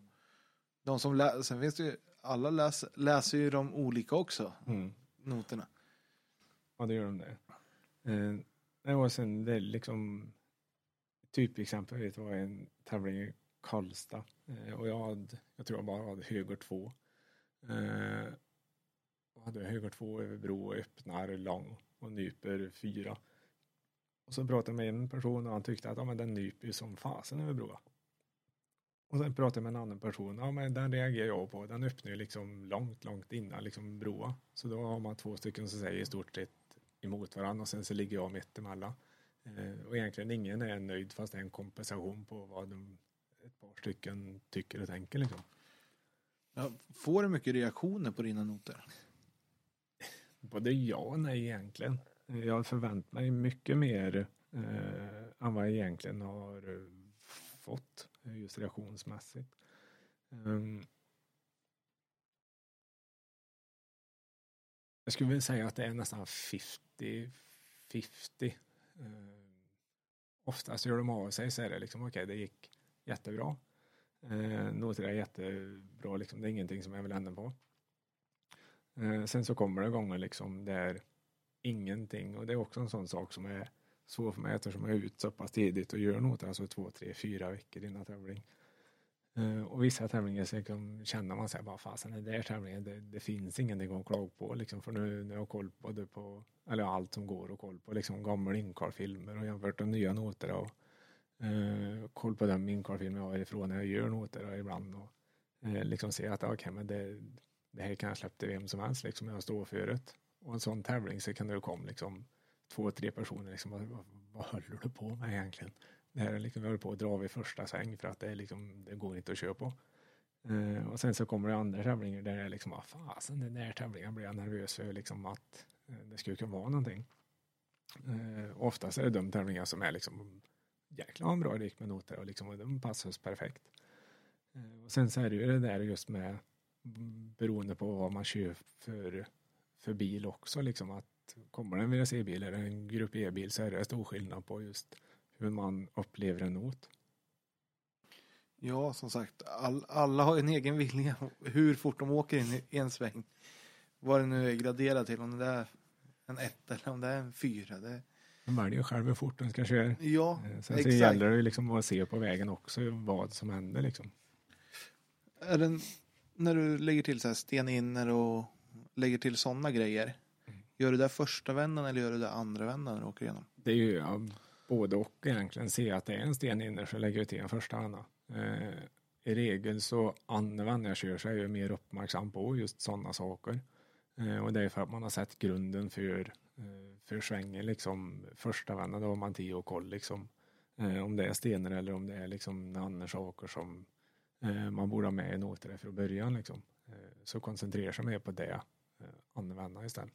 [SPEAKER 1] de som läser, sen finns det ju, alla läser, läser ju de olika också. Mm. Noterna.
[SPEAKER 2] Ja, det gör de det. Eh, och sen det är liksom typexempel vet var en tävling i Karlstad eh, och jag hade, jag tror jag bara hade höger två. Eh, och hade höger två över bro och öppnar lång och nyper fyra. Och så pratade jag med en person och han tyckte att ja, men den nyper ju som fasen över broa. Och sen pratade jag med en annan person. Ja, men den reagerar jag på. Den öppnar ju liksom långt, långt innan liksom broa. Så då har man två stycken som säger i stort sett emot varandra och sen så ligger jag mitt emellan. Eh, och egentligen ingen är nöjd fast det är en kompensation på vad de, ett par stycken tycker och tänker. Liksom.
[SPEAKER 1] Ja, får du mycket reaktioner på dina noter?
[SPEAKER 2] Både ja och nej egentligen. Jag förväntar mig mycket mer eh, än vad jag egentligen har fått eh, just reaktionsmässigt. Um, ehm. jag skulle vilja säga att det är nästan 50-50 Eh, oftast gör de av sig så är det liksom okej, okay, det gick jättebra. Eh, noter är jättebra, liksom, det är ingenting som jag vill ändra på. Eh, sen så kommer det gånger liksom där ingenting och det är också en sån sak som är svår för mig eftersom jag är ut så pass tidigt och gör noter, alltså två, tre, fyra veckor innan tävling. Eh, och vissa tävlingar så liksom känner man sig bara fasen den där tävlingen det, det, finns ingenting att klaga på liksom för nu, nu har jag koll på det på eller allt som går att koll på liksom gamla inkarfilmer och jämfört med nya noter och eh, koll på den inkarfilmer jag har ifrån när jag gör noter och ibland och eh, liksom se att okej okay, men det, det här kan jag släppa till vem som helst liksom jag står för det. Och en sån tävling så kan det komma liksom två, tre personer liksom vad, vad håller du på med egentligen? Det här är liksom, vi håller på att dra vid första sväng för att det, är liksom, det går inte att köra på. Uh, och sen så kommer det andra tävlingar där det är liksom, ah, fasen den där tävlingen blir jag nervös för liksom att uh, det skulle kunna vara någonting. Eh, uh, oftast är det de tävlingar som är liksom jäkla vad bra gick med noter och liksom och de passar oss perfekt. Uh, och sen så är det ju det där just med mm, beroende på vad man kör för, för bil också liksom att kommer det en VRC-bil eller en grupp E-bil så är det stor skillnad på just hur man upplever en not.
[SPEAKER 1] Ja, som sagt, all, alla har en egen vilja hur fort de åker in i en sväng. Vad det nu är graderat till, om det är en ett eller om det är en fyra. Det,
[SPEAKER 2] De väljer ju själv hur fort de ska köra.
[SPEAKER 1] ja,
[SPEAKER 2] Eh, Sen så
[SPEAKER 1] exakt.
[SPEAKER 2] gäller det ju liksom att se på vägen också vad som händer liksom.
[SPEAKER 1] Är det, när du lägger till så här steninner och lägger till sådana grejer.
[SPEAKER 2] Mm.
[SPEAKER 1] Gör du det första vändan eller gör du det andra vändan när du åker igenom?
[SPEAKER 2] Det är ju ja, både och egentligen. Se att det är en sten inne så lägger du till en första vända. Eh, I regel så andra vändan jag kör så är jag mer uppmärksam på just sådana saker. Eh, och det är för att man har sett grunden för, eh, för svängen liksom. Första vändan då har man tid och koll liksom. Eh, om det är stenar eller om det är liksom andra saker som eh, man borde ha med i noter för början liksom. Eh, så koncentrera sig mer på det andra vändan istället.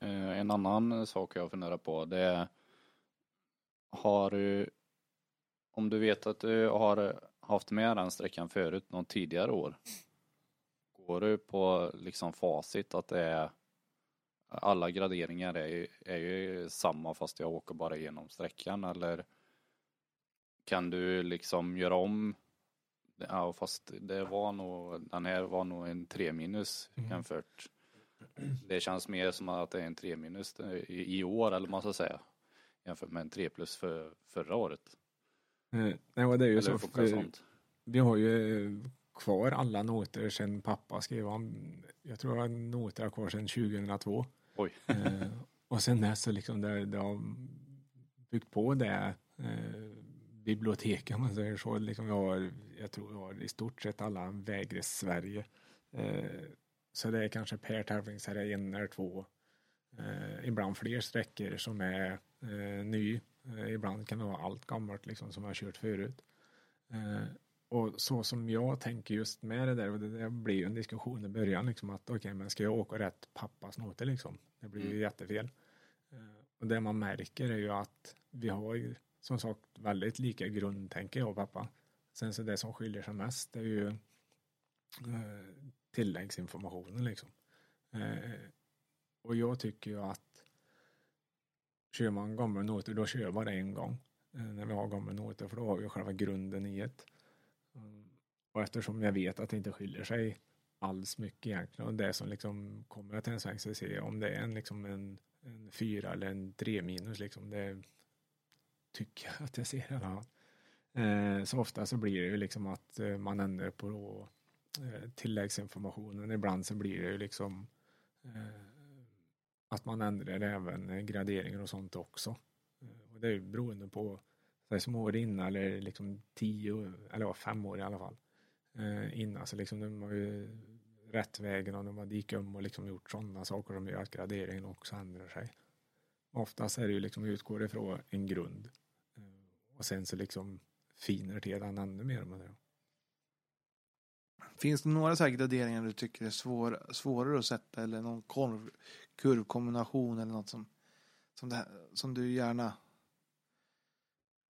[SPEAKER 3] Eh, En annan sak jag funderar på det är Har du Om du vet att du har haft med den sträckan förut någon tidigare år Går du på liksom facit att det är Alla graderingar är ju, är ju samma fast jag åker bara igenom sträckan eller Kan du liksom göra om Ja fast det var nog Den här var nog en 3 minus
[SPEAKER 2] Mm.
[SPEAKER 3] jämfört det känns mer som att det är en 3 minus i, i år eller vad man ska säga. Jämfört med en 3 plus för förra året.
[SPEAKER 2] Eh, nej, det är ju
[SPEAKER 3] Eller
[SPEAKER 2] så. För, vi har ju kvar alla noter sedan pappa skrev om. Jag tror att noter har kvar sedan 2002.
[SPEAKER 3] Oj.
[SPEAKER 2] Eh, och sen dess så liksom det, det har byggt på det eh, biblioteket om man säger så. Liksom jag, har, jag tror jag har i stort sett alla vägar i Sverige. Eh, så det är kanske per tävlingsherre en eller två. Eh, ibland fler sträckor som är eh, ny. Eh, ibland kan det vara allt gammalt liksom som jag har kört förut. Eh, och så som jag tänker just med det där, och det, det blir ju en diskussion i början liksom att okej, men ska jag åka rätt pappas noter liksom? Det blir ju
[SPEAKER 3] Mm.
[SPEAKER 2] jättefel. Eh, och det man märker är ju att vi har ju som sagt väldigt lika grund, tänker jag och pappa. Sen så det som skiljer sig mest det är ju eh, tilläggsinformationen liksom. Eh, och jag tycker ju att kör man gamla noter, då kör jag bara en gång eh, när vi har gamla noter, för då har vi själva grunden i ett. Mm. Och eftersom jag vet att det inte skiljer sig alls mycket egentligen, och det som liksom kommer till en ser jag om det är en, liksom en, en fyra eller en tre minus, liksom, det tycker jag att jag ser i alla fall. Eh, så ofta så blir det ju liksom att eh, man ändrar på Eh, tilläggsinformationen. Ibland så blir det ju liksom eh, att man ändrar även graderingar och sånt också. Eh, och det är ju beroende på så som år innan eller liksom tio eller fem år i alla fall. Eh, innan så liksom de har ju rätt vägen och de har dikat om och liksom gjort sådana saker som gör att graderingen också ändrar sig. Oftast är det ju liksom utgår ifrån en grund eh, och sen så liksom finer till den ännu mer med det.
[SPEAKER 1] Finns det några så graderingar du tycker är svår, svårare att sätta eller någon korv, kurvkombination eller något som, som, det här, som du gärna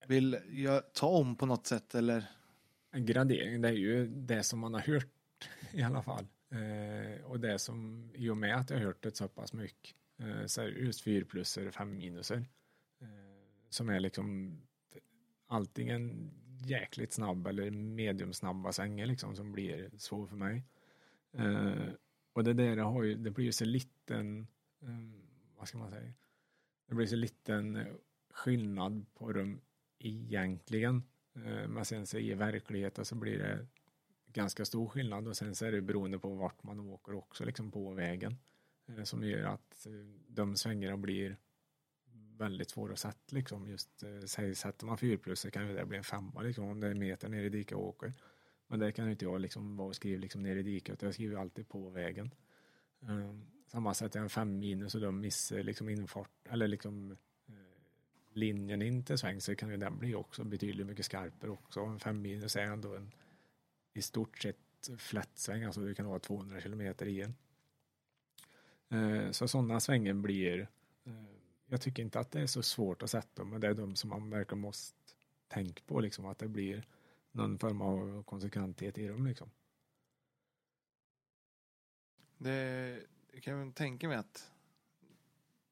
[SPEAKER 1] vill ja, ta om på något sätt eller?
[SPEAKER 2] En gradering, det är ju det som man har hört i alla fall. Eh, och det som, i och med att jag har hört det så pass mycket, eh, så är det just 4 pluser, 5 minuser. Eh, som är liksom antingen jäkligt snabb eller mediumsnabba svängar liksom som blir svår för mig. Eh, och det där har ju, det blir ju så liten, eh, vad ska man säga, det blir så liten eh, skillnad på dem egentligen. Eh, Men sen så i verkligheten så blir det ganska stor skillnad och sen så är det beroende på vart man åker också liksom på vägen. eh, Som gör att eh, de svängarna blir väldigt svåra att sätta liksom. Just, eh, säg, sätter man 4 så kan ju det bli en femma liksom om det är meter ner i diket och åker. Men det kan ju inte jag liksom vara och skriva liksom ner i diket utan jag skriver alltid på vägen. Eh, Samma sätt är en fem minus och de missar liksom infart eller liksom eh, linjen in till sväng så kan ju den bli också betydligt mycket skarpare också. En fem minus är ändå en i stort sett flätt sväng, alltså du kan ha 200 kilometer i en. Eh, Så sådana svängar blir, eh, jag tycker inte att det är så svårt att sätta men det är de som man verkligen måste tänka på liksom att det blir någon form av konsekventhet i dem liksom.
[SPEAKER 1] Det jag kan jag tänka mig att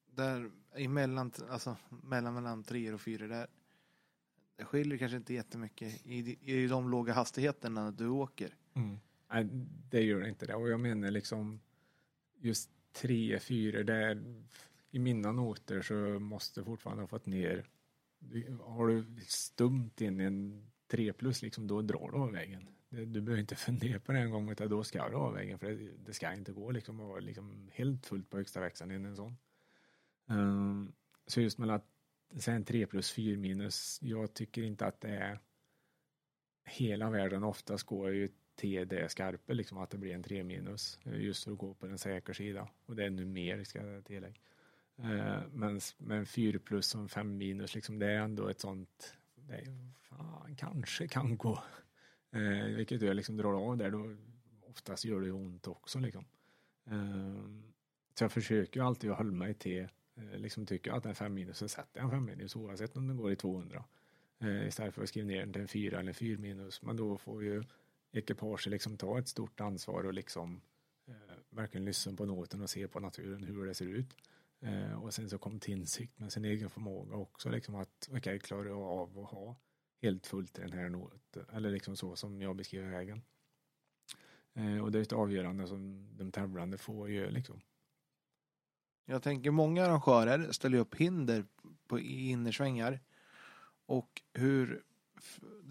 [SPEAKER 1] där emellan, alltså mellan, mellan tre och fyra där det skiljer kanske inte jättemycket i, i de låga hastigheterna du åker.
[SPEAKER 2] Mm. Nej, det gör inte det. Och jag menar liksom just tre, fyra, där i mina noter så måste du fortfarande ha fått ner har du stumt in i en 3 plus liksom, då drar du av vägen. Du behöver inte fundera på det en gång utan då ska du av vägen för det, det ska inte gå liksom att vara liksom helt fullt på högsta växeln i en sån. Um, så just mellan sen 3 plus 4 minus, jag tycker inte att det är hela världen. Oftast går ju till det skarpa, liksom att det blir en 3 minus just för att gå på den säkra sidan. Och det är nu mer ska jag tillägga. Eh, men med en 4 plus och en 5 minus, liksom, det är ändå ett sånt, det är, fan, kanske kan gå. Eh, vilket jag liksom drar av där, då oftast gör det ont också liksom. Eh, så jag försöker ju alltid att hålla mig till Eh, liksom tycker jag att en 5 minus så sätter jag en 5 minus oavsett om den går i 200. Eh, istället för att skriva ner den till en 4 eller 4 minus. Men då får ju ekipaget liksom ta ett stort ansvar och liksom eh, verkligen lyssna på noten och se på naturen hur det ser ut. Eh, och sen så kom till insikt med sin egen förmåga också liksom att okej, okay, klarar jag av att ha helt fullt i den här något, eller liksom så som jag beskriver vägen. Eh, och det är ett avgörande som de tävlande får göra liksom.
[SPEAKER 1] Jag tänker många arrangörer ställer upp hinder på innersvängar. Och hur,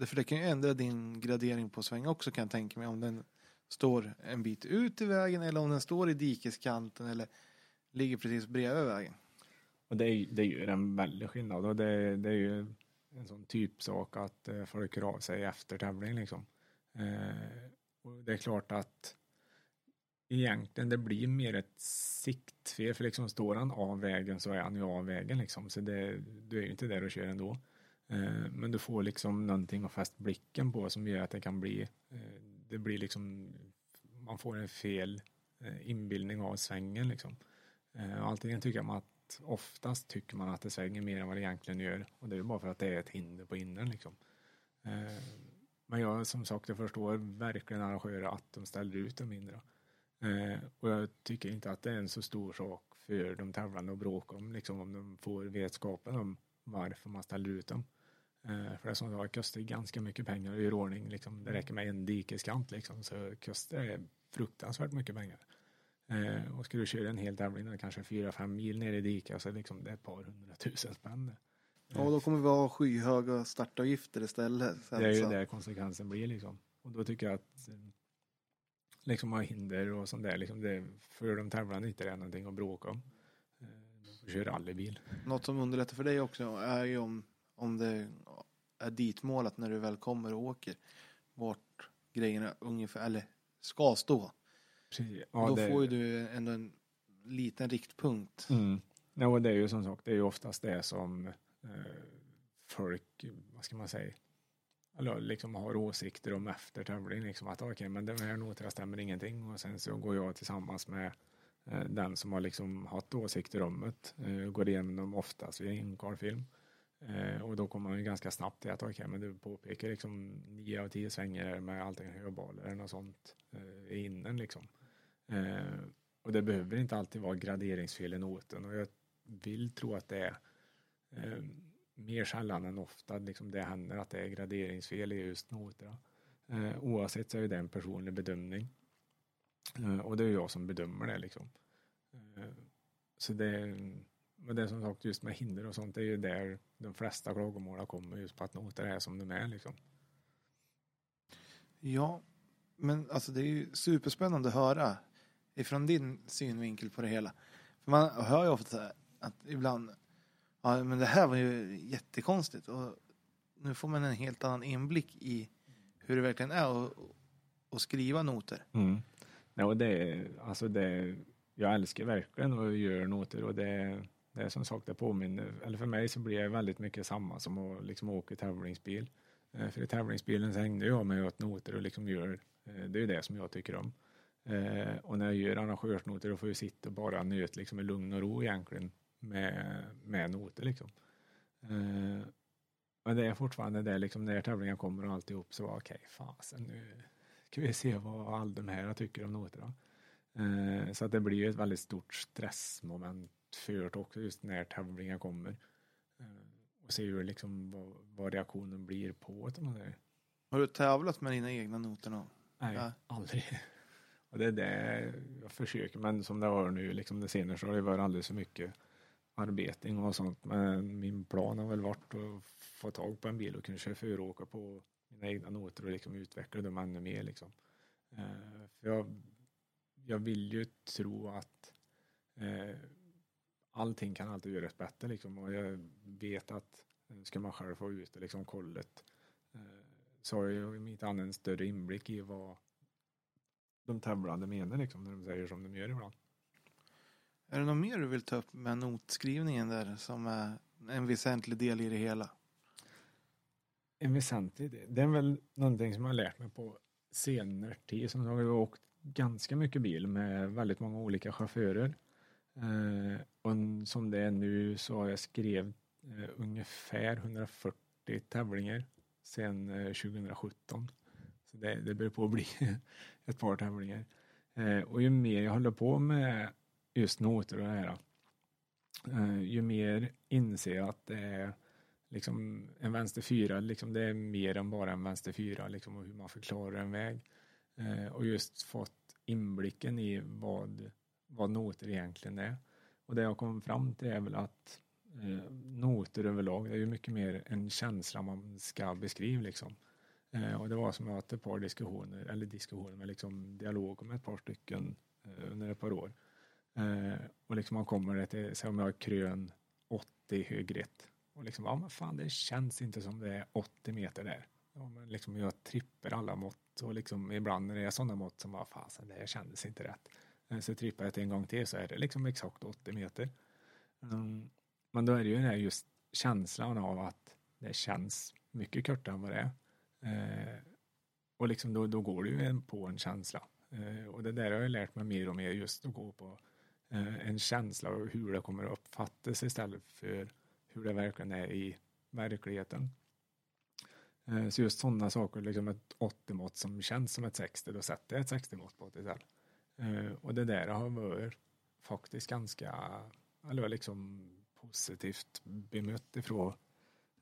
[SPEAKER 1] för det kan ju ändra din gradering på sväng också kan jag tänka mig om den står en bit ut i vägen eller om den står i dikeskanten eller ligger precis bredvid vägen.
[SPEAKER 2] Och det, är, det gör en väldig skillnad och det, det är ju en sån typsak att eh, folk hör av sig efter tävling liksom. Eh, och det är klart att egentligen det blir mer ett siktfel för liksom står han av vägen så är han ju av vägen liksom så det, du är ju inte där och kör ändå. Eh, men du får liksom någonting att fästa blicken på som gör att det kan bli eh, det blir liksom man får en fel eh, inbildning av svängen liksom. Eh, antingen tycker man att oftast tycker man att det svänger mer än vad det egentligen gör och det är bara för att det är ett hinder på innern, liksom. Eh, men jag som sagt jag förstår verkligen arrangörer att de ställer ut de mindre. Eh, och jag tycker inte att det är en så stor sak för de tävlande att bråka om, liksom om de får vetskapen om varför man ställer ut dem. Eh, för det som sagt kostar ganska mycket pengar att göra ordning, liksom, det räcker med en dikeskant liksom, så kostar det fruktansvärt mycket pengar. Eh, och ska du köra en hel tävling, kanske 4-5 mil ner i diket, så liksom, det är ett par hundratusen spänn.
[SPEAKER 1] Ja, då kommer vi ha skyhöga startavgifter istället.
[SPEAKER 2] det är ju det konsekvensen blir liksom. Och då tycker jag att liksom ha hinder och sånt där. Liksom det, för de tävlande inte är någonting att bråka om. Eh, köra rallybil.
[SPEAKER 1] Något som underlättar för dig också är ju om, om det är ditmålat när du väl kommer och åker. Vart grejerna ungefär, eller ska stå. Ja, Då det... får ju du ändå en liten riktpunkt.
[SPEAKER 2] Mm. Ja, det är ju som sagt, det är ju oftast det som eh, folk, vad ska man säga, eller liksom har åsikter om efter tävling. Liksom att okej, men den här noterna stämmer ingenting och sen så går jag tillsammans med eh, den som har liksom haft åsikter om det, eh, går igenom oftast vid en karlfilm. Eh, och då kommer man ju ganska snabbt till att okej, men du påpekar liksom nio av tio svänger med allting högbaler eller något sånt eh, innen liksom. Eh, och det behöver inte alltid vara graderingsfel i noten och jag vill tro att det är eh, mer sällan än ofta liksom det händer att det är graderingsfel i just noterna. Eh, oavsett så är det en personlig bedömning. Eh, och det är jag som bedömer det liksom. Eh, så det, men det är som sagt just med hinder och sånt, det är ju där de flesta klagomålen kommer just på att noter är som de är liksom.
[SPEAKER 1] Ja, men alltså det är ju superspännande att höra ifrån din synvinkel på det hela. För man hör ju ofta att ibland Ja, men det här var ju jättekonstigt och nu får man en helt annan inblick i hur det verkligen är att, skriva noter.
[SPEAKER 2] Mm. Ja, det, alltså det, jag älskar verkligen att göra noter och det, det är som sagt det påminner, eller för mig så blir det väldigt mycket samma som att liksom åka tävlingsbil. Eh, för i tävlingsbilen så hängde jag mig åt noter och liksom gör, eh, det är ju det som jag tycker om. Eh, och när jag gör arrangörsnoter då får jag sitta och bara nöta liksom i lugn och ro egentligen med, med noter liksom. Eh, men det är fortfarande det liksom när tävlingen kommer och alltihop så okej, okay, fasen nu ska vi se vad all de här tycker om noterna. Eh, så att det blir ett väldigt stort stressmoment för också just när tävlingen kommer. Eh, och se hur liksom vad, vad reaktionen blir på det.
[SPEAKER 1] Har du tävlat med dina egna noter någon?
[SPEAKER 2] Nej,
[SPEAKER 1] Ja.
[SPEAKER 2] aldrig. Och det är det jag försöker, men som det var nu, liksom det senare så har det varit alldeles för mycket arbetning och sånt. Men min plan har väl varit att få tag på en bil och kunna köra föråka på mina egna noter och liksom utveckla dem ännu mer. Liksom. Eh, för jag, jag vill ju tro att eh, allting kan alltid göras bättre liksom. Och jag vet att ska man själv få ut det, liksom kollet eh, så har jag om inte annat en större inblick i vad de tävlande menar liksom när de säger som de gör ibland.
[SPEAKER 1] Är det något mer du vill ta upp med notskrivningen där som är en väsentlig del i det hela?
[SPEAKER 2] En väsentlig del, det är väl någonting som jag har lärt mig på senare tid. Som har jag åkt ganska mycket bil med väldigt många olika chaufförer. Eh, och som det är nu så har jag skrivit eh, ungefär 140 tävlingar sedan eh, 2017. Det, det börjar på att bli ett par tävlingar. Eh, och ju mer jag håller på med just noter och det här, eh, ju mer inser jag att det är liksom en vänster fyra, liksom det är mer än bara en vänster fyra, liksom, och hur man förklarar en väg. Eh, och just fått inblicken i vad, vad noter egentligen är. Och det jag kom fram till är väl att eh, noter överlag, det är ju mycket mer en känsla man ska beskriva liksom. Eh, och det var som jag hade ett par diskussioner, eller diskussioner med liksom dialog med ett par stycken eh, under ett par år. Eh, och liksom man kommer det till, säg om jag har krön 80 högrätt. Och liksom, ja men fan det känns inte som det är 80 meter där. Ja, men liksom jag tripper alla mått och liksom ibland när det är sådana mått som bara fasen det här kändes inte rätt. Eh, så trippar jag till en gång till så är det liksom exakt 80 meter. Mm, men då är det ju den här just känslan av att det känns mycket kortare än vad det är. Eh, och liksom då, då går det ju en, på en känsla. Eh, och det där har jag lärt mig mer och mer just att gå på eh, en känsla av hur det kommer att uppfattas istället för hur det verkligen är i verkligheten. Eh, så just sådana saker, liksom ett 80-mått som känns som ett 60, då sätter jag ett 60-mått på det istället. Eh, och det där har varit faktiskt ganska, eller liksom positivt bemött ifrån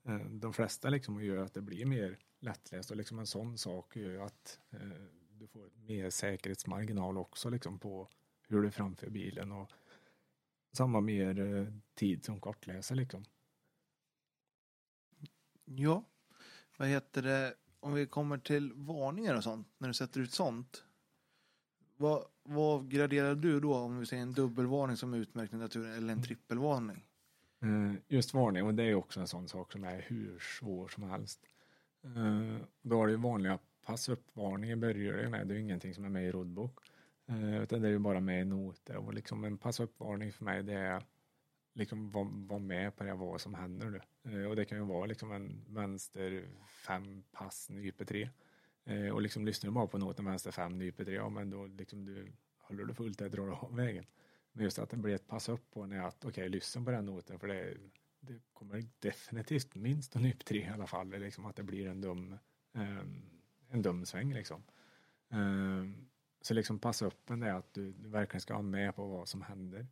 [SPEAKER 2] eh, de flesta liksom och gör att det blir mer lättläst och liksom en sån sak gör ju att eh, du får mer säkerhetsmarginal också liksom på hur du framför bilen och samma mer eh, tid som kortläsare liksom.
[SPEAKER 1] Ja, vad heter det? Om vi kommer till varningar och sånt, när du sätter ut sånt. Vad, vad graderar du då om vi säger en dubbelvarning som är utmärkt i naturen eller en trippelvarning?
[SPEAKER 2] Eh, Just varning, och det är också en sån sak som är hur svår som helst. Uh, Då har du ju vanliga pass upp-varningar börjar det med, det är ju ingenting som är med i roddbok. Uh, Utan det är ju bara med i noter och liksom en pass upp-varning för mig det är liksom vara var med på det vad som händer nu. Uh, Och det kan ju vara liksom en vänster fem pass nype tre. Och liksom lyssnar du bara på noten vänster fem nyper tre, ja men då liksom du håller du fullt där drar du av vägen. Men just att det blir ett pass upp på när att okej, okay, lyssna på den noten för det, det kommer definitivt minst en nyp tre i alla fall. Liksom att det blir en dum, ehm, en dum sväng liksom. Ehm, så liksom passa upp med det att du, du verkligen ska ha med på vad som händer.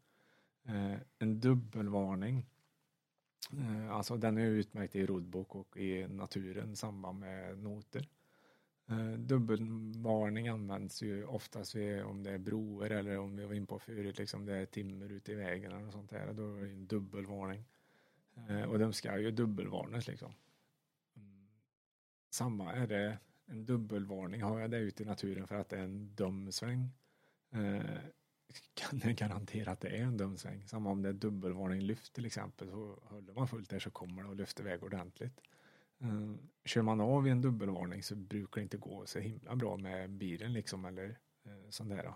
[SPEAKER 2] Ehm, en dubbelvarning. Alltså den är utmärkt i rodbok och i naturen i samband med noter. Dubbelvarning används ju oftast vid, om det är broar eller om vi var inne på förut, liksom det är timmer ute i vägen eller något sånt där. Då är det en dubbelvarning. Eh, och de ska ju dubbelvarnas liksom. Samma är det, en dubbelvarning har jag det ute i naturen för att det är en dum sväng. Eh, kan jag garantera att det är en dum sväng. Samma om det är dubbelvarning lyft till exempel så håller man fullt där så kommer det att lyfta iväg ordentligt. Eh, kör man av i en dubbelvarning så brukar det inte gå så himla bra med bilen liksom eller sånt där.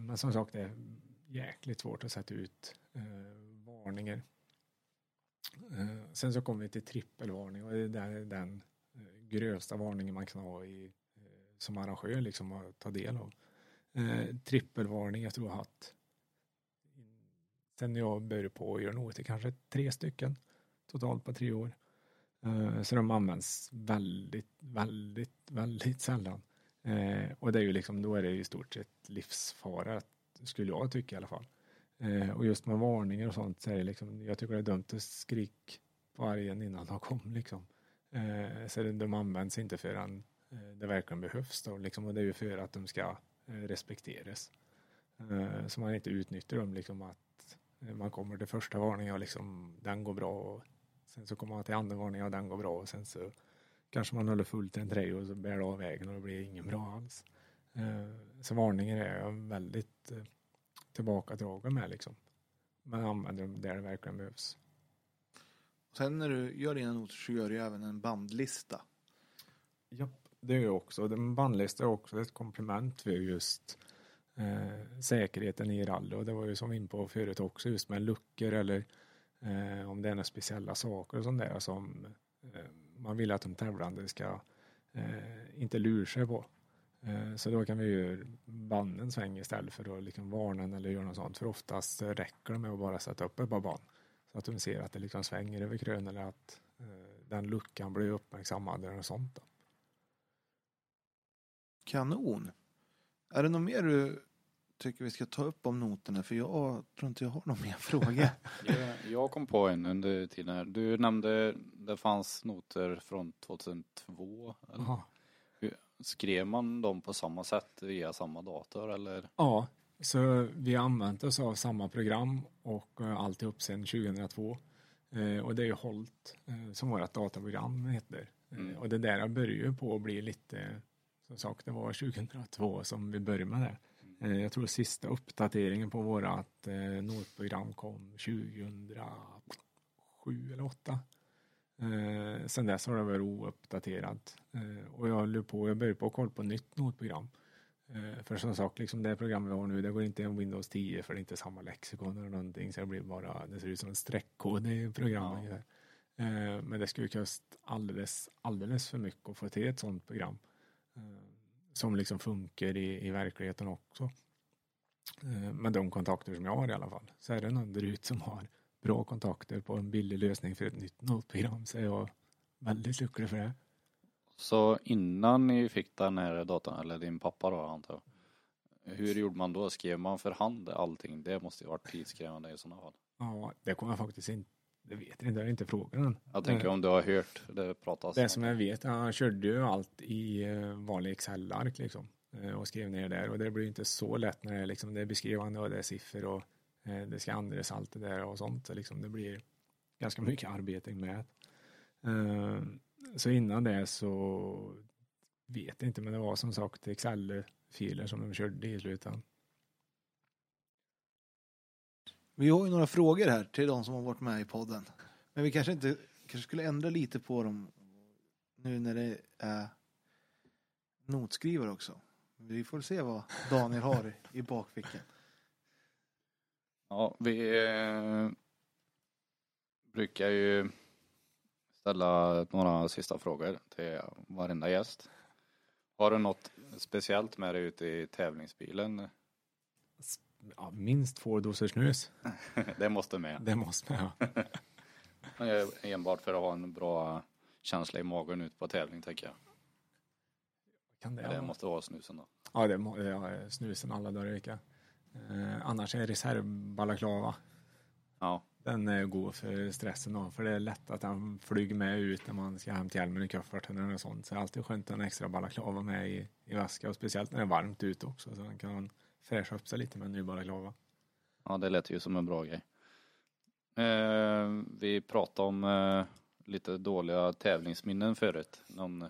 [SPEAKER 2] Men som sagt det är jäkligt svårt att sätta ut varningar. Eh, sen så kommer vi till trippelvarning och det är den eh, grövsta varningen man kan ha i, eh, som arrangör liksom att ta del av. Trippelvarning, jag tror jag har haft sen jag började på att göra noter, kanske tre stycken totalt på tre år. Eh, Så de används väldigt, väldigt, väldigt sällan. Eh, Och det är ju liksom, då är det i stort sett livsfara, skulle jag tycka i alla fall. Eh, Och just med varningar och sånt så är det liksom, jag tycker det är dumt att skrik, vargen innan de kom liksom. Eh, så det- de används inte förrän eh, det verkligen behövs då liksom. Och det är ju för att de ska eh, respekteras. Eh, så man inte utnyttjar dem liksom att eh, man kommer till första varningen och liksom den går bra och sen så kommer man till andra varningen och den går bra och sen så kanske man håller fullt i en träd och så bär det av vägen och det blir ingen bra alls. Eh, så varningar är väldigt eh, tillbakadragen med liksom. Man använder dem där det verkligen behövs.
[SPEAKER 1] Sen när du gör dina noter så gör du även en bandlista.
[SPEAKER 2] Japp, det är ju också. En bandlista är också ett komplement för just eh, säkerheten i rally och det var ju som vi in på förut också just med luckor eller eh, om det är några speciella saker och sånt där som eh, man vill att de tävlande ska eh, inte lura sig på. Eh, så då kan vi ju banden svänga istället för att liksom varna en eller göra något sånt för oftast räcker det med att bara sätta upp ett par band så att de ser att det liksom svänger över krön eller att eh, den luckan blir uppmärksammad eller något sånt. Då.
[SPEAKER 1] Kanon. Är det något mer du tycker vi ska ta upp om noterna? För jag tror inte jag har någon mer fråga.
[SPEAKER 3] Jag, kom på en under tiden här. Du nämnde det fanns noter från 2002. Eller? Skrev man dem på samma sätt via samma dator eller?
[SPEAKER 2] Ja, så vi har använt oss av samma program och eh, alltihop sedan 2002. Eh, och det är ju Holt eh, som vårt dataprogram heter.
[SPEAKER 3] Mm.
[SPEAKER 2] Och det där börjar ju på att bli lite, som sagt det var 2002 som vi började med det. Eh, jag tror sista uppdateringen på vårat notprogram kom 2007 eller 2008. Eh, sen dess har det varit ouppdaterat. Eh, och jag håller på, jag börjar på att kolla på nytt notprogram. Eh, för som sagt, liksom det program vi har nu, det går inte en Windows 10 för det är inte samma lexikon eller någonting. Så det blir bara, det ser ut som en streckkod i programmet. Eh, men det skulle kosta alldeles, alldeles för mycket att få till ett sådant program. Eh, som liksom funkar i, i verkligheten också. Eh, med de kontakter som jag har i alla fall. Så är det någon där ute som har bra kontakter på en billig lösning för ett nytt notprogram så är jag väldigt lycklig för det.
[SPEAKER 3] Så innan ni fick den här datorn, eller din pappa då antar jag. Hur gjorde man då? Skrev man för hand allting? Det måste ju varit tidskrävande i sådana fall.
[SPEAKER 2] Ja, det kommer jag faktiskt inte, det vet jag inte, jag har inte frågat än.
[SPEAKER 3] Jag tänker om du har hört det pratas.
[SPEAKER 2] Det som jag vet, han körde ju allt i eh, vanlig Excel-ark liksom. eh, Och skrev ner där och det blir inte så lätt när det är liksom, det är beskrivande och det är siffror och Eh, det ska andas allt det där och sånt. Så liksom det blir ganska mycket arbete med. Eh, Så innan det så vet jag inte, men det var som sagt Excel-filer som de körde i slutet.
[SPEAKER 1] Vi har ju några frågor här till de som har varit med i podden. Men vi kanske inte kanske skulle ändra lite på dem nu när det är notskrivare också. Vi får se vad Daniel har i bakfickan.
[SPEAKER 3] Ja, vi eh, brukar ju ställa några sista frågor till varenda gäst. Har du något speciellt med dig ute i tävlingsbilen?
[SPEAKER 2] Ja, minst två doser snus.
[SPEAKER 3] Det måste med.
[SPEAKER 2] Det måste ha.
[SPEAKER 3] Eh, Enbart för att ha en bra känsla i magen ut på tävling tänker jag.
[SPEAKER 2] Kan det,
[SPEAKER 3] Det måste vara snusen då.
[SPEAKER 2] Ja, det ja, snusen alla dagar i veckan. Eh, annars är reservbalaklava.
[SPEAKER 3] Ja,
[SPEAKER 2] Den är god för stressen då, för det är lätt att den flyger med ut när man ska hämta hjälmen i kofferten eller något sånt. Så det är alltid skönt att ha en extra balaklava med i, i väska och speciellt när det är varmt ute också så man kan fräscha upp sig lite med en ny balaklava.
[SPEAKER 3] ja det lät ju som en bra grej. Eh, vi pratade om eh, lite dåliga tävlingsminnen förut. Någon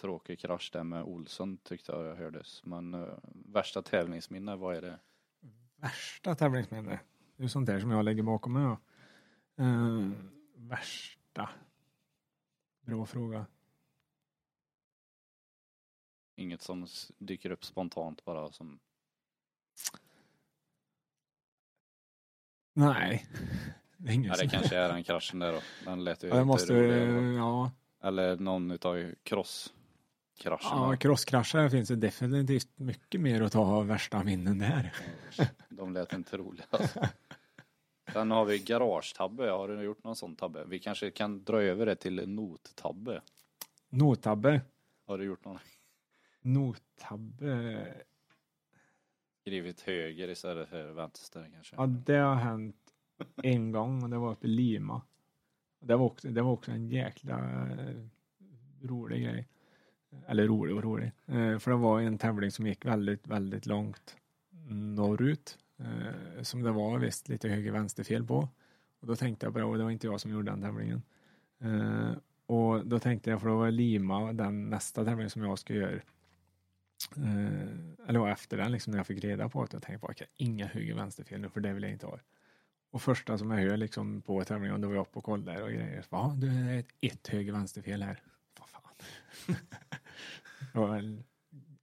[SPEAKER 3] tråkig krasch där med Olsson tyckte jag hördes. Men eh, värsta tävlingsminne, vad är det?
[SPEAKER 2] Värsta tävlingsminne? Det är sånt där som jag lägger bakom mig. ja. Eh, värsta? Bra fråga.
[SPEAKER 3] Inget som dyker upp spontant bara som
[SPEAKER 2] Nej. Det
[SPEAKER 3] Ja, det kanske är den kraschen där då. Den lät ju
[SPEAKER 2] Ja,
[SPEAKER 3] inte
[SPEAKER 2] måste,
[SPEAKER 3] rolig
[SPEAKER 2] ja,
[SPEAKER 3] Eller någon utav crosskrascherna.
[SPEAKER 2] ja crosskrascher finns det definitivt mycket mer att ta av värsta minnen där.
[SPEAKER 3] De lät inte roliga. Alltså. Sen har vi garagetabbe. Har du gjort någon sån tabbe? Vi kanske kan dra över det till nottabbe.
[SPEAKER 2] Nottabbe.
[SPEAKER 3] Har du gjort någon?
[SPEAKER 2] Nottabbe.
[SPEAKER 3] Skrivit höger istället för vänster kanske?
[SPEAKER 2] Ja, det har hänt en gång och det var uppe i Lima. Det var också, det var också en jäkla eh, rolig grej. Eller rolig och rolig. Eh, för det var en tävling som gick väldigt, väldigt långt norrut. Eh, som det var visst lite höger vänsterfel på. Och då tänkte jag på det, och det var inte jag som gjorde den tävlingen. Eh, och då tänkte jag, för då var Lima den nästa tävling som jag ska göra. Eller efter den, liksom när jag fick reda på att jag tänkte på, okay, inga höger-vänster-fel nu, för det vill jag inte ha. Och första som jag hör liksom på tävlingen, då var jag uppe och kollade och grejer. Va, du är ett, ett höger vänsterfel här. Vad fan. det, var väl,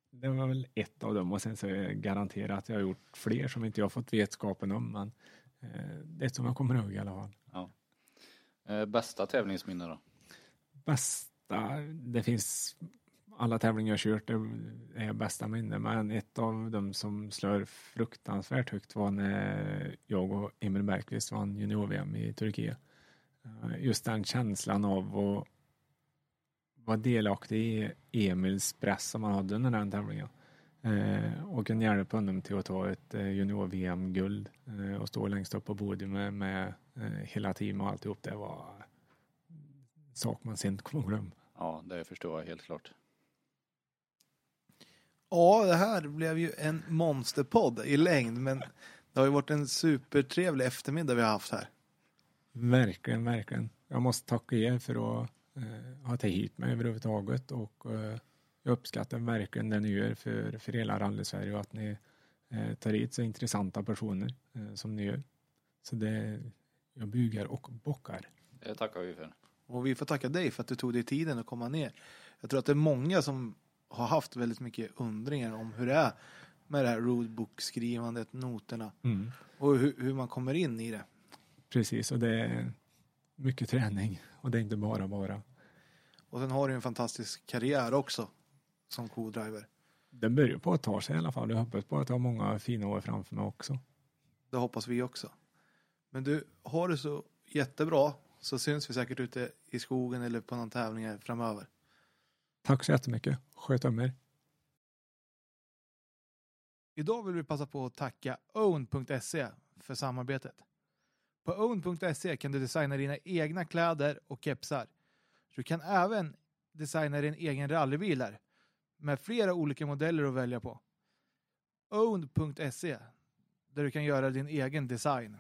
[SPEAKER 2] det var väl ett av dem och sen så är jag garanterat att jag har gjort fler som inte jag fått vetskapen om. Men eh, det är som jag kommer ihåg i alla fall.
[SPEAKER 3] Eh, bästa tävlingsminne då?
[SPEAKER 2] Bästa, det finns alla tävlingar jag kört är bästa minne men ett av dem som slår fruktansvärt högt var när jag och Emil Bergqvist vann junior-VM i Turkiet. Eh, Just den känslan av att vara delaktig i Emils press som han hade under den tävlingen. Eh, och en hjälp honom till att ta ett eh, junior-VM-guld eh, och stå längst upp på podiet med, med eh, hela teamet och alltihop. Det var en sak man sen kommer att glömma.
[SPEAKER 3] Ja, det förstår jag helt klart.
[SPEAKER 1] Ja, det här blev ju en monsterpodd i längd, men det har ju varit en supertrevlig eftermiddag vi har haft här.
[SPEAKER 2] Verkligen, verkligen. Jag måste tacka er för att eh, ha tagit hit mig överhuvudtaget och eh, jag uppskattar verkligen det ni gör för, för hela rally-Sverige och att ni eh, tar hit så intressanta personer eh, som ni gör. Så det, jag bugar och bockar.
[SPEAKER 3] Det tackar vi för.
[SPEAKER 1] Och vi får tacka dig för att du tog dig tiden att komma ner. Jag tror att det är många som har haft väldigt mycket undringar om hur det är med det här roadbook-skrivandet, noterna och hur, hur man kommer in i det.
[SPEAKER 2] Precis, och det mycket träning och det är inte bara bara.
[SPEAKER 1] Och sen har du en fantastisk karriär också som co-driver.
[SPEAKER 2] Den börjar på att ta sig i alla fall. Jag hoppas på att jag har många fina år framför mig också.
[SPEAKER 1] Det hoppas vi också. Men du, har det så jättebra så syns vi säkert ute i skogen eller på någon tävling framöver.
[SPEAKER 2] Tack så jättemycket. Sköt om er.
[SPEAKER 1] Idag vill vi passa på att tacka own.se för samarbetet. På own.se kan du designa dina egna kläder och kepsar. Du kan även designa din egen rallybil här med flera olika modeller att välja på. own.se där du kan göra din egen design.